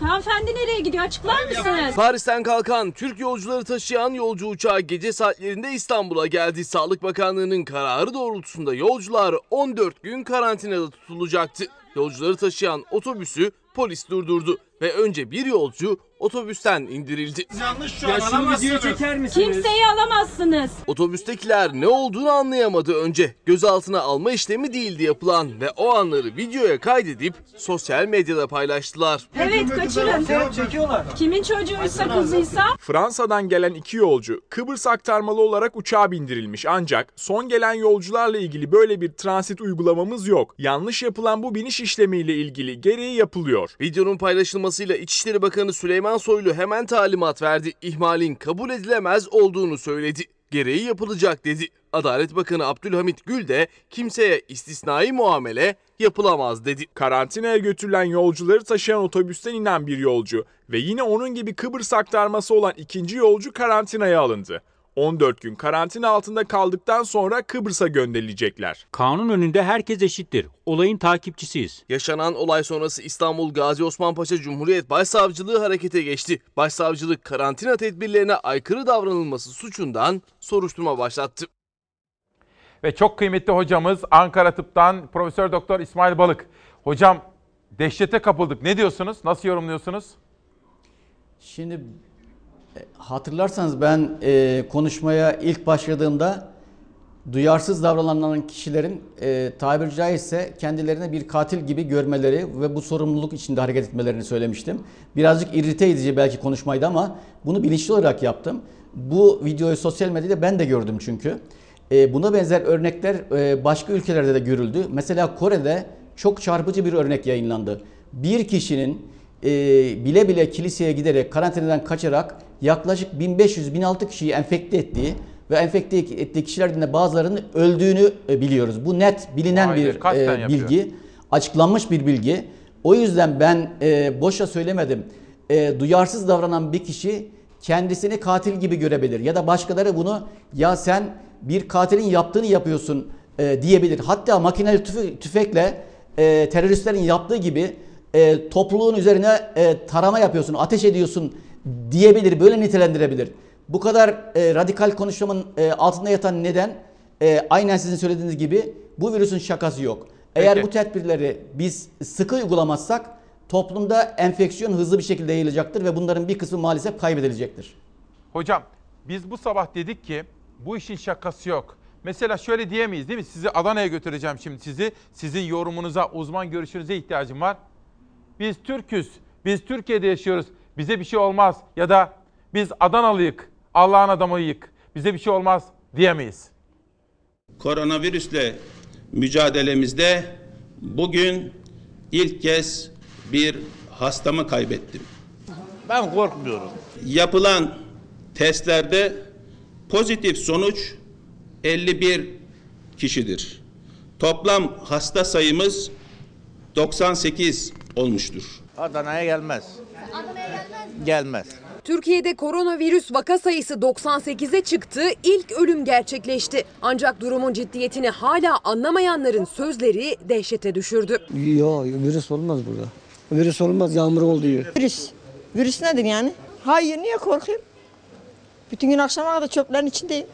Hanımefendi nereye gidiyor? Açıklar mısınız? Paris'ten kalkan Türk yolcuları taşıyan yolcu uçağı gece saatlerinde İstanbul'a geldi. Sağlık Bakanlığı'nın kararı doğrultusunda yolcular 14 gün karantinada tutulacaktı. Yolcuları taşıyan otobüsü polis durdurdu ve önce bir yolcu otobüsten indirildi. Yanlış şu an Kimseyi alamazsınız. Otobüstekiler ne olduğunu anlayamadı önce. Gözaltına alma işlemi değildi yapılan ve o anları videoya kaydedip sosyal medyada paylaştılar. Evet kaçırın. Kimin çocuğuysa kızıysa Fransa'dan gelen iki yolcu Kıbrıs aktarmalı olarak uçağa bindirilmiş ancak son gelen yolcularla ilgili böyle bir transit uygulamamız yok. Yanlış yapılan bu biniş işlemiyle ilgili gereği yapılıyor. Videonun paylaşılmasıyla İçişleri Bakanı Süleyman Soylu hemen talimat verdi. İhmalin kabul edilemez olduğunu söyledi. Gereği yapılacak dedi. Adalet Bakanı Abdülhamit Gül de kimseye istisnai muamele yapılamaz dedi. Karantinaya götürülen yolcuları taşıyan otobüsten inen bir yolcu ve yine onun gibi Kıbrıs aktarması olan ikinci yolcu karantinaya alındı. 14 gün karantina altında kaldıktan sonra Kıbrıs'a gönderilecekler. Kanun önünde herkes eşittir. Olayın takipçisiyiz. Yaşanan olay sonrası İstanbul Gazi Osman Paşa Cumhuriyet Başsavcılığı harekete geçti. Başsavcılık karantina tedbirlerine aykırı davranılması suçundan soruşturma başlattı. Ve çok kıymetli hocamız Ankara Tıp'tan Profesör Doktor İsmail Balık. Hocam dehşete kapıldık. Ne diyorsunuz? Nasıl yorumluyorsunuz? Şimdi hatırlarsanız ben e, konuşmaya ilk başladığımda duyarsız davranan kişilerin e, tabiri caizse kendilerine bir katil gibi görmeleri ve bu sorumluluk içinde hareket etmelerini söylemiştim. Birazcık irrite edici belki konuşmaydı ama bunu bilinçli olarak yaptım. Bu videoyu sosyal medyada ben de gördüm çünkü. E, buna benzer örnekler e, başka ülkelerde de görüldü. Mesela Kore'de çok çarpıcı bir örnek yayınlandı. Bir kişinin e, bile bile kiliseye giderek karantinadan kaçarak yaklaşık 1500-1600 kişiyi enfekte ettiği ve enfekte ettiği kişilerden de bazılarının öldüğünü e, biliyoruz. Bu net bilinen Hayır, bir e, yapıyor. bilgi, açıklanmış bir bilgi. O yüzden ben e, boşa söylemedim. E, duyarsız davranan bir kişi kendisini katil gibi görebilir ya da başkaları bunu ya sen bir katilin yaptığını yapıyorsun e, diyebilir. Hatta makineli tüfe- tüfekle e, teröristlerin yaptığı gibi e, topluluğun üzerine e, tarama yapıyorsun, ateş ediyorsun diyebilir, böyle nitelendirebilir. Bu kadar e, radikal konuşmamın e, altında yatan neden e, aynen sizin söylediğiniz gibi bu virüsün şakası yok. Eğer Peki. bu tedbirleri biz sıkı uygulamazsak toplumda enfeksiyon hızlı bir şekilde yayılacaktır ve bunların bir kısmı maalesef kaybedilecektir. Hocam biz bu sabah dedik ki bu işin şakası yok. Mesela şöyle diyemeyiz değil mi? Sizi Adana'ya götüreceğim şimdi sizi. Sizin yorumunuza, uzman görüşünüze ihtiyacım var. Biz Türk'üz. Biz Türkiye'de yaşıyoruz. Bize bir şey olmaz. Ya da biz Adanalıyık. Allah'ın adamıyık. Bize bir şey olmaz diyemeyiz. Koronavirüsle mücadelemizde bugün ilk kez bir hastamı kaybettim. Ben korkmuyorum. Yapılan testlerde pozitif sonuç 51 kişidir. Toplam hasta sayımız 98 olmuştur. Adana'ya gelmez. Gelmez. Türkiye'de koronavirüs vaka sayısı 98'e çıktı, ilk ölüm gerçekleşti. Ancak durumun ciddiyetini hala anlamayanların sözleri dehşete düşürdü. Yok virüs olmaz burada. Virüs olmaz yağmur ol diyor. Virüs. Virüs nedir yani? Hayır niye korkayım? Bütün gün akşama kadar çöplerin içindeyim.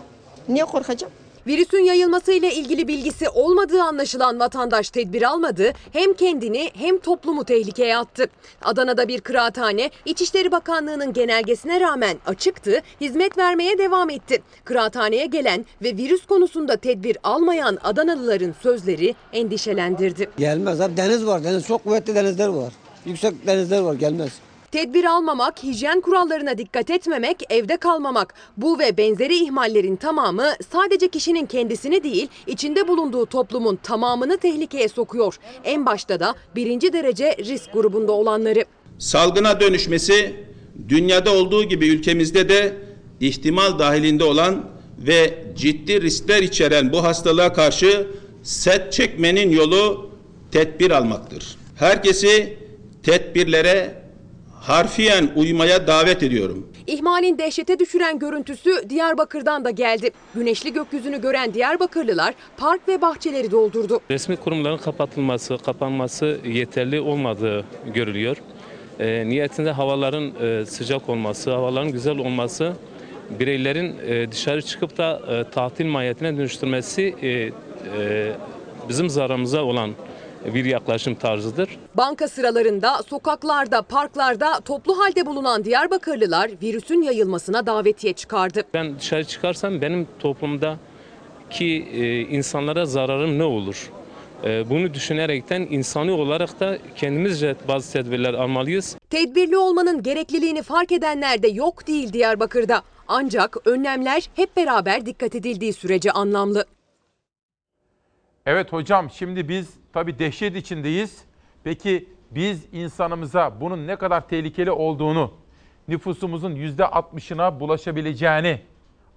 Niye korkacağım? Virüsün yayılmasıyla ilgili bilgisi olmadığı anlaşılan vatandaş tedbir almadı, hem kendini hem toplumu tehlikeye attı. Adana'da bir kıraathane İçişleri Bakanlığı'nın genelgesine rağmen açıktı, hizmet vermeye devam etti. Kıraathaneye gelen ve virüs konusunda tedbir almayan Adanalıların sözleri endişelendirdi. Gelmez abi deniz var. Deniz çok kuvvetli denizler var. Yüksek denizler var gelmez. Tedbir almamak, hijyen kurallarına dikkat etmemek, evde kalmamak. Bu ve benzeri ihmallerin tamamı sadece kişinin kendisini değil, içinde bulunduğu toplumun tamamını tehlikeye sokuyor. En başta da birinci derece risk grubunda olanları. Salgına dönüşmesi dünyada olduğu gibi ülkemizde de ihtimal dahilinde olan ve ciddi riskler içeren bu hastalığa karşı set çekmenin yolu tedbir almaktır. Herkesi tedbirlere harfiyen uymaya davet ediyorum. İhmalin dehşete düşüren görüntüsü Diyarbakır'dan da geldi. Güneşli gökyüzünü gören Diyarbakırlılar park ve bahçeleri doldurdu. Resmi kurumların kapatılması, kapanması yeterli olmadığı görülüyor. E, niyetinde havaların e, sıcak olması, havaların güzel olması, bireylerin e, dışarı çıkıp da e, tatil mahiyetine dönüştürmesi e, e, bizim zararımıza olan bir yaklaşım tarzıdır. Banka sıralarında, sokaklarda, parklarda toplu halde bulunan Diyarbakırlılar virüsün yayılmasına davetiye çıkardı. Ben dışarı çıkarsam benim toplumda ki e, insanlara zararım ne olur? E, bunu düşünerekten insani olarak da kendimizce bazı tedbirler almalıyız. Tedbirli olmanın gerekliliğini fark edenler de yok değil Diyarbakır'da. Ancak önlemler hep beraber dikkat edildiği sürece anlamlı. Evet hocam şimdi biz tabii dehşet içindeyiz. Peki biz insanımıza bunun ne kadar tehlikeli olduğunu, nüfusumuzun %60'ına bulaşabileceğini,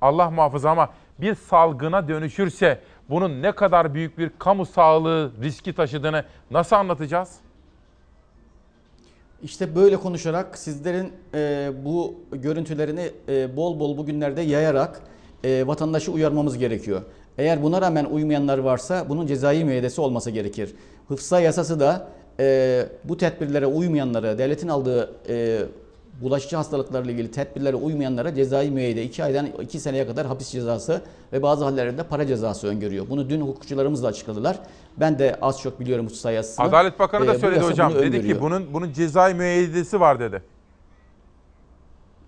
Allah muhafaza ama bir salgına dönüşürse bunun ne kadar büyük bir kamu sağlığı riski taşıdığını nasıl anlatacağız? İşte böyle konuşarak sizlerin e, bu görüntülerini e, bol bol bugünlerde yayarak e, vatandaşı uyarmamız gerekiyor. Eğer buna rağmen uymayanlar varsa bunun cezai müeyyidesi olması gerekir. Hıfza yasası da e, bu tedbirlere uymayanlara, devletin aldığı e, bulaşıcı hastalıklarla ilgili tedbirlere uymayanlara cezai müeyyide 2 aydan 2 seneye kadar hapis cezası ve bazı hallerde para cezası öngörüyor. Bunu dün hukukçularımız da açıkladılar. Ben de az çok biliyorum hıfza yasasını. Adalet Bakanı da E, bu söyledi hocam. Dedi ki bunun bunun cezai müeyyidesi var dedi.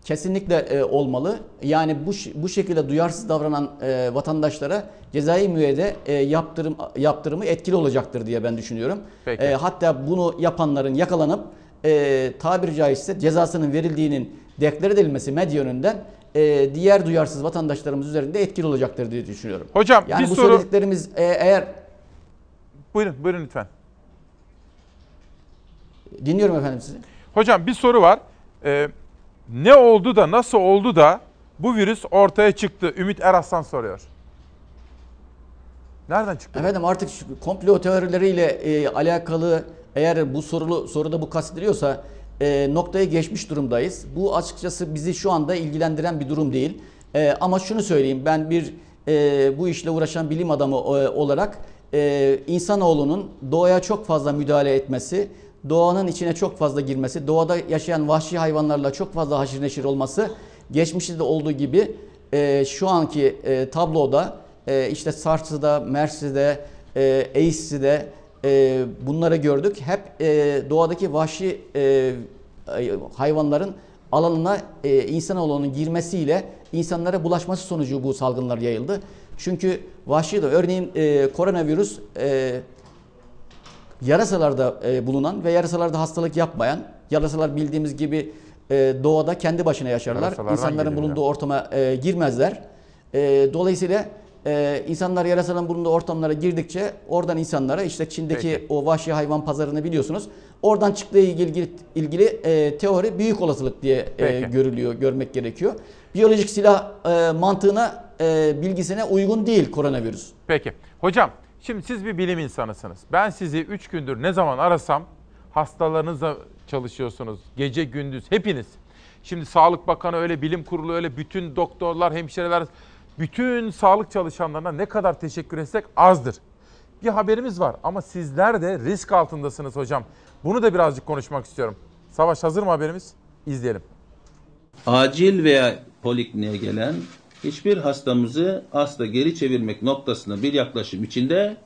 Kesinlikle e, olmalı. Yani bu bu şekilde duyarsız davranan e, vatandaşlara cezai müeyyide e, yaptırım yaptırımı etkili olacaktır diye ben düşünüyorum. Peki. E, hatta bunu yapanların yakalanıp e, tabiri caizse cezasının verildiğinin deklar edilmesi medya önünden e, diğer duyarsız vatandaşlarımız üzerinde etkili olacaktır diye düşünüyorum. Hocam, yani bir bu soru- söylediklerimiz e, eğer Buyurun, buyurun lütfen. dinliyorum efendim sizi. Hocam bir soru var. Ee, ne oldu da nasıl oldu da bu virüs ortaya çıktı? Ümit Eraslan soruyor. Nereden çıktı? Efendim artık şu komplo teorileriyle e, alakalı eğer bu sorulu soruda bu kastediliyorsa e, noktayı geçmiş durumdayız. Bu açıkçası bizi şu anda ilgilendiren bir durum değil. E, ama şunu söyleyeyim ben bir e, bu işle uğraşan bilim adamı e, olarak e, insanoğlunun doğaya çok fazla müdahale etmesi, doğanın içine çok fazla girmesi, doğada yaşayan vahşi hayvanlarla çok fazla haşir neşir olması geçmişte de olduğu gibi e, şu anki e, tabloda e, işte Sars'da, Mersin'de, e, Eys'de e, bunları gördük. Hep e, doğadaki vahşi e, hayvanların alanına e, insanoğlunun girmesiyle insanlara bulaşması sonucu bu salgınlar yayıldı. Çünkü vahşi de örneğin e, koronavirüs e, yarasalarda e, bulunan ve yarasalarda hastalık yapmayan, yarasalar bildiğimiz gibi e, doğada kendi başına yaşarlar. İnsanların bulunduğu ortama e, girmezler. E, dolayısıyla e, insanlar yarasaların bulunduğu ortamlara girdikçe oradan insanlara işte Çin'deki Peki. o vahşi hayvan pazarını biliyorsunuz. Oradan çıktığı ilgili ilgili e, teori büyük olasılık diye e, görülüyor, görmek gerekiyor. Biyolojik silah e, mantığına, e, bilgisine uygun değil koronavirüs. Peki. Hocam şimdi siz bir bilim insanısınız. Ben sizi 3 gündür ne zaman arasam hastalarınızla çalışıyorsunuz. Gece gündüz hepiniz. Şimdi Sağlık Bakanı öyle, bilim kurulu öyle, bütün doktorlar, hemşireler, bütün sağlık çalışanlarına ne kadar teşekkür etsek azdır. Bir haberimiz var ama sizler de risk altındasınız hocam. Bunu da birazcık konuşmak istiyorum. Savaş hazır mı haberimiz? İzleyelim. acil veya polikliniğe gelen hiçbir hastamızı asla geri çevirmek noktasında bir yaklaşım içinde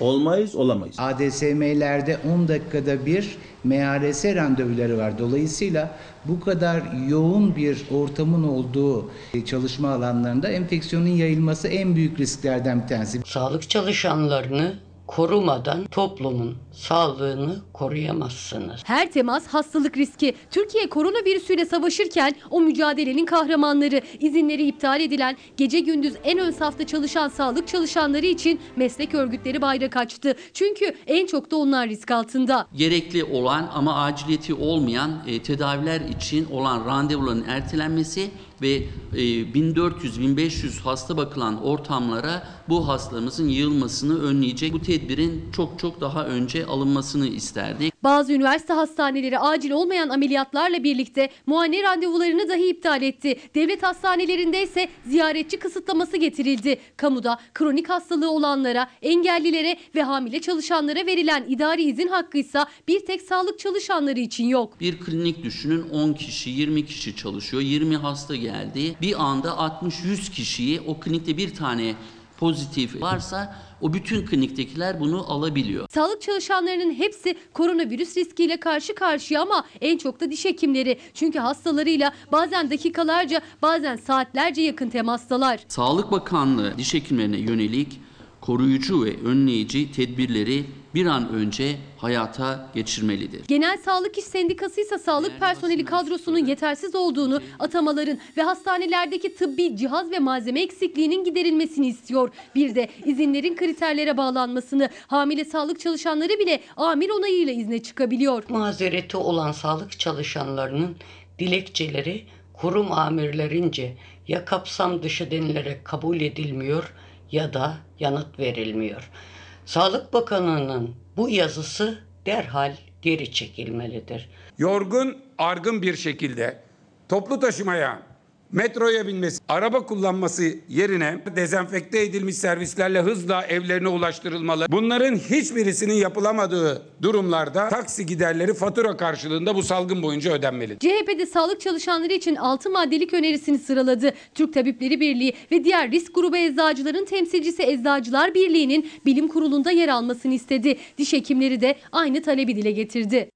olmayız, olamayız. ADSM'lerde 10 dakikada bir MRS randevuları var. Dolayısıyla bu kadar yoğun bir ortamın olduğu çalışma alanlarında enfeksiyonun yayılması en büyük risklerden bir tanesi. Sağlık çalışanlarını korumadan toplumun sağlığını koruyamazsınız. Her temas hastalık riski. Türkiye koronavirüsüyle savaşırken o mücadelenin kahramanları, izinleri iptal edilen, gece gündüz en ön safta çalışan sağlık çalışanları için meslek örgütleri bayrak açtı. Çünkü en çok da onlar risk altında. gerekli olan ama aciliyeti olmayan e, tedaviler için olan randevuların ertelenmesi ve e, 1400-1500 hasta bakılan ortamlara bu hastalarımızın yığılmasını önleyecek bu tedbirin çok çok daha önce alınmasını isterdik. Bazı üniversite hastaneleri acil olmayan ameliyatlarla birlikte muayene randevularını dahi iptal etti. Devlet hastanelerinde ise ziyaretçi kısıtlaması getirildi. Kamuda kronik hastalığı olanlara, engellilere ve hamile çalışanlara verilen idari izin hakkı ise bir tek sağlık çalışanları için yok. Bir klinik düşünün 10 kişi 20 kişi çalışıyor 20 hasta geldi bir anda 60-100 kişiyi o klinikte bir tane pozitif varsa o bütün kliniktekiler bunu alabiliyor. Sağlık çalışanlarının hepsi koronavirüs riskiyle karşı karşıya ama en çok da diş hekimleri. Çünkü hastalarıyla bazen dakikalarca bazen saatlerce yakın temastalar. Sağlık Bakanlığı diş hekimlerine yönelik koruyucu ve önleyici tedbirleri bir an önce hayata geçirmelidir. Genel Sağlık İş Sendikası ise sağlık personeli kadrosunun yetersiz olduğunu, atamaların ve hastanelerdeki tıbbi cihaz ve malzeme eksikliğinin giderilmesini istiyor. Bir de izinlerin kriterlere bağlanmasını, hamile sağlık çalışanları bile amir onayıyla izne çıkabiliyor. Mazereti olan sağlık çalışanlarının dilekçeleri kurum amirlerince ya kapsam dışı denilerek kabul edilmiyor ya da yanıt verilmiyor. Sağlık Bakanı'nın bu yazısı derhal geri çekilmelidir. yorgun, argın bir şekilde toplu taşımaya, metroya binmesi, araba kullanması yerine dezenfekte edilmiş servislerle hızla evlerine ulaştırılmalı. Bunların hiçbirisinin yapılamadığı durumlarda taksi giderleri fatura karşılığında bu salgın boyunca ödenmeli. CHP'de sağlık çalışanları için 6 maddelik önerisini sıraladı. Türk Tabipleri Birliği ve diğer risk grubu eczacıların temsilcisi Eczacılar Birliği'nin bilim kurulunda yer almasını istedi. Diş hekimleri de aynı talebi dile getirdi.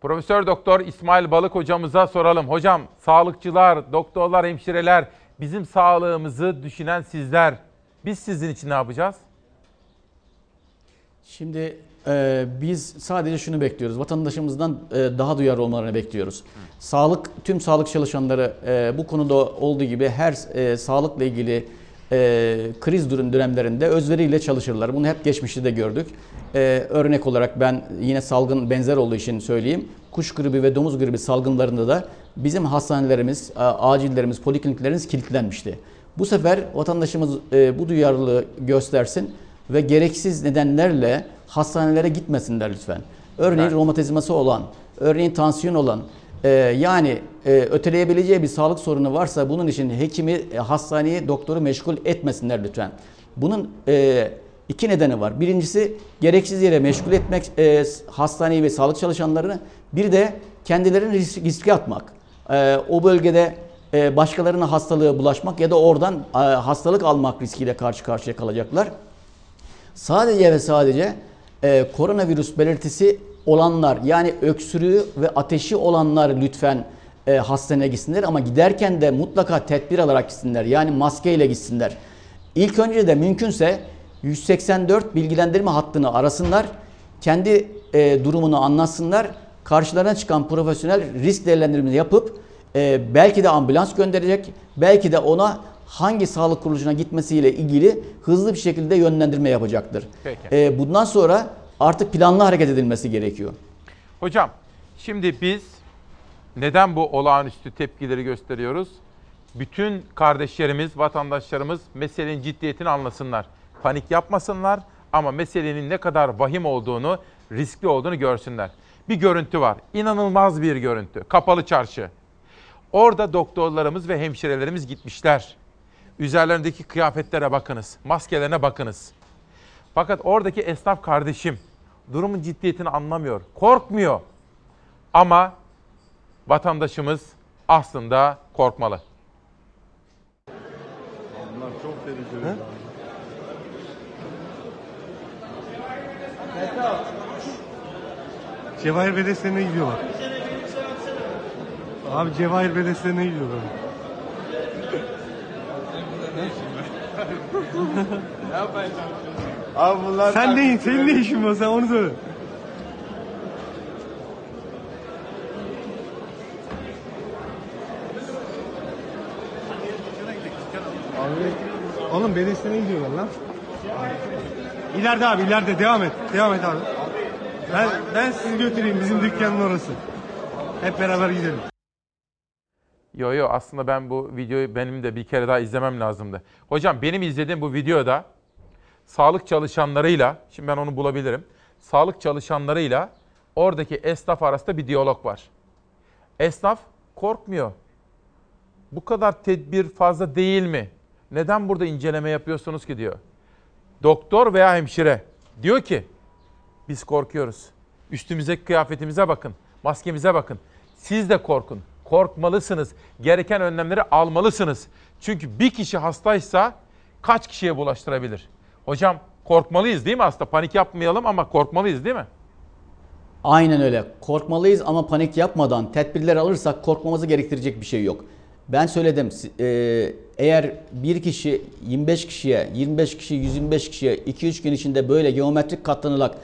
Profesör Doktor İsmail Balık hocamıza soralım. Hocam sağlıkçılar, doktorlar, hemşireler, bizim sağlığımızı düşünen sizler. Biz sizin için ne yapacağız? Şimdi e, biz sadece şunu bekliyoruz. Vatandaşımızdan e, daha duyarlı olmalarını bekliyoruz. Sağlık, tüm sağlık çalışanları e, bu konuda olduğu gibi her e, sağlıkla ilgili e, kriz durum dönemlerinde özveriyle çalışırlar. Bunu hep geçmişte de gördük. E, örnek olarak ben yine salgın benzer olduğu için söyleyeyim. Kuş gribi ve domuz gribi salgınlarında da bizim hastanelerimiz, acillerimiz, polikliniklerimiz kilitlenmişti. Bu sefer vatandaşımız e, bu duyarlılığı göstersin ve gereksiz nedenlerle hastanelere gitmesinler lütfen. Örneğin romatizması olan, örneğin tansiyon olan, e, yani e, öteleyebileceği bir sağlık sorunu varsa bunun için hekimi, e, hastaneyi, doktoru meşgul etmesinler lütfen. Bunun e, iki nedeni var. Birincisi gereksiz yere meşgul etmek e, hastaneyi ve sağlık çalışanlarını. Bir de kendilerini risk- riske atmak. o bölgede başkalarına hastalığı bulaşmak ya da oradan hastalık almak riskiyle karşı karşıya kalacaklar. Sadece ve sadece e, koronavirüs belirtisi olanlar yani öksürüğü ve ateşi olanlar lütfen e, hastaneye gitsinler ama giderken de mutlaka tedbir alarak gitsinler. Yani maskeyle gitsinler. İlk önce de mümkünse 184 bilgilendirme hattını arasınlar. Kendi e, durumunu anlatsınlar. Karşılarına çıkan profesyonel risk değerlendirmesini yapıp e, belki de ambulans gönderecek, belki de ona hangi sağlık kuruluşuna gitmesiyle ilgili hızlı bir şekilde yönlendirme yapacaktır. Peki. E, bundan sonra artık planlı hareket edilmesi gerekiyor. Hocam şimdi biz neden bu olağanüstü tepkileri gösteriyoruz? Bütün kardeşlerimiz, vatandaşlarımız meselenin ciddiyetini anlasınlar. Panik yapmasınlar ama meselenin ne kadar vahim olduğunu, riskli olduğunu görsünler. Bir görüntü var. İnanılmaz bir görüntü. Kapalı çarşı. Orada doktorlarımız ve hemşirelerimiz gitmişler. Üzerlerindeki kıyafetlere bakınız, maskelerine bakınız. Fakat oradaki esnaf kardeşim durumun ciddiyetini anlamıyor, korkmuyor. Ama vatandaşımız aslında korkmalı. Bunlar çok tehlikeli. Cevahir Belediyesi'ne gidiyorlar. Abi Cevahir Belediyesi'ne gidiyorlar. Abi bunlar... Sen neyin? Senin ne işin var? Sen onu söyle. Abi, oğlum belediyesine gidiyorlar lan. İleride abi ileride devam et. Devam et abi. Ben, ben sizi götüreyim bizim dükkanın orası. Hep beraber gidelim. Yo yo aslında ben bu videoyu benim de bir kere daha izlemem lazımdı. Hocam benim izlediğim bu videoda sağlık çalışanlarıyla, şimdi ben onu bulabilirim. Sağlık çalışanlarıyla oradaki esnaf arasında bir diyalog var. Esnaf korkmuyor. Bu kadar tedbir fazla değil mi? Neden burada inceleme yapıyorsunuz ki diyor. Doktor veya hemşire diyor ki biz korkuyoruz. Üstümüzdeki kıyafetimize bakın, maskemize bakın. Siz de korkun. Korkmalısınız. Gereken önlemleri almalısınız. Çünkü bir kişi hastaysa kaç kişiye bulaştırabilir? Hocam korkmalıyız değil mi hasta? Panik yapmayalım ama korkmalıyız değil mi? Aynen öyle. Korkmalıyız ama panik yapmadan tedbirler alırsak korkmamızı gerektirecek bir şey yok. Ben söyledim e, eğer bir kişi 25 kişiye, 25 kişi 125 kişiye 2-3 gün içinde böyle geometrik katlanarak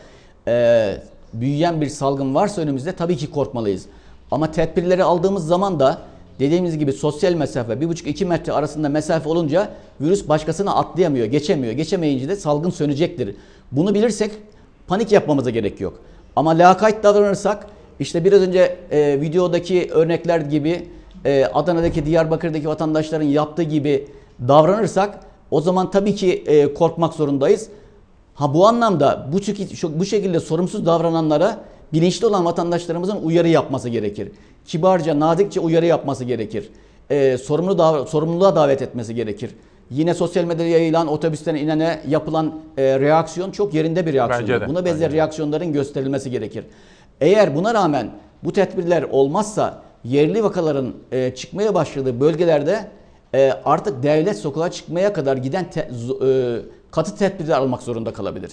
e, büyüyen bir salgın varsa önümüzde tabii ki korkmalıyız. Ama tedbirleri aldığımız zaman da dediğimiz gibi sosyal mesafe 1,5-2 metre arasında mesafe olunca virüs başkasına atlayamıyor, geçemiyor. Geçemeyince de salgın sönecektir. Bunu bilirsek panik yapmamıza gerek yok. Ama lakayt davranırsak işte biraz önce e, videodaki örnekler gibi e, Adana'daki, Diyarbakır'daki vatandaşların yaptığı gibi davranırsak o zaman tabii ki e, korkmak zorundayız. Ha bu anlamda bu, bu şekilde sorumsuz davrananlara bilinçli olan vatandaşlarımızın uyarı yapması gerekir. Kibarca, nazikçe uyarı yapması gerekir. E, sorumlu dav sorumluluğa davet etmesi gerekir. Yine sosyal medyada yayılan otobüsten inene yapılan e, reaksiyon çok yerinde bir reaksiyon. Buna benzer reaksiyonların gösterilmesi gerekir. Eğer buna rağmen bu tedbirler olmazsa yerli vakaların e, çıkmaya başladığı bölgelerde e, artık devlet sokağa çıkmaya kadar giden te, e, katı tedbirler almak zorunda kalabilir.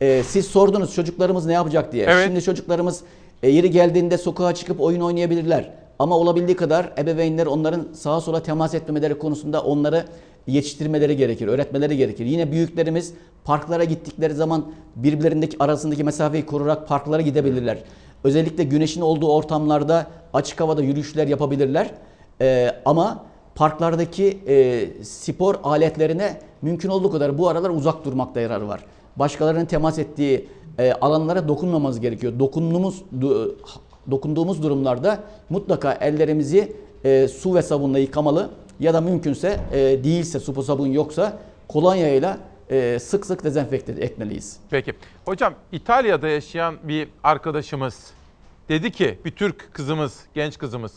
E, siz sordunuz çocuklarımız ne yapacak diye. Evet. Şimdi çocuklarımız e, yeri geldiğinde sokağa çıkıp oyun oynayabilirler. Ama olabildiği kadar ebeveynler onların sağa sola temas etmemeleri konusunda onları yetiştirmeleri gerekir, öğretmeleri gerekir. Yine büyüklerimiz parklara gittikleri zaman birbirlerindeki arasındaki mesafeyi koruyarak parklara gidebilirler. Özellikle güneşin olduğu ortamlarda açık havada yürüyüşler yapabilirler. Ee, ama parklardaki e, spor aletlerine mümkün olduğu kadar bu aralar uzak durmakta yarar var. Başkalarının temas ettiği e, alanlara dokunmamamız gerekiyor. Dokunduğumuz do, dokunduğumuz durumlarda mutlaka ellerimizi e, su ve sabunla yıkamalı ya da mümkünse e, değilse su sabun yoksa kolonya ile e, sık sık dezenfekte etmeliyiz. Peki. Hocam İtalya'da yaşayan bir arkadaşımız dedi ki bir Türk kızımız, genç kızımız.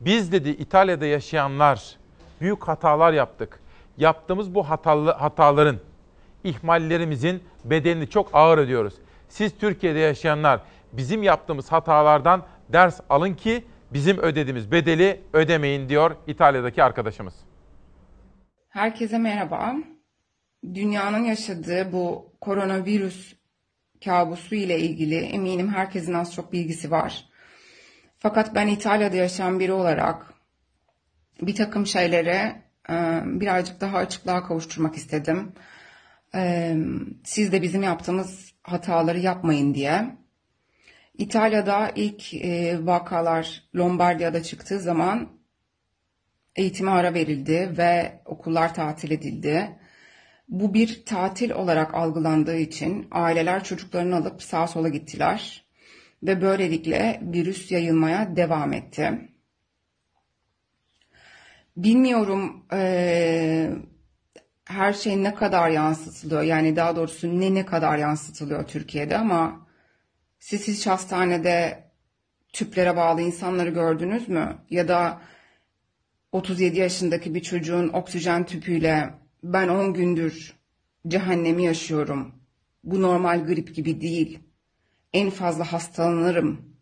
Biz dedi İtalya'da yaşayanlar büyük hatalar yaptık. Yaptığımız bu hatalı, hataların, ihmallerimizin bedelini çok ağır ödüyoruz. Siz Türkiye'de yaşayanlar bizim yaptığımız hatalardan ders alın ki bizim ödediğimiz bedeli ödemeyin diyor İtalya'daki arkadaşımız. Herkese merhaba. Dünyanın yaşadığı bu koronavirüs kabusu ile ilgili eminim herkesin az çok bilgisi var. Fakat ben İtalya'da yaşayan biri olarak bir takım şeylere birazcık daha açıklığa kavuşturmak istedim. E, Siz de bizim yaptığımız hataları yapmayın diye. İtalya'da ilk e, vakalar Lombardiya'da çıktığı zaman eğitime ara verildi ve okullar tatil edildi. Bu bir tatil olarak algılandığı için aileler çocuklarını alıp sağa sola gittiler ve böylelikle virüs yayılmaya devam etti. Bilmiyorum eee, her şey ne kadar yansıtılıyor yani daha doğrusu ne ne kadar yansıtılıyor Türkiye'de ama siz hiç hastanede tüplere bağlı insanları gördünüz mü? Ya da 37 yaşındaki bir çocuğun oksijen tüpüyle ben 10 gündür cehennemi yaşıyorum. Bu normal grip gibi değil. En fazla hastalanırım.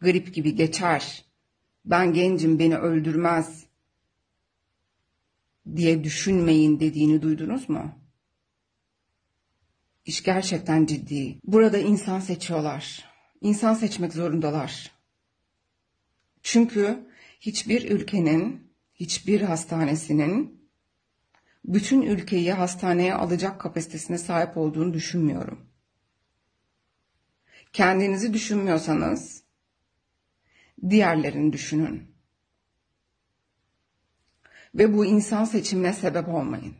Grip gibi geçer. Ben gencim beni öldürmez diye düşünmeyin dediğini duydunuz mu? İş gerçekten ciddi. Burada insan seçiyorlar. İnsan seçmek zorundalar. Çünkü hiçbir ülkenin, hiçbir hastanesinin bütün ülkeyi hastaneye alacak kapasitesine sahip olduğunu düşünmüyorum. Kendinizi düşünmüyorsanız diğerlerini düşünün. Ve bu insan seçimine sebep olmayın.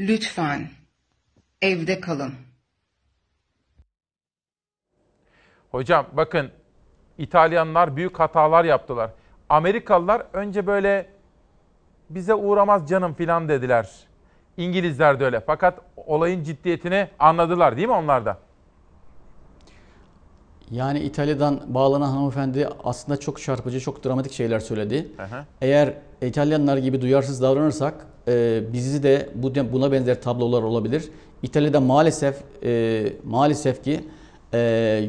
Lütfen evde kalın. Hocam bakın İtalyanlar büyük hatalar yaptılar. Amerikalılar önce böyle bize uğramaz canım filan dediler. İngilizler de öyle. Fakat olayın ciddiyetini anladılar değil mi onlar da? Yani İtalya'dan bağlanan hanımefendi aslında çok çarpıcı, çok dramatik şeyler söyledi. Hı. Eğer İtalyanlar gibi duyarsız davranırsak e, bizi de bu buna benzer tablolar olabilir. İtalya'da maalesef e, maalesef ki e,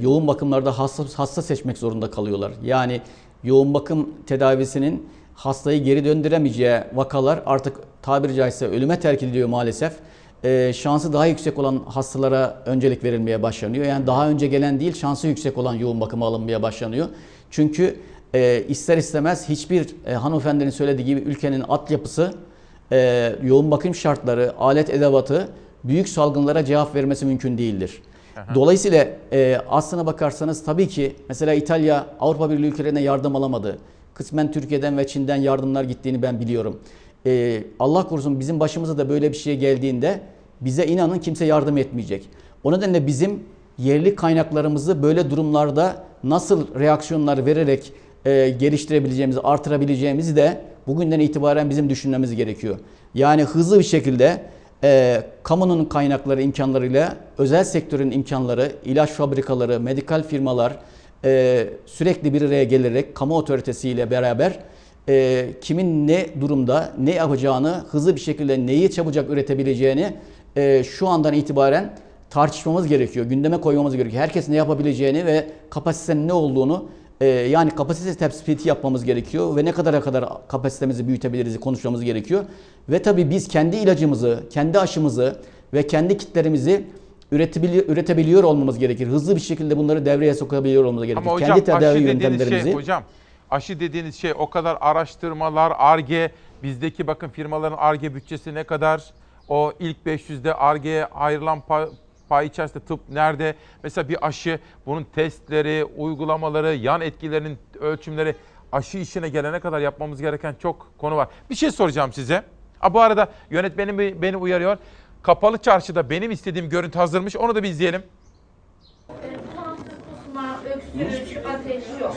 yoğun bakımlarda hasta, hasta seçmek zorunda kalıyorlar. Yani yoğun bakım tedavisinin hastayı geri döndüremeyeceği vakalar artık tabiri caizse ölüme terk ediliyor maalesef. Ee, şansı daha yüksek olan hastalara öncelik verilmeye başlanıyor. Yani daha önce gelen değil şansı yüksek olan yoğun bakıma alınmaya başlanıyor. Çünkü e, ister istemez hiçbir e, hanımefendinin söylediği gibi ülkenin altyapısı, e, yoğun bakım şartları, alet edevatı büyük salgınlara cevap vermesi mümkün değildir. Dolayısıyla e, aslına bakarsanız tabii ki mesela İtalya Avrupa Birliği ülkelerine yardım alamadı. Kısmen Türkiye'den ve Çin'den yardımlar gittiğini ben biliyorum. E, Allah korusun bizim başımıza da böyle bir şey geldiğinde bize inanın kimse yardım etmeyecek. O nedenle bizim yerli kaynaklarımızı böyle durumlarda nasıl reaksiyonlar vererek e, geliştirebileceğimizi, artırabileceğimizi de bugünden itibaren bizim düşünmemiz gerekiyor. Yani hızlı bir şekilde e, kamunun kaynakları, imkanlarıyla özel sektörün imkanları, ilaç fabrikaları, medikal firmalar e, sürekli bir araya gelerek kamu otoritesiyle beraber e, kimin ne durumda, ne yapacağını, hızlı bir şekilde neyi çabucak üretebileceğini e, şu andan itibaren tartışmamız gerekiyor, gündeme koymamız gerekiyor. Herkes ne yapabileceğini ve kapasitenin ne olduğunu e, yani kapasite tespiti yapmamız gerekiyor ve ne kadara kadar kapasitemizi büyütebiliriz konuşmamız gerekiyor. Ve tabii biz kendi ilacımızı, kendi aşımızı ve kendi kitlerimizi üretebiliyor, üretebiliyor olmamız gerekir. Hızlı bir şekilde bunları devreye sokabiliyor olmamız gerekir. Ama hocam kendi tedavi aşı dediğiniz yöntemlerimizi şey hocam aşı dediğiniz şey o kadar araştırmalar, ARGE, bizdeki bakın firmaların ARGE bütçesi ne kadar? O ilk 500'de ARGE'ye ayrılan pay, pay içerisinde tıp nerede? Mesela bir aşı, bunun testleri, uygulamaları, yan etkilerinin ölçümleri, aşı işine gelene kadar yapmamız gereken çok konu var. Bir şey soracağım size. Ha, bu arada yönetmenim beni uyarıyor. Kapalı çarşıda benim istediğim görüntü hazırmış. Onu da bir izleyelim. Bulantı, kusma, öksürük, ateş yok.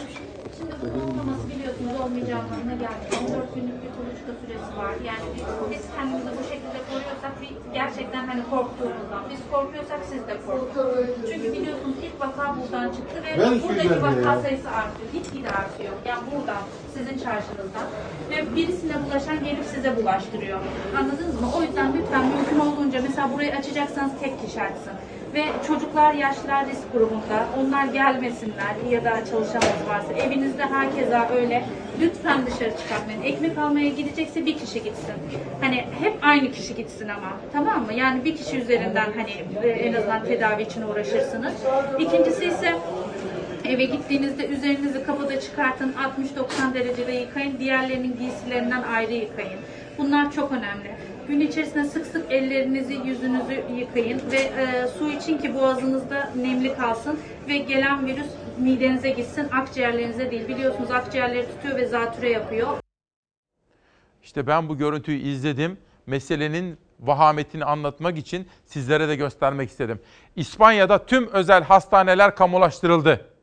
Şimdi bu uygulaması biliyorsunuz olmayacağı anlamına gelmiyor. 14 günlük bir kuluçka süresi var. Yani biz, biz kendimizi bu şekilde koruyorsak bir, gerçekten hani korktuğumuzdan. Biz korkuyorsak siz de korkun. Çünkü biliyorsunuz ilk vaka buradan çıktı ve Ben buradaki vaka ya. sayısı artıyor. Gitgide artıyor. Yani buradan, sizin çarşınızdan. Ve birisine bulaşan gelip size bulaştırıyor. Anladınız mı? O yüzden lütfen mümkün olduğunca mesela burayı açacaksanız tek kişi açsın. Ve çocuklar, yaşlılar risk grubunda. Onlar gelmesinler ya da çalışanınız varsa. Evinizde herkese öyle. Lütfen dışarı çıkartmayın. Ekmek almaya gidecekse bir kişi gitsin. Hani hep aynı kişi gitsin ama. Tamam mı? Yani bir kişi üzerinden hani e, en azından tedavi için uğraşırsınız. İkincisi ise Eve gittiğinizde üzerinizi kapıda çıkartın, 60-90 derecede yıkayın, diğerlerinin giysilerinden ayrı yıkayın. Bunlar çok önemli. Gün içerisinde sık sık ellerinizi, yüzünüzü yıkayın ve e, su için ki boğazınızda nemli kalsın ve gelen virüs midenize gitsin, akciğerlerinize değil. Biliyorsunuz akciğerleri tutuyor ve zatüre yapıyor. İşte ben bu görüntüyü izledim. Meselenin vahametini anlatmak için sizlere de göstermek istedim. İspanya'da tüm özel hastaneler kamulaştırıldı.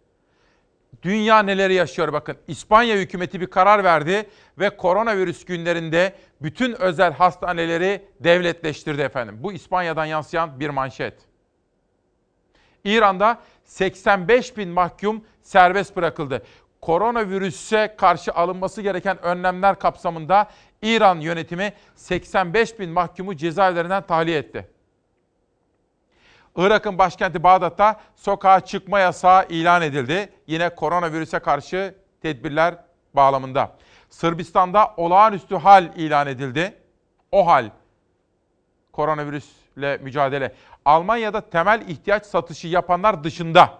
Dünya neleri yaşıyor bakın. İspanya hükümeti bir karar verdi ve koronavirüs günlerinde bütün özel hastaneleri devletleştirdi efendim. Bu İspanya'dan yansıyan bir manşet. İran'da 85 bin mahkum serbest bırakıldı. Koronavirüse karşı alınması gereken önlemler kapsamında İran yönetimi 85 bin mahkumu cezaevlerinden tahliye etti. Irak'ın başkenti Bağdat'ta sokağa çıkma yasağı ilan edildi. Yine koronavirüse karşı tedbirler bağlamında. Sırbistan'da olağanüstü hal ilan edildi. O hal koronavirüsle mücadele. Almanya'da temel ihtiyaç satışı yapanlar dışında,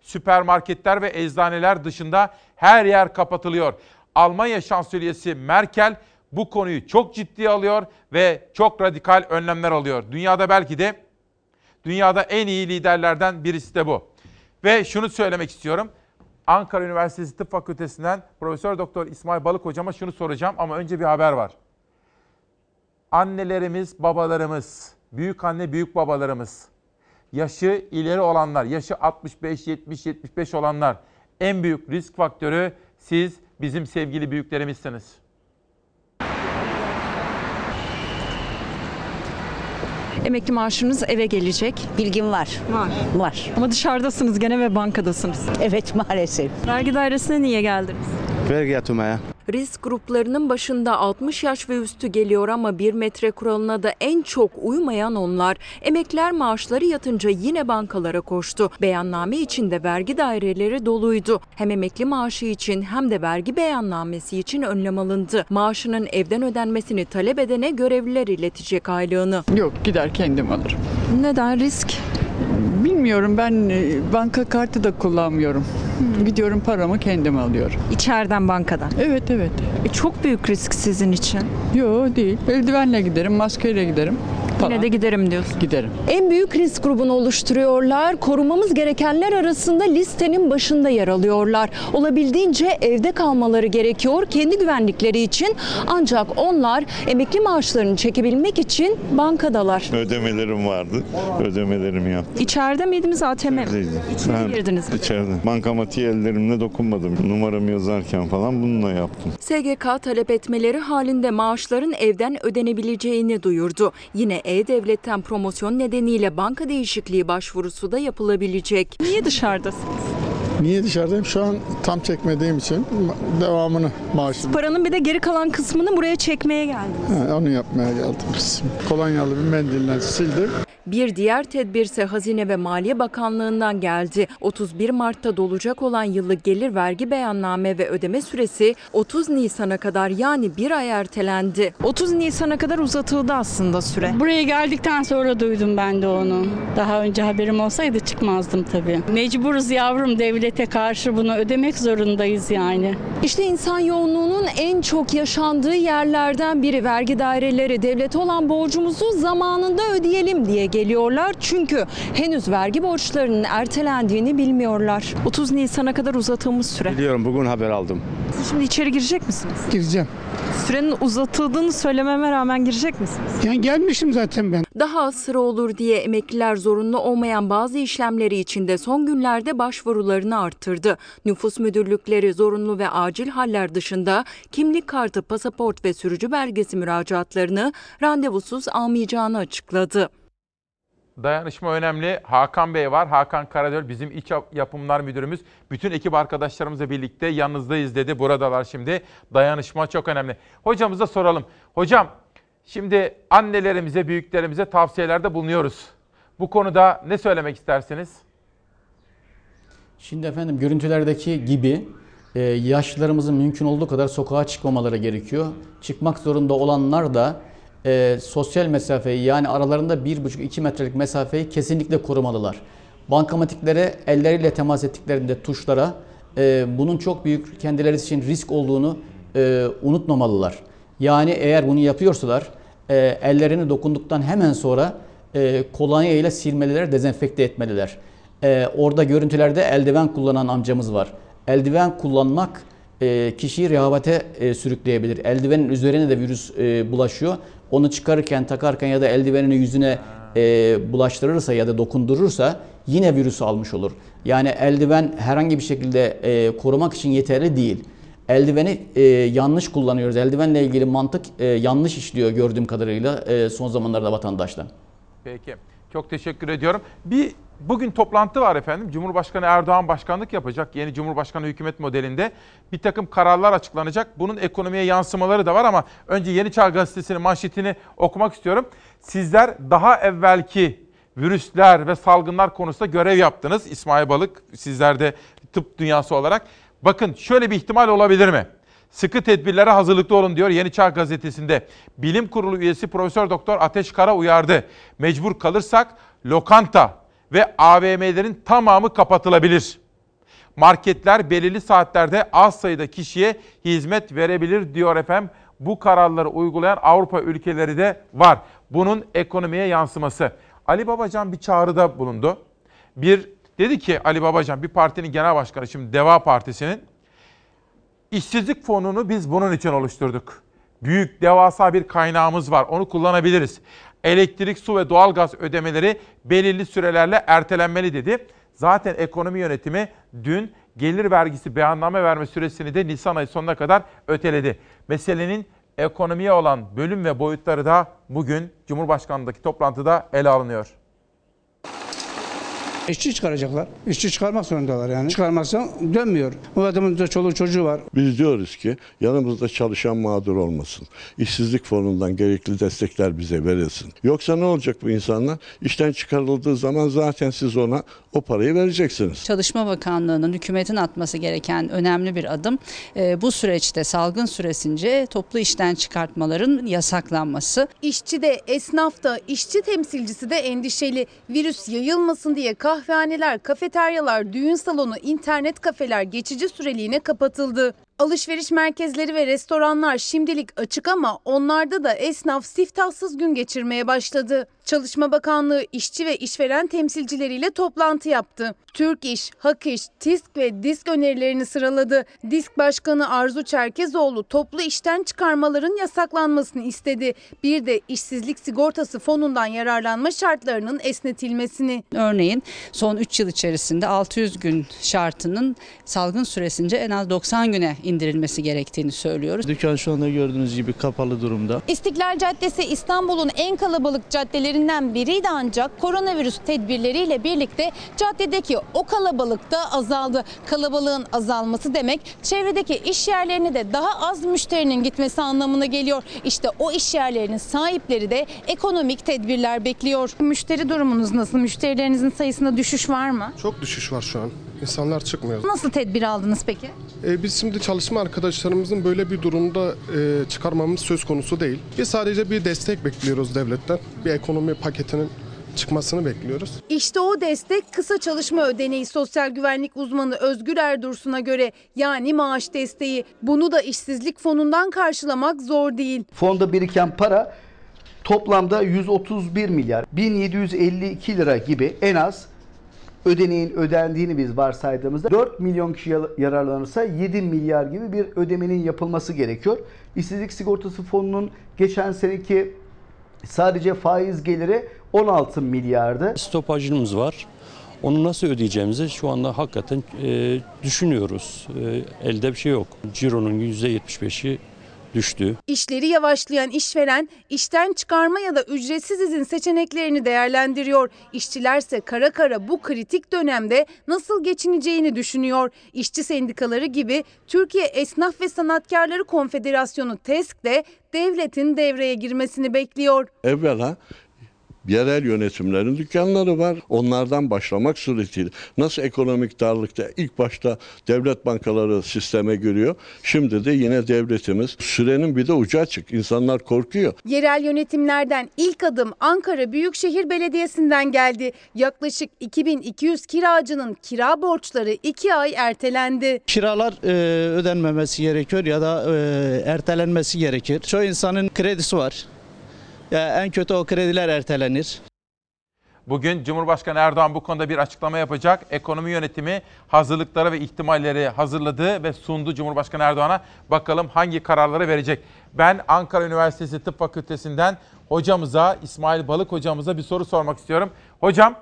süpermarketler ve eczaneler dışında her yer kapatılıyor. Almanya şansölyesi Merkel bu konuyu çok ciddiye alıyor ve çok radikal önlemler alıyor. Dünyada belki de dünyada en iyi liderlerden birisi de bu. Ve şunu söylemek istiyorum. Ankara Üniversitesi Tıp Fakültesinden Profesör Doktor İsmail Balık hocama şunu soracağım ama önce bir haber var. Annelerimiz, babalarımız, büyük anne, büyük babalarımız, yaşı ileri olanlar, yaşı 65, 70, 75 olanlar en büyük risk faktörü siz bizim sevgili büyüklerimizsiniz. Emekli maaşınız eve gelecek. Bilgim var. Var. Var. Ama dışarıdasınız gene ve bankadasınız. Evet maalesef. Vergi dairesine niye geldiniz? Vergi yatırmaya. Risk gruplarının başında 60 yaş ve üstü geliyor ama bir metre kuralına da en çok uymayan onlar. Emekler maaşları yatınca yine bankalara koştu. Beyanname içinde vergi daireleri doluydu. Hem emekli maaşı için hem de vergi beyannamesi için önlem alındı. Maaşının evden ödenmesini talep edene görevliler iletecek aylığını. Yok gider kendim alırım. Neden risk? Bilmiyorum ben e, banka kartı da kullanmıyorum. Gidiyorum paramı kendim alıyorum. İçeriden bankadan. Evet evet. E, çok büyük risk sizin için. Yok değil. Eldivenle giderim, maskeyle giderim. Yine de giderim diyorsun. Giderim. En büyük risk grubunu oluşturuyorlar. Korumamız gerekenler arasında listenin başında yer alıyorlar. Olabildiğince evde kalmaları gerekiyor kendi güvenlikleri için. Ancak onlar emekli maaşlarını çekebilmek için bankadalar. Ödemelerim vardı. Ödemelerimi yaptım. İçeride miydiniz ATM mi? İçeri Ben girdiniz? İçeride. Bankamatiği ellerimle dokunmadım. Numaramı yazarken falan bununla yaptım. SGK talep etmeleri halinde maaşların evden ödenebileceğini duyurdu. Yine E-Devlet'ten promosyon nedeniyle banka değişikliği başvurusu da yapılabilecek. Niye dışarıdasınız? Niye dışarıdayım? Şu an tam çekmediğim için devamını maaşım. Paranın bir de geri kalan kısmını buraya çekmeye geldiniz. Ha, onu yapmaya geldim. Kolonyalı bir mendille sildim. Bir diğer tedbirse Hazine ve Maliye Bakanlığı'ndan geldi. 31 Mart'ta dolacak olan yıllık gelir vergi beyanname ve ödeme süresi 30 Nisan'a kadar yani bir ay ertelendi. 30 Nisan'a kadar uzatıldı aslında süre. Buraya geldikten sonra duydum ben de onu. Daha önce haberim olsaydı çıkmazdım tabii. Mecburuz yavrum devlete karşı bunu ödemek zorundayız yani. İşte insan yoğunluğunun en çok yaşandığı yerlerden biri vergi daireleri. Devlete olan borcumuzu zamanında ödeyelim diye geliyorlar. Çünkü henüz vergi borçlarının ertelendiğini bilmiyorlar. 30 Nisan'a kadar uzatılmış süre. Biliyorum bugün haber aldım. Siz şimdi içeri girecek misiniz? Gireceğim. Sürenin uzatıldığını söylememe rağmen girecek misiniz? Yani gelmişim zaten ben. Daha az sıra olur diye emekliler zorunlu olmayan bazı işlemleri için de son günlerde başvurularını arttırdı. Nüfus müdürlükleri zorunlu ve acil haller dışında kimlik kartı, pasaport ve sürücü belgesi müracaatlarını randevusuz almayacağını açıkladı. Dayanışma önemli. Hakan Bey var. Hakan Karadöl bizim iç yapımlar müdürümüz. Bütün ekip arkadaşlarımızla birlikte yanınızdayız dedi. Buradalar şimdi. Dayanışma çok önemli. Hocamıza soralım. Hocam şimdi annelerimize, büyüklerimize tavsiyelerde bulunuyoruz. Bu konuda ne söylemek istersiniz? Şimdi efendim görüntülerdeki gibi e, yaşlılarımızın mümkün olduğu kadar sokağa çıkmamaları gerekiyor. Çıkmak zorunda olanlar da e, sosyal mesafeyi yani aralarında 1,5-2 metrelik mesafeyi kesinlikle korumalılar. Bankamatiklere elleriyle temas ettiklerinde tuşlara e, bunun çok büyük kendileri için risk olduğunu e, unutmamalılar. Yani eğer bunu yapıyorsalar e, ellerini dokunduktan hemen sonra e, kolonya ile silmeliler, dezenfekte etmeliler. E, orada görüntülerde eldiven kullanan amcamız var. Eldiven kullanmak e, kişiyi rehavete e, sürükleyebilir. Eldivenin üzerine de virüs e, bulaşıyor. Onu çıkarırken, takarken ya da eldivenini yüzüne e, bulaştırırsa ya da dokundurursa yine virüsü almış olur. Yani eldiven herhangi bir şekilde e, korumak için yeterli değil. Eldiveni e, yanlış kullanıyoruz. Eldivenle ilgili mantık e, yanlış işliyor gördüğüm kadarıyla e, son zamanlarda vatandaşlar. Peki. Çok teşekkür ediyorum. Bir bugün toplantı var efendim. Cumhurbaşkanı Erdoğan başkanlık yapacak. Yeni Cumhurbaşkanı hükümet modelinde bir takım kararlar açıklanacak. Bunun ekonomiye yansımaları da var ama önce Yeni Çağ Gazetesi'nin manşetini okumak istiyorum. Sizler daha evvelki virüsler ve salgınlar konusunda görev yaptınız. İsmail Balık sizler de tıp dünyası olarak. Bakın şöyle bir ihtimal olabilir mi? Sıkı tedbirlere hazırlıklı olun diyor Yeni Çağ Gazetesi'nde. Bilim Kurulu üyesi Profesör Doktor Ateş Kara uyardı. Mecbur kalırsak lokanta ve AVM'lerin tamamı kapatılabilir. Marketler belirli saatlerde az sayıda kişiye hizmet verebilir diyor efendim. Bu kararları uygulayan Avrupa ülkeleri de var. Bunun ekonomiye yansıması. Ali Babacan bir çağrıda bulundu. Bir dedi ki Ali Babacan bir partinin genel başkanı şimdi Deva Partisi'nin İşsizlik fonunu biz bunun için oluşturduk. Büyük, devasa bir kaynağımız var. Onu kullanabiliriz. Elektrik, su ve doğalgaz ödemeleri belirli sürelerle ertelenmeli dedi. Zaten ekonomi yönetimi dün gelir vergisi beyanname verme süresini de Nisan ayı sonuna kadar öteledi. Meselenin ekonomiye olan bölüm ve boyutları da bugün Cumhurbaşkanlığındaki toplantıda ele alınıyor. İşçi çıkaracaklar. İşçi çıkarmak zorundalar yani. Çıkarmazsa dönmüyor. Bu adamın da çoluğu çocuğu var. Biz diyoruz ki yanımızda çalışan mağdur olmasın. İşsizlik fonundan gerekli destekler bize verilsin. Yoksa ne olacak bu insanlar? İşten çıkarıldığı zaman zaten siz ona o parayı vereceksiniz. Çalışma Bakanlığı'nın hükümetin atması gereken önemli bir adım. Ee, bu süreçte salgın süresince toplu işten çıkartmaların yasaklanması. İşçi de, esnaf da, işçi temsilcisi de endişeli. Virüs yayılmasın diye kahvehaneler, kafeteryalar, düğün salonu, internet kafeler geçici süreliğine kapatıldı. Alışveriş merkezleri ve restoranlar şimdilik açık ama onlarda da esnaf siftahsız gün geçirmeye başladı. Çalışma Bakanlığı işçi ve işveren temsilcileriyle toplantı yaptı. Türk İş, Hak İş, TİSK ve DİSK önerilerini sıraladı. DİSK Başkanı Arzu Çerkezoğlu toplu işten çıkarmaların yasaklanmasını istedi. Bir de işsizlik sigortası fonundan yararlanma şartlarının esnetilmesini. Örneğin son 3 yıl içerisinde 600 gün şartının salgın süresince en az 90 güne indirilmesi gerektiğini söylüyoruz. Dükkan şu anda gördüğünüz gibi kapalı durumda. İstiklal Caddesi İstanbul'un en kalabalık caddelerinden biriydi ancak koronavirüs tedbirleriyle birlikte caddedeki o kalabalık da azaldı. Kalabalığın azalması demek çevredeki iş yerlerine de daha az müşterinin gitmesi anlamına geliyor. İşte o iş yerlerinin sahipleri de ekonomik tedbirler bekliyor. Müşteri durumunuz nasıl? Müşterilerinizin sayısında düşüş var mı? Çok düşüş var şu an. İnsanlar çıkmıyor. Nasıl tedbir aldınız peki? Ee, biz şimdi çalışma arkadaşlarımızın böyle bir durumda e, çıkarmamız söz konusu değil. Biz sadece bir destek bekliyoruz devletten. Bir ekonomi paketinin çıkmasını bekliyoruz. İşte o destek kısa çalışma ödeneği sosyal güvenlik uzmanı Özgür Erdursun'a göre yani maaş desteği. Bunu da işsizlik fonundan karşılamak zor değil. Fonda biriken para toplamda 131 milyar 1752 lira gibi en az ödeneğin ödendiğini biz varsaydığımızda 4 milyon kişi yararlanırsa 7 milyar gibi bir ödemenin yapılması gerekiyor. İşsizlik sigortası fonunun geçen seneki sadece faiz geliri 16 milyardı. Stopajımız var. Onu nasıl ödeyeceğimizi şu anda hakikaten e, düşünüyoruz. E, elde bir şey yok. Ciro'nun %75'i düştü. İşleri yavaşlayan işveren işten çıkarma ya da ücretsiz izin seçeneklerini değerlendiriyor. İşçilerse kara kara bu kritik dönemde nasıl geçineceğini düşünüyor. İşçi sendikaları gibi Türkiye Esnaf ve Sanatkarları Konfederasyonu TESK de devletin devreye girmesini bekliyor. Evvela Yerel yönetimlerin dükkanları var. Onlardan başlamak suretiyle nasıl ekonomik darlıkta ilk başta devlet bankaları sisteme giriyor. Şimdi de yine devletimiz sürenin bir de ucu açık. İnsanlar korkuyor. Yerel yönetimlerden ilk adım Ankara Büyükşehir Belediyesi'nden geldi. Yaklaşık 2200 kiracının kira borçları 2 ay ertelendi. Kiralar e, ödenmemesi gerekiyor ya da e, ertelenmesi gerekir. Çoğu insanın kredisi var. En kötü o krediler ertelenir. Bugün Cumhurbaşkanı Erdoğan bu konuda bir açıklama yapacak. Ekonomi yönetimi hazırlıkları ve ihtimalleri hazırladı ve sundu Cumhurbaşkanı Erdoğan'a. Bakalım hangi kararları verecek. Ben Ankara Üniversitesi Tıp Fakültesinden hocamıza, İsmail Balık hocamıza bir soru sormak istiyorum. Hocam,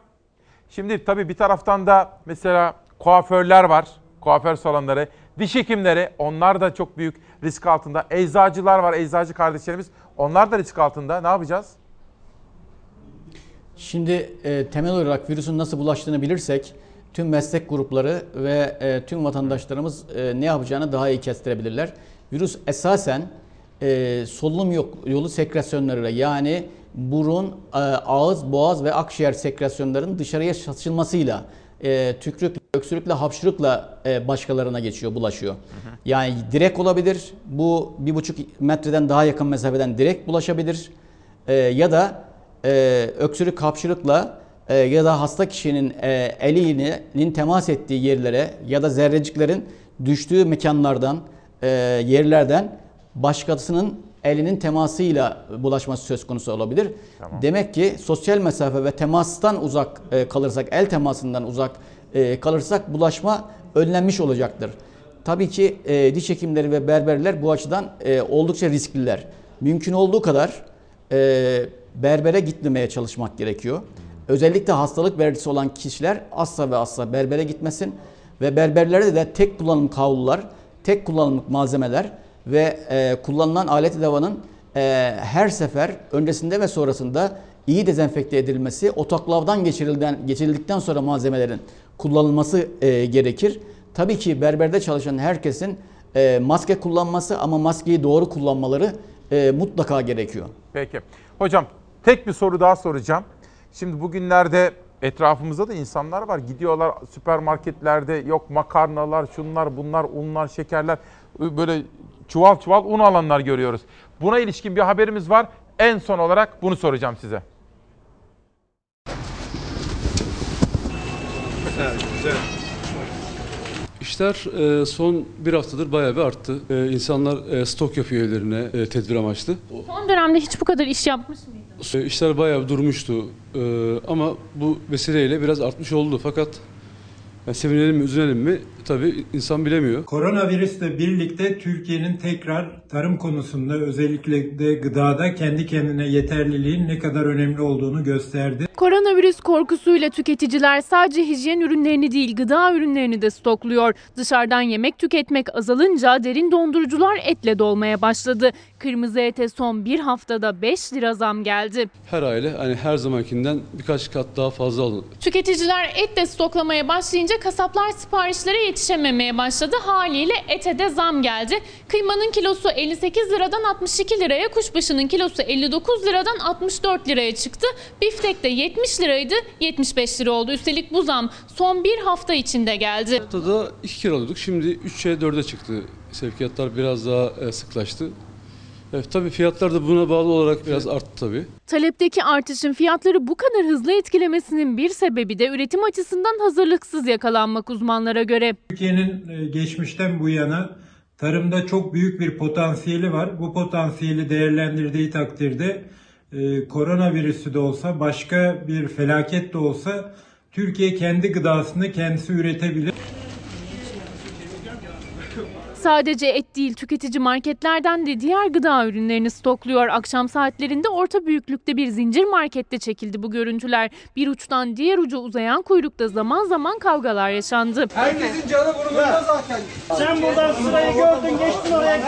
şimdi tabii bir taraftan da mesela kuaförler var, kuaför salonları, diş hekimleri onlar da çok büyük risk altında. Eczacılar var, eczacı kardeşlerimiz onlar da risk altında. Ne yapacağız? Şimdi e, temel olarak virüsün nasıl bulaştığını bilirsek tüm meslek grupları ve e, tüm vatandaşlarımız e, ne yapacağını daha iyi kestirebilirler. Virüs esasen e, solunum yolu sekresyonlarıyla yani burun, e, ağız, boğaz ve akciğer sekresyonlarının dışarıya saçılmasıyla e, tükrük, öksürükle, hapşırıkla e, başkalarına geçiyor, bulaşıyor. Yani direkt olabilir. Bu bir buçuk metreden daha yakın mesafeden direkt bulaşabilir. E, ya da e, öksürük, hapşırıkla e, ya da hasta kişinin e, elinin temas ettiği yerlere ya da zerreciklerin düştüğü mekanlardan, e, yerlerden başkasının elinin temasıyla bulaşması söz konusu olabilir. Tamam. Demek ki sosyal mesafe ve temastan uzak e, kalırsak, el temasından uzak e, kalırsak bulaşma önlenmiş olacaktır. Tabii ki e, diş hekimleri ve berberler bu açıdan oldukça riskliler. Mümkün olduğu kadar berbere gitmemeye çalışmak gerekiyor. Özellikle hastalık belirtisi olan kişiler asla ve asla berbere gitmesin ve berberlerde de tek kullanım kavlular, tek kullanımlık malzemeler ve e, kullanılan alet edevanın e, her sefer öncesinde ve sonrasında iyi dezenfekte edilmesi, otoklavdan geçirildikten, geçirildikten sonra malzemelerin kullanılması e, gerekir. Tabii ki berberde çalışan herkesin e, maske kullanması ama maskeyi doğru kullanmaları e, mutlaka gerekiyor. Peki. Hocam tek bir soru daha soracağım. Şimdi bugünlerde etrafımızda da insanlar var. Gidiyorlar süpermarketlerde yok makarnalar, şunlar, bunlar, unlar, şekerler böyle çuval çuval un alanlar görüyoruz. Buna ilişkin bir haberimiz var. En son olarak bunu soracağım size. İşler e, son bir haftadır bayağı bir arttı. E, İnsanlar e, stok yapıyor evlerine tedbir amaçlı. Son dönemde hiç bu kadar iş yapmış mıydın? E, İşler bayağı bir durmuştu ama bu vesileyle biraz artmış oldu. Fakat yani sevinelim mi, üzülelim mi tabii insan bilemiyor. Koronavirüsle birlikte Türkiye'nin tekrar tarım konusunda özellikle de gıdada kendi kendine yeterliliğin ne kadar önemli olduğunu gösterdi. Koronavirüs korkusuyla tüketiciler sadece hijyen ürünlerini değil gıda ürünlerini de stokluyor. Dışarıdan yemek tüketmek azalınca derin dondurucular etle dolmaya başladı. Kırmızı ete son bir haftada 5 lira zam geldi. Her aile hani her zamankinden birkaç kat daha fazla alın. Tüketiciler et de stoklamaya başlayınca kasaplar siparişlere yetişememeye başladı. Haliyle ete de zam geldi. Kıymanın kilosu 58 liradan 62 liraya, kuşbaşının kilosu 59 liradan 64 liraya çıktı. Biftek de 70 liraydı, 75 lira oldu. Üstelik bu zam son bir hafta içinde geldi. Haftada 2 kere alıyorduk. Şimdi 3'e 4'e çıktı. Sevkiyatlar biraz daha e, sıklaştı. Evet, tabii fiyatlar da buna bağlı olarak biraz arttı tabii. Talepteki artışın fiyatları bu kadar hızlı etkilemesinin bir sebebi de üretim açısından hazırlıksız yakalanmak uzmanlara göre. Türkiye'nin e, geçmişten bu yana tarımda çok büyük bir potansiyeli var. Bu potansiyeli değerlendirdiği takdirde e, koronavirüsü de olsa başka bir felaket de olsa Türkiye kendi gıdasını kendisi üretebilir. Sadece et değil tüketici marketlerden de diğer gıda ürünlerini stokluyor. Akşam saatlerinde orta büyüklükte bir zincir markette çekildi bu görüntüler. Bir uçtan diğer uca uzayan kuyrukta zaman zaman kavgalar yaşandı. Herkesin canı burnunda zaten. Sen buradan sırayı gördün geçtin oraya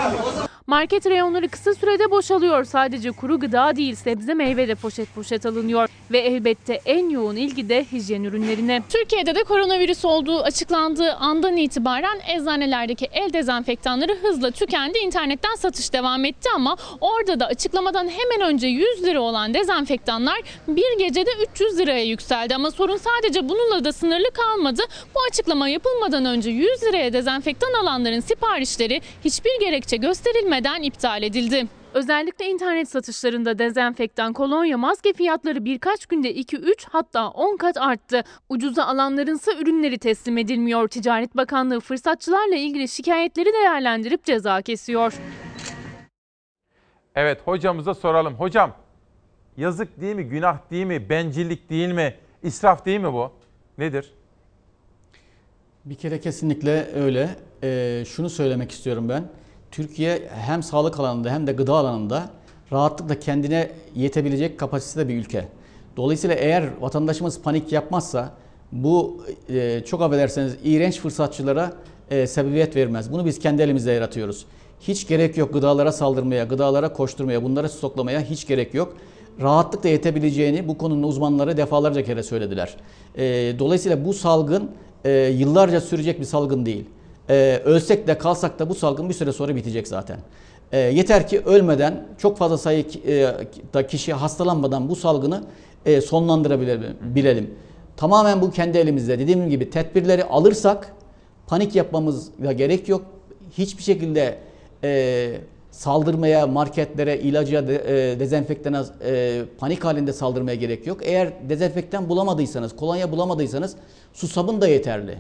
Market reyonları kısa sürede boşalıyor. Sadece kuru gıda değil sebze meyve de poşet poşet alınıyor. Ve elbette en yoğun ilgi de hijyen ürünlerine. Türkiye'de de koronavirüs olduğu açıklandığı andan itibaren eczanelerdeki el dezenfektanları hızla tükendi. İnternetten satış devam etti ama orada da açıklamadan hemen önce 100 lira olan dezenfektanlar bir gecede 300 liraya yükseldi. Ama sorun sadece bununla da sınırlı kalmadı. Bu açıklama yapılmadan önce 100 liraya dezenfektan alanların siparişleri hiçbir gerekçe gösterilmeden iptal edildi. Özellikle internet satışlarında dezenfektan, kolonya, maske fiyatları birkaç günde 2-3 hatta 10 kat arttı. Ucuza alanlarınsa ürünleri teslim edilmiyor. Ticaret Bakanlığı fırsatçılarla ilgili şikayetleri değerlendirip ceza kesiyor. Evet hocamıza soralım. Hocam yazık değil mi, günah değil mi, bencillik değil mi, israf değil mi bu? Nedir? Bir kere kesinlikle öyle. Ee, şunu söylemek istiyorum ben. Türkiye hem sağlık alanında hem de gıda alanında rahatlıkla kendine yetebilecek kapasitede bir ülke. Dolayısıyla eğer vatandaşımız panik yapmazsa bu e, çok affederseniz iğrenç fırsatçılara e, sebebiyet vermez. Bunu biz kendi elimizde yaratıyoruz. Hiç gerek yok gıdalara saldırmaya, gıdalara koşturmaya, bunları stoklamaya hiç gerek yok. Rahatlıkla yetebileceğini bu konunun uzmanları defalarca kere söylediler. E, dolayısıyla bu salgın yıllarca sürecek bir salgın değil. E, ölsek de kalsak da bu salgın bir süre sonra bitecek zaten. E, yeter ki ölmeden, çok fazla sayıda kişi hastalanmadan bu salgını e, sonlandırabilelim. Tamamen bu kendi elimizde. Dediğim gibi tedbirleri alırsak panik yapmamıza gerek yok. Hiçbir şekilde e, saldırmaya, marketlere, ilaca, de, e, dezenfektana e, panik halinde saldırmaya gerek yok. Eğer dezenfektan bulamadıysanız, kolonya bulamadıysanız su sabun da yeterli.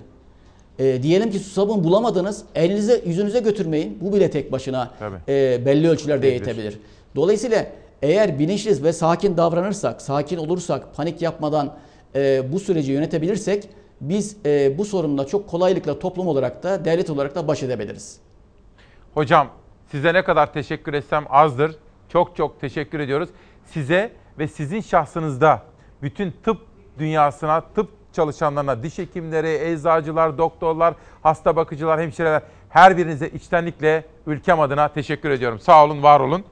E, diyelim ki su sabun bulamadınız, elinize yüzünüze götürmeyin. Bu bile tek başına e, belli ölçülerde Tedbir. yetebilir. Dolayısıyla eğer bilinçli ve sakin davranırsak, sakin olursak, panik yapmadan e, bu süreci yönetebilirsek biz e, bu sorunla çok kolaylıkla toplum olarak da devlet olarak da baş edebiliriz. Hocam size ne kadar teşekkür etsem azdır. Çok çok teşekkür ediyoruz. Size ve sizin şahsınızda bütün tıp dünyasına, tıp çalışanlarına, diş hekimleri, eczacılar, doktorlar, hasta bakıcılar, hemşireler her birinize içtenlikle ülkem adına teşekkür ediyorum. Sağ olun, var olun.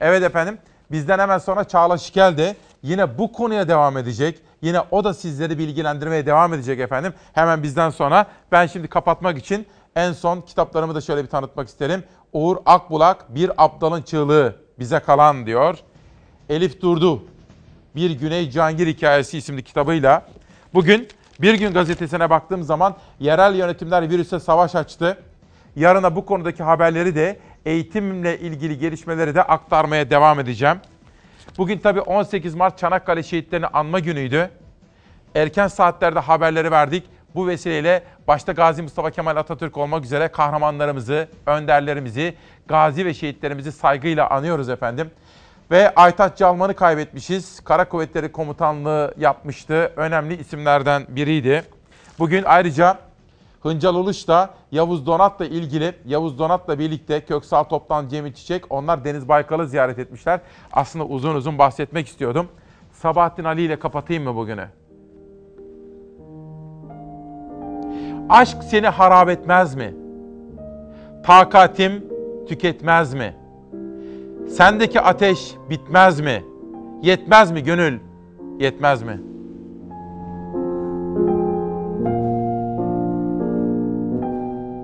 Evet efendim, bizden hemen sonra Çağla Şikel de yine bu konuya devam edecek. Yine o da sizleri bilgilendirmeye devam edecek efendim. Hemen bizden sonra ben şimdi kapatmak için en son kitaplarımı da şöyle bir tanıtmak isterim. Uğur Akbulak, Bir Aptalın Çığlığı Bize Kalan diyor. Elif Durdu, Bir Güney Cangir Hikayesi isimli kitabıyla. Bugün Bir Gün gazetesine baktığım zaman yerel yönetimler virüse savaş açtı. Yarına bu konudaki haberleri de eğitimle ilgili gelişmeleri de aktarmaya devam edeceğim. Bugün tabii 18 Mart Çanakkale şehitlerini anma günüydü. Erken saatlerde haberleri verdik. Bu vesileyle başta Gazi Mustafa Kemal Atatürk olmak üzere kahramanlarımızı, önderlerimizi, gazi ve şehitlerimizi saygıyla anıyoruz efendim. Ve Aytaç Calman'ı kaybetmişiz. Kara Kuvvetleri Komutanlığı yapmıştı. Önemli isimlerden biriydi. Bugün ayrıca Hıncal Uluş da Yavuz Donat'la ilgili, Yavuz Donat'la birlikte Köksal Toptan, Cemil Çiçek onlar Deniz Baykal'ı ziyaret etmişler. Aslında uzun uzun bahsetmek istiyordum. Sabahattin Ali ile kapatayım mı bugünü? Aşk seni harap etmez mi? Takatim tüketmez mi? Sendeki ateş bitmez mi? Yetmez mi gönül? Yetmez mi?